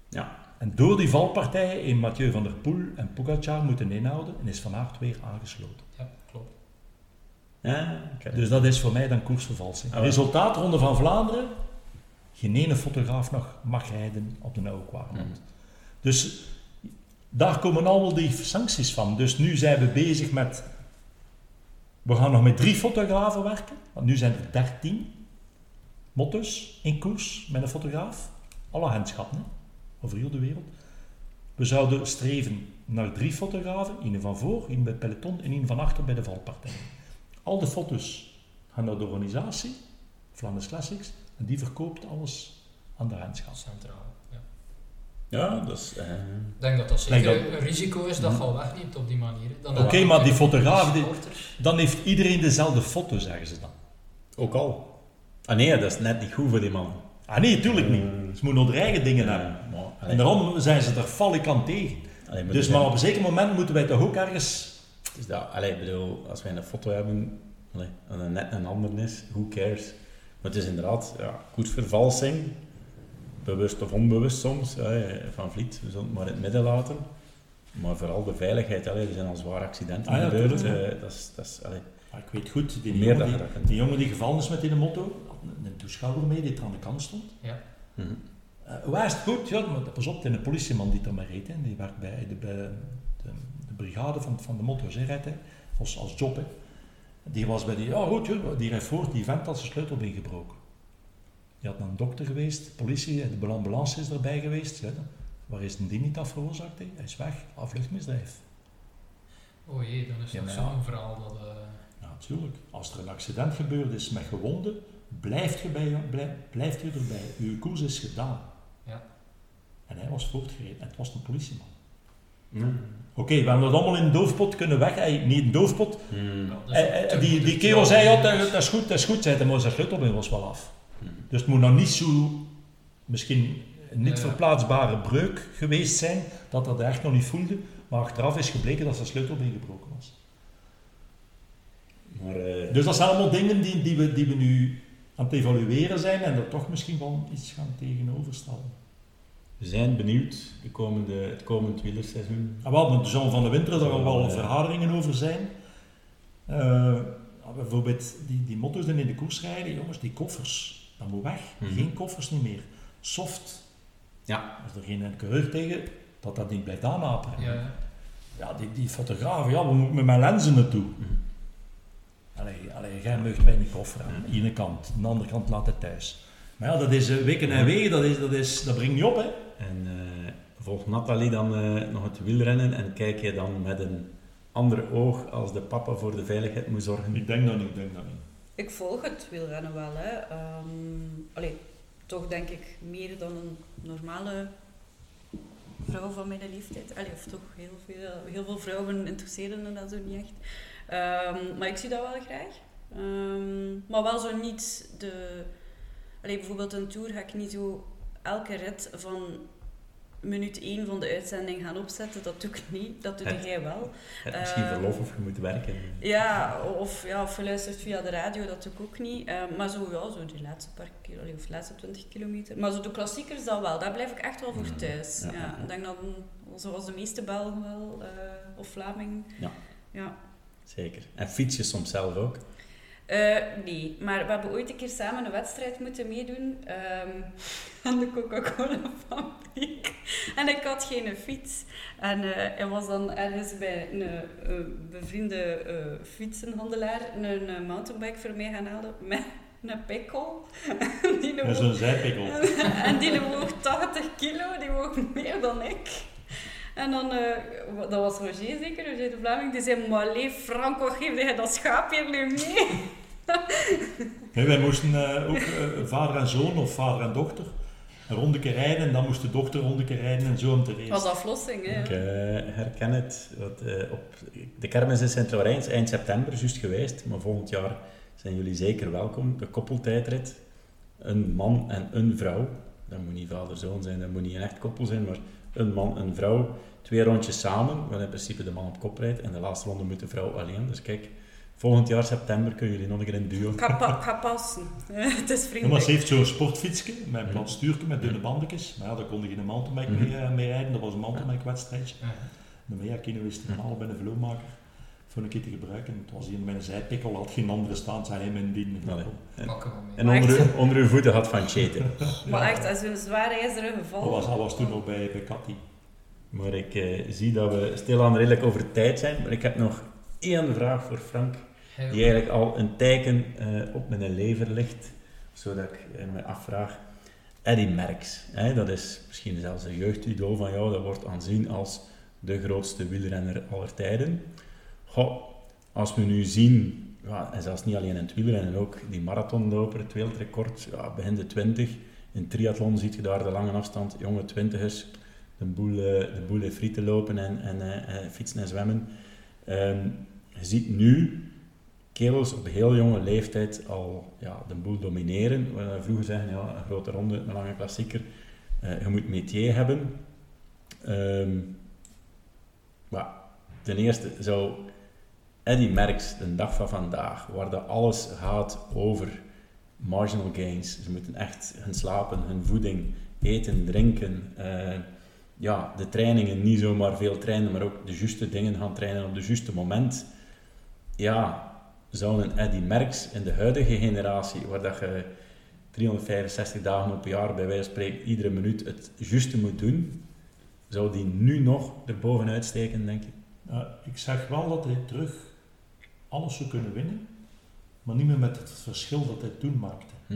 Speaker 1: Ja.
Speaker 4: En door die valpartijen in Mathieu van der Poel en Pogacar moeten inhouden en is Van Aert weer aangesloten.
Speaker 2: Ja, klopt.
Speaker 1: Ja, oké.
Speaker 4: Dus dat is voor mij dan koersvervalsing.
Speaker 1: Ah, wel.
Speaker 4: Resultaat Ronde van Vlaanderen. Geen ene fotograaf nog mag rijden op de oude.
Speaker 1: Mhm.
Speaker 4: Dus daar komen allemaal die sancties van. Dus nu zijn we bezig met... We gaan nog met drie fotografen werken. Want nu zijn er dertien motto's in koers met een fotograaf. Alle handschappen, hè, over heel de wereld. We zouden streven naar drie fotografen. één van voor, één bij het peloton en één van achter bij de valpartij. Al de foto's gaan naar de organisatie, Flanders Classics, en die verkoopt alles aan de handschap.
Speaker 2: Centraal. Ja.
Speaker 1: Ja, dat is... eh,
Speaker 2: Ik denk dat dat zeker
Speaker 4: dat-
Speaker 2: een risico is dat je al wegneemt op die manier. Dan
Speaker 4: Oké, maar die fotograaf, die-. Dan heeft iedereen dezelfde foto, zeggen ze dan.
Speaker 1: ook al. Ah nee, dat is net niet goed voor die man.
Speaker 4: Ah nee, tuurlijk niet.
Speaker 1: Mm.
Speaker 4: Ze moeten hun eigen dingen hebben.
Speaker 1: Maar,
Speaker 4: En daarom zijn ze er falikant tegen.
Speaker 1: allee, maar
Speaker 4: Dus maar op een zeker moment moeten wij toch ook ergens...
Speaker 1: Dus dat, allee, ik bedoel, als wij een foto hebben, allee, en een net een ander is, who cares? Maar het is inderdaad, ja, koersvervalsing, bewust of onbewust soms, van Vliet, we zullen het maar in het midden laten. Maar vooral de veiligheid, allee, er zijn al zware accidenten
Speaker 4: Ah ja,
Speaker 1: gebeurd, eh, dat is, dat is, allee,
Speaker 4: Ah, ik weet goed, die, jongen die, die jongen die gevallen is met die motto, een, een toeschouwer mee die er aan de kant stond.
Speaker 1: mhm.
Speaker 4: Uh, waar is het goed? Ja, maar pas op, het is een politieman die daar maar reed. Hè. Die werkt bij de, bij de, de brigade van, van de. Hè, rijdt, hè. als, als job. Hè. Die was bij die, ja goed, joh, die rijdt voort, die vent had zijn sleutelbeen gebroken. Die had naar een dokter geweest, politie, de ambulance is erbij geweest. Ja, waar is die niet af veroorzaakt? Hij is weg, afluchtmisdrijf.
Speaker 2: Oh jee, dan is
Speaker 4: Ja,
Speaker 2: dat
Speaker 4: maar
Speaker 2: zo'n
Speaker 4: ja.
Speaker 2: verhaal dat... eh,
Speaker 4: Ja, natuurlijk. Als er een accident gebeurd is met gewonden, blijft je, bij, blijf, blijft je erbij. Uw koers is gedaan.
Speaker 2: Ja.
Speaker 4: En hij was voortgereden. En het was een politieman. Oké, we hebben dat allemaal in een doofpot kunnen weg. Hey, niet een doofpot. Eh, eh, die, die kerel zei, ja, dat, dat is goed, dat is goed. Zei hij, maar zijn sleutelbeen was wel af. Dus het moet nog niet zo, misschien een niet
Speaker 2: Ja, ja.
Speaker 4: verplaatsbare breuk geweest zijn, dat dat echt nog niet voelde. Maar achteraf is gebleken dat zijn sleutelbeen gebroken was.
Speaker 1: Maar eh,
Speaker 4: Dus dat zijn allemaal dingen die, die, we, die we nu aan het evalueren zijn en er toch misschien wel iets gaan tegenover stellen.
Speaker 1: we zijn benieuwd de komende, het komend wielerseizoen.
Speaker 4: En wel, met de zon van de winter, daar gaan wel
Speaker 1: Ja.
Speaker 4: vergaderingen over zijn. Eh, bijvoorbeeld die, die motto's die in de koers rijden, jongens, die koffers, dat moet weg.
Speaker 1: Mhm.
Speaker 4: Geen koffers niet meer. Soft.
Speaker 1: Ja.
Speaker 4: Als er geen coureur tegen, dat dat niet blijft aanhapen.
Speaker 2: Ja, ja.
Speaker 4: Ja, die, die fotograaf, ja, we moeten met mijn lenzen naartoe.
Speaker 1: Mhm.
Speaker 4: Allee, allee, jij mag bij een koffer aan de ene kant, aan de andere kant laat het thuis. Maar ja, dat is eh, weken en wegen, dat, is, dat, is, dat brengt niet op, hè.
Speaker 1: En eh, volgt Nathalie dan eh, nog het wielrennen en kijk je dan met een ander oog als de papa voor de veiligheid moet zorgen?
Speaker 4: Ik denk dat niet, ik denk dat niet.
Speaker 3: Ik volg het wielrennen wel. Hè. Ehm, allee, toch denk ik meer dan een normale vrouw van mijn leeftijd. Allee, of toch heel veel, heel veel vrouwen interesseren me dat zo niet echt. Ehm, maar ik zie dat wel graag. Ehm, maar wel zo niet de... Allee, bijvoorbeeld een tour ga ik niet zo elke rit van minuut 1 van de uitzending gaan opzetten. Dat doe ik niet. Dat doe
Speaker 1: Het-
Speaker 3: jij wel.
Speaker 1: Je hebt misschien
Speaker 3: Ehm,
Speaker 1: verlof of je moet werken.
Speaker 3: Ja, of, ja, of je luistert via de radio, dat doe ik ook niet. Maar zo, ja, zo die laatste paar kilo, of de laatste 20 kilometer. Maar zo de klassiekers dan wel, daar blijf ik echt wel voor thuis.
Speaker 1: ja,
Speaker 3: Ja,
Speaker 1: ja.
Speaker 3: Ik denk dat, zoals de meeste Belgen wel, eh, of Vlaming.
Speaker 1: Ja.
Speaker 3: ja.
Speaker 1: Zeker. En fiets je soms zelf ook?
Speaker 3: Eh, nee, maar we hebben ooit een keer samen een wedstrijd moeten meedoen ehm, aan de Coca-Cola fabriek. En ik had geen fiets. En eh, hij was dan ergens bij een eh, bevriende eh, fietsenhandelaar een, mountainbike voor mij gaan halen met een pikkel.
Speaker 4: zo'n zijpikkel.
Speaker 3: en die woog 80 kilo, die woog meer dan ik. En dan, eh, dat was Roger zeker, Roger de Vlaming, die zei, maar leef Franco, geef jij dat schaap hier nu mee?
Speaker 4: Nee, wij moesten eh, ook eh, vader en zoon of vader en dochter een rondeke rijden en dan moest de dochter een rondeke rijden en zo om te
Speaker 3: Dat was
Speaker 4: racen.
Speaker 3: aflossing, hè.
Speaker 1: Ik herken het. Want, eh, op de kermis in Sint-Laurijns eind september juist geweest, maar volgend jaar zijn jullie zeker welkom. De koppeltijdrit. Een man en een vrouw. Dat moet niet vader-zoon zijn, dat moet niet een echt koppel zijn, maar een man en een vrouw. Twee rondjes samen, waar in principe de man op kop rijdt. En de laatste ronde moet de vrouw alleen. Dus kijk, volgend jaar september kunnen jullie nog een keer in duo.
Speaker 3: Ik ga, pa- ga passen. het is
Speaker 4: Ja, maar
Speaker 3: vriendelijk.
Speaker 4: ze heeft zo'n sportfietsje met een plat stuurtje met dunne bandjes. Maar ja, daar kon je geen mountainbike
Speaker 1: Mhm.
Speaker 4: mee, eh, mee rijden. Dat was een mountainbike wedstrijdje.
Speaker 2: Ja.
Speaker 4: De Mea Kino is er halen bij een vloemaker voor een keer te gebruiken. Het was hier met een zijpikkel, had geen andere staan, zijn hem in die.
Speaker 1: Allee.
Speaker 2: Pakken we mee.
Speaker 1: En onder, onder uw voeten had van Cheten.
Speaker 3: Maar echt, als een zwaar ijzeren geval.
Speaker 4: Dat was, dat was toen nog bij, bij Cathy.
Speaker 1: Maar ik eh, zie dat we stilaan redelijk over tijd zijn. Maar ik heb nog één vraag voor Frank.
Speaker 2: Heel
Speaker 1: die eigenlijk al een teken eh, op mijn lever ligt, zodat ik eh, me afvraag. Eddie Merckx, hè, dat is misschien zelfs een jeugdidool van jou, dat wordt aanzien als de grootste wielrenner aller tijden. Als we nu zien, ja, en zelfs niet alleen in het wielrennen, ook die marathonloper, het wereldrecord, ja, begin de 20. In triathlon ziet je daar de lange afstand, jonge twintigers, de boel, eh, de boel in frieten lopen en, en eh, eh, fietsen en zwemmen. Ehm, je ziet nu kerels op heel jonge leeftijd al ja, de boel domineren. We vroeger zeggen, ja, een grote ronde, een lange klassieker. Je moet métier hebben. Ehm, maar ten eerste zou Eddie Merckx, de dag van vandaag, waar dat alles gaat over marginal gains. Ze moeten echt hun slapen, hun voeding, eten, drinken. eh, ja, de trainingen, niet zomaar veel trainen, maar ook de juiste dingen gaan trainen op het juiste moment. Ja, zou een Eddie Merckx in de huidige generatie, waar dat je 365 dagen op een jaar bij wijze van spreken iedere minuut het juiste moet doen, zou die nu nog erbovenuit steken, denk je?
Speaker 4: Ik zeg wel dat hij terug alles zou kunnen winnen, maar niet meer met het verschil dat hij toen maakte.
Speaker 1: Hm.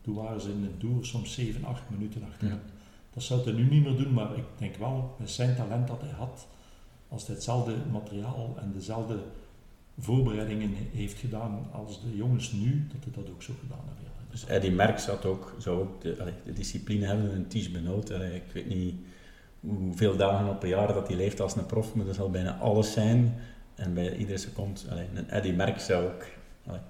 Speaker 4: Toen waren ze in de Tour soms 7, 8 minuten achter
Speaker 1: Ja.
Speaker 4: hem. Dat zou hij nu niet meer doen, maar ik denk wel, met zijn talent dat hij had, als hij hetzelfde materiaal en dezelfde voorbereidingen heeft gedaan als de jongens nu, dat hij dat ook zo gedaan heeft. Ja.
Speaker 1: Dus Eddie Merckx had ook, zou ook de, allee, de discipline hebben, een Ties Benoot. Ik weet niet hoeveel dagen op een jaar dat hij leeft als een prof, maar dat zal bijna alles zijn. En bij iedere seconde, allee, een Eddie Merckx zou ook allee,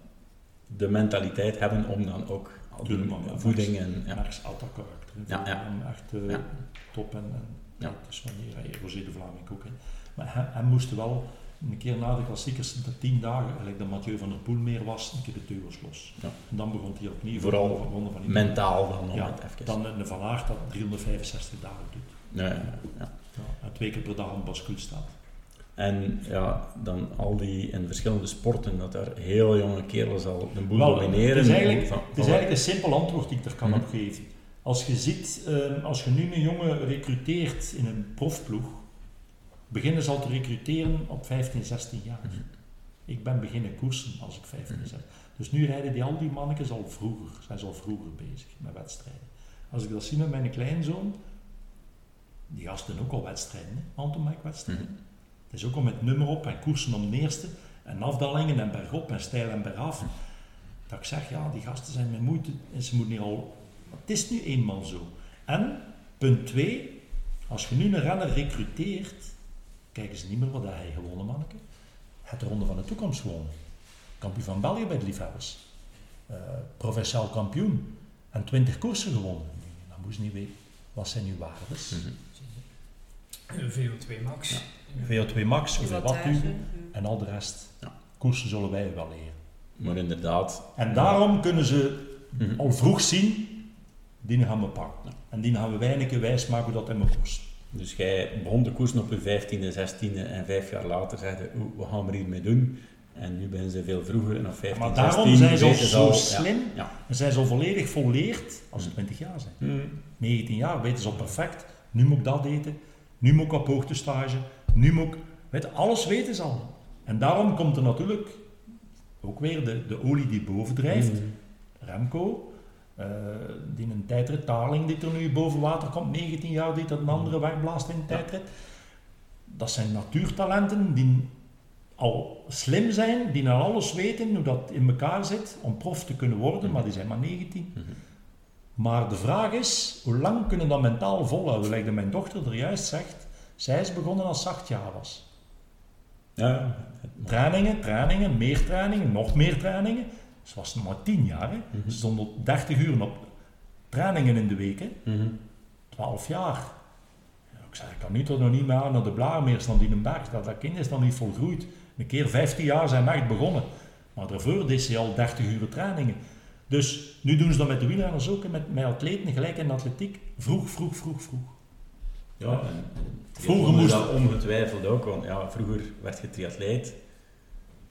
Speaker 1: de mentaliteit hebben om dan ook al die
Speaker 4: Tuurlijk, maar
Speaker 1: voeding en... Ja.
Speaker 4: Dat karakter.
Speaker 1: Ja, ja.
Speaker 4: Hem echt eh,
Speaker 1: Ja.
Speaker 4: top en, en
Speaker 1: Ja.
Speaker 4: dat is wanneer hij Rosé de Vlaming ook. Hè. Maar hij, hij moest wel een keer na de klassiekers, de tien dagen, gelijk dat Mathieu van der Poel meer was, een keer de teugels los.
Speaker 1: Ja.
Speaker 4: En dan begon hij opnieuw.
Speaker 1: Vooral
Speaker 4: de van Italië.
Speaker 1: Mentaal dan om
Speaker 4: Ja,
Speaker 1: het even...
Speaker 4: Dan een Van Aert dat 365 dagen doet.
Speaker 1: Ja, ja, ja.
Speaker 4: Ja, en twee keer per dag op bascule staat.
Speaker 1: En ja, dan al die in verschillende sporten, dat daar heel jonge kerels al de boel domineren.
Speaker 4: het is eigenlijk-
Speaker 1: Van-
Speaker 4: Het is
Speaker 1: van-
Speaker 4: eigenlijk een simpel antwoord die ik er kan
Speaker 1: Mhm.
Speaker 4: op geven. Als je ziet, eh, als je nu een jongen recruteert in een profploeg, beginnen ze al te recruteren op 15, 16 jaar.
Speaker 1: Mhm.
Speaker 4: Ik ben beginnen koersen als ik 15,
Speaker 1: Mhm.
Speaker 4: 16. Dus nu rijden die al die mannetjes al vroeger, zijn ze al vroeger bezig met wedstrijden. Als ik dat zie met mijn kleinzoon, die gasten ook al wedstrijden, hè, mountainbike-wedstrijden.
Speaker 1: Mhm.
Speaker 4: Het is ook al met nummer op en koersen om de eerste. En afdalingen en bergop en stijl en bergaf. Dat ik zeg, ja, die gasten zijn met moeite en ze moeten hier al... Het is nu eenmaal zo. En, punt 2, als je nu een renner recruteert, kijken ze niet meer wat hij gewonnen, manneke. Het de Ronde van de Toekomst gewonnen. Kampioen van België bij de liefhebbers. Eh provinciaal kampioen. En 20 koersen gewonnen. Dat moest niet weten. Wat zijn uw waardes?
Speaker 1: Mhm.
Speaker 2: Een VO2 max.
Speaker 1: Ja.
Speaker 4: VO2 max, hoeveel u en al de rest.
Speaker 1: Ja.
Speaker 4: Koersen zullen wij wel leren.
Speaker 1: Maar inderdaad,
Speaker 4: En daarom kunnen ze
Speaker 1: Mhm.
Speaker 4: al vroeg zien, die gaan we pakken.
Speaker 1: Ja.
Speaker 4: En die gaan we weinig wijs maken hoe dat in mijn koers.
Speaker 1: Dus jij begon de koersen op je 15e, 16e en vijf jaar later zei je, oeh, wat gaan we hiermee doen? En nu beginnen ze veel vroeger en op 15,
Speaker 4: Maar daarom
Speaker 1: 16
Speaker 4: zijn ze al zo
Speaker 1: al-
Speaker 4: slim
Speaker 1: Ja.
Speaker 4: en zijn ze al volledig volleerd als ze 20 jaar zijn.
Speaker 1: Mhm.
Speaker 4: 19 jaar weten ze al perfect. Nu moet ik dat eten, nu moet ik op hoogtestage, nu moet ik... Weet alles weten ze al. En daarom komt er natuurlijk ook weer de, de olie die boven drijft.
Speaker 1: Mhm.
Speaker 4: Remco, eh, die een tijdrit, Tarling die er nu boven water komt, 19 jaar, die dat een andere wegblaast in de tijdrit. Dat zijn natuurtalenten die al slim zijn, die naar alles weten, hoe dat in elkaar zit, om prof te kunnen worden, maar die zijn maar 19.
Speaker 1: Mhm.
Speaker 4: Maar de vraag is, hoe lang kunnen dat mentaal volhouden? Like dat mijn dochter er juist zegt, zij is begonnen als ze acht jaar was.
Speaker 1: Ja.
Speaker 4: Trainingen, trainingen, meer trainingen, nog meer trainingen. Ze was nog maar 10 jaar, hè.
Speaker 1: Mhm.
Speaker 4: Ze stond op 30 uur op trainingen in de week, hè.
Speaker 1: Mhm.
Speaker 4: 12 jaar. Ja, ik zei, ik kan nu toch nog niet meer aan naar de Blaarmeers dan die een berg. Dat, dat kind is dan niet volgroeid. Een keer 15 jaar zijn echt begonnen. Maar daarvoor deed ze al 30 uur trainingen. Dus nu doen ze dat met de wielrenners ook, hè, met, met atleten, gelijk in de atletiek. Vroeg, vroeg, vroeg, vroeg.
Speaker 1: Ja, en, en
Speaker 4: Vroeger
Speaker 1: moest dat ongetwijfeld ook, want ja, vroeger werd je triatleet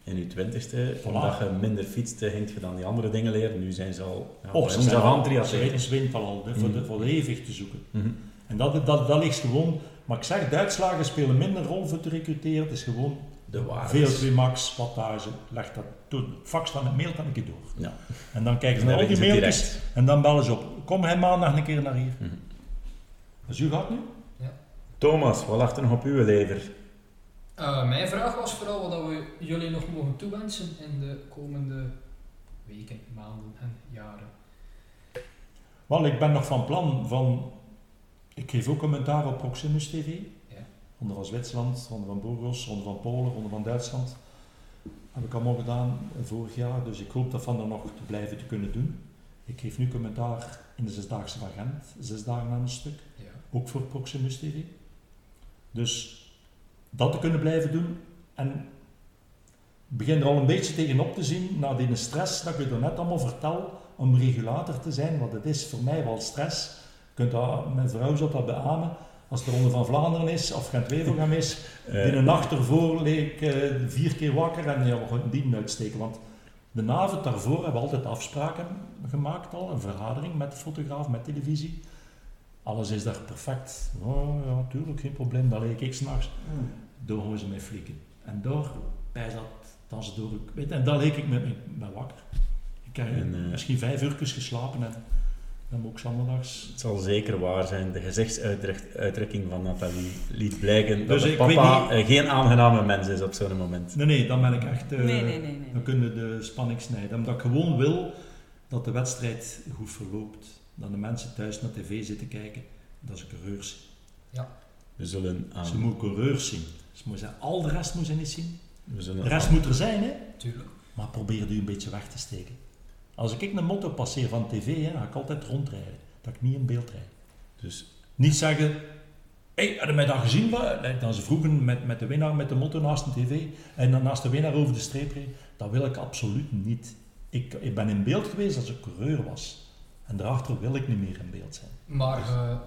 Speaker 1: in je twintigste, omdat je minder fietste, ging je dan die andere dingen leren. Nu zijn ze al ja,
Speaker 4: Of ze zijn al, ze
Speaker 1: triatleten.
Speaker 4: weten, ze weten al, hè, voor, de,
Speaker 1: Mhm.
Speaker 4: voor de te zoeken.
Speaker 1: Mhm.
Speaker 4: En dat, dat, dat ligt gewoon, maar ik zeg, de uitslagen spelen minder rol voor te recruteren. Het is gewoon
Speaker 1: De waardes.
Speaker 4: VO2 max, wattage, leg dat toe. Fax van het mail kan ik je door.
Speaker 1: Ja.
Speaker 4: En dan kijken ze naar
Speaker 1: dan
Speaker 4: al die mailtjes
Speaker 1: direct.
Speaker 4: en dan bellen ze op. Kom hij maandag een keer naar hier.
Speaker 1: Mhm.
Speaker 4: Dus u gaat nu?
Speaker 1: Thomas, wat lag er nog op uw lever?
Speaker 2: Eh, mijn vraag was vooral wat we jullie nog mogen toewensen in de komende weken, maanden en jaren.
Speaker 4: Wel, ik ben nog van plan van... Ik geef ook commentaar op Proximus TV.
Speaker 2: Ja.
Speaker 4: Ronde van Zwitserland, Ronde van Burgos, Ronde van Polen, Ronde van Duitsland. Heb ik allemaal gedaan vorig jaar, dus ik hoop dat van er nog te blijven te kunnen doen. Ik geef nu commentaar in de Zesdaagse van Gent, zes dagen aan een stuk.
Speaker 2: Ja.
Speaker 4: ook voor Proximus TV. Dus dat te kunnen blijven doen. En begin er al een beetje tegenop te zien, na die stress dat ik je net allemaal vertel, om regulator te zijn, want het is voor mij wel stress. Je kunt dat, mijn vrouw zou dat beamen, als de Ronde van Vlaanderen is, of Gent-Wevelgem is,
Speaker 1: Eh,
Speaker 4: die een nacht ervoor leek eh, vier keer wakker en ja, we gaan die uitsteken. Want de avond daarvoor hebben we altijd afspraken gemaakt al, een vergadering met de fotograaf, met televisie. Alles is daar perfect. Oh ja, tuurlijk, geen probleem. Dan leek ik s'nachts. Door gaan ze mij flikken. En door bij dat, dan ze door... Weet, en dan leek ik met, met wakker. Ik heb
Speaker 1: En, eh,
Speaker 4: misschien vijf uur geslapen en dan ook zondags...
Speaker 1: Het zal zeker waar zijn. De gezichtsuitdrukking van Nathalie liet blijken dat
Speaker 4: Dus
Speaker 1: de
Speaker 4: ik weet
Speaker 1: papa
Speaker 4: niet-
Speaker 1: eh, geen aangename mens is op zo'n moment.
Speaker 4: Nee, nee, dan ben ik echt... eh,
Speaker 3: Nee, nee, nee. nee,
Speaker 4: Dan kunnen de spanning snijden. Omdat ik gewoon wil dat de wedstrijd goed verloopt. Dat de mensen thuis naar tv zitten kijken. Dat ze coureurs zien.
Speaker 1: We zullen aan...
Speaker 4: Ze moeten coureurs zien. Ze moeten, al de rest moeten ze niet zien.
Speaker 1: we zullen
Speaker 4: De rest
Speaker 1: aan-
Speaker 4: moet er zijn, hè.
Speaker 2: Tuurlijk.
Speaker 4: Maar probeer die een beetje weg te steken. Als ik een motto passeer van tv, hè, ga ik altijd rondrijden. Dat ik niet in beeld rijd.
Speaker 1: Dus
Speaker 4: Niet zeggen... Hé, hey, heb je mij dat gezien? Dan ze vroegen met, met de winnaar met de motto naast de tv en dan naast de winnaar over de streep reed. Dat wil ik absoluut niet. Ik, ik ben in beeld geweest als ik coureur was. En daarachter wil ik niet meer in beeld zijn.
Speaker 2: Maar je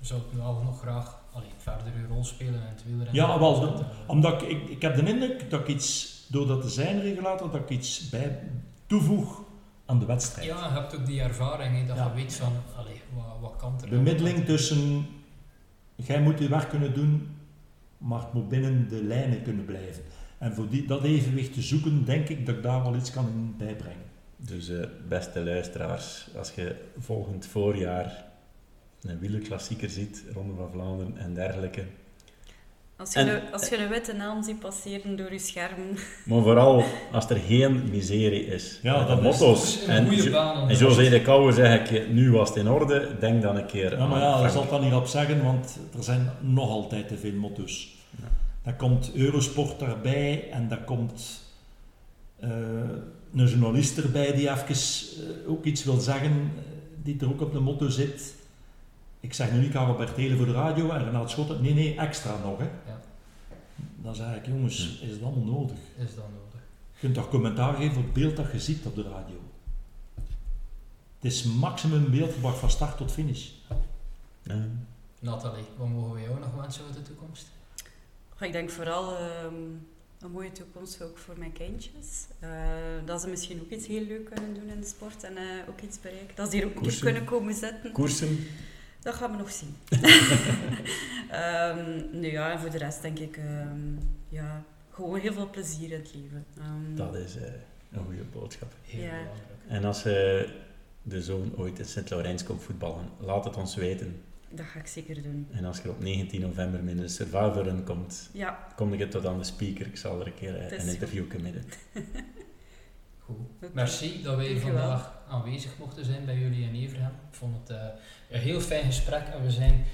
Speaker 2: zou het wel nog graag allee, verder je rol spelen in het wielrennen?
Speaker 4: Ja, wel,
Speaker 2: Dus
Speaker 4: dat-
Speaker 2: eh,
Speaker 4: Omdat ik, ik, ik heb de indruk dat ik iets, door dat te zijn regulator, dat ik iets bij toevoeg aan de wedstrijd.
Speaker 2: Ja, je hebt ook die ervaring, dat
Speaker 4: Ja.
Speaker 2: je weet van, allee, wat, wat kan er
Speaker 4: Bemiddeling tussen, jij moet je werk kunnen doen, maar het moet binnen de lijnen kunnen blijven. En voor die, dat evenwicht te zoeken, denk ik dat ik daar wel iets kan in bijbrengen.
Speaker 1: Dus eh, beste luisteraars, als je volgend voorjaar een wielerklassieker ziet, Ronde van Vlaanderen en dergelijke.
Speaker 3: Als je,
Speaker 1: En-
Speaker 3: een, als je een witte naam ziet passeren door je scherm,
Speaker 1: Maar vooral als er geen miserie is.
Speaker 4: Ja, dat
Speaker 1: de
Speaker 4: is-
Speaker 1: motto's.
Speaker 2: Dus in
Speaker 1: en,
Speaker 2: een goede baan.
Speaker 1: en José de Kouwer zeg ik, nu was het in orde, denk dan een keer
Speaker 4: Ja, maar ja, dat zal ik dan niet op zeggen, want er zijn nog altijd te veel motto's.
Speaker 1: Ja.
Speaker 4: Daar komt Eurosport daarbij en daar komt eh, een journalist erbij die even eh, ook iets wil zeggen, eh, die er ook op de motto zit. Ik zeg nu niet Karel Bertelen voor de radio en Renaat Schotten, nee, nee, extra nog. Hè.
Speaker 2: Ja.
Speaker 4: Dan zeg ik, jongens, is het allemaal nodig?
Speaker 2: Is dat nodig?
Speaker 4: Je kunt toch commentaar geven op het beeld dat je ziet op de radio. Het is maximum beeldgebracht van start tot finish.
Speaker 1: Ja.
Speaker 2: Nathalie, wat mogen we jou nog wensen voor de toekomst?
Speaker 3: ik denk vooral ehm, een mooie toekomst ook voor mijn kindjes. Eh, dat ze misschien ook iets heel leuk kunnen doen in de sport en eh, ook iets bereiken. Dat ze hier ook een keer kunnen komen zitten.
Speaker 1: Koersen,
Speaker 3: Dat gaan we nog zien. Ehm, nu ja, en voor de rest denk ik, ehm, ja, gewoon heel veel plezier in het leven. Ehm,
Speaker 1: dat is eh, een goede boodschap.
Speaker 2: Heel belangrijk.
Speaker 1: En als de zoon ooit in Sint-Laurens komt voetballen, laat het ons weten.
Speaker 3: Dat ga ik zeker doen.
Speaker 1: En als je op 19 november met een Survivor Run komt,
Speaker 3: Ja,
Speaker 1: kom ik het tot aan de speaker. Ik zal er een keer eh, een
Speaker 3: goed.
Speaker 1: interview midden.
Speaker 2: Goed. Merci dat wij
Speaker 3: Dankjewel.
Speaker 2: vandaag aanwezig mochten zijn bij jullie in Everham. Ik vond het eh, een heel fijn gesprek en we zijn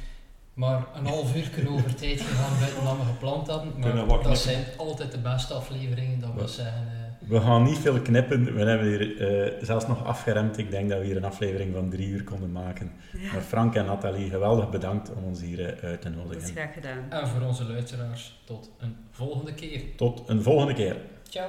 Speaker 2: maar een half uur over tijd gegaan buiten dan we gepland hadden. Maar dat zijn altijd de beste afleveringen, dat we
Speaker 1: Ja.
Speaker 2: zeggen... eh,
Speaker 1: We gaan niet veel knippen. We hebben hier eh, zelfs nog afgeremd. Ik denk dat we hier een aflevering van drie uur konden maken.
Speaker 3: ja.
Speaker 1: Maar Frank en Nathalie, geweldig bedankt om ons hier eh, uit te
Speaker 3: dat is
Speaker 1: nodigen.
Speaker 3: graag gedaan.
Speaker 2: en voor onze luisteraars, tot een volgende keer.
Speaker 1: Tot een volgende keer.
Speaker 2: Ciao.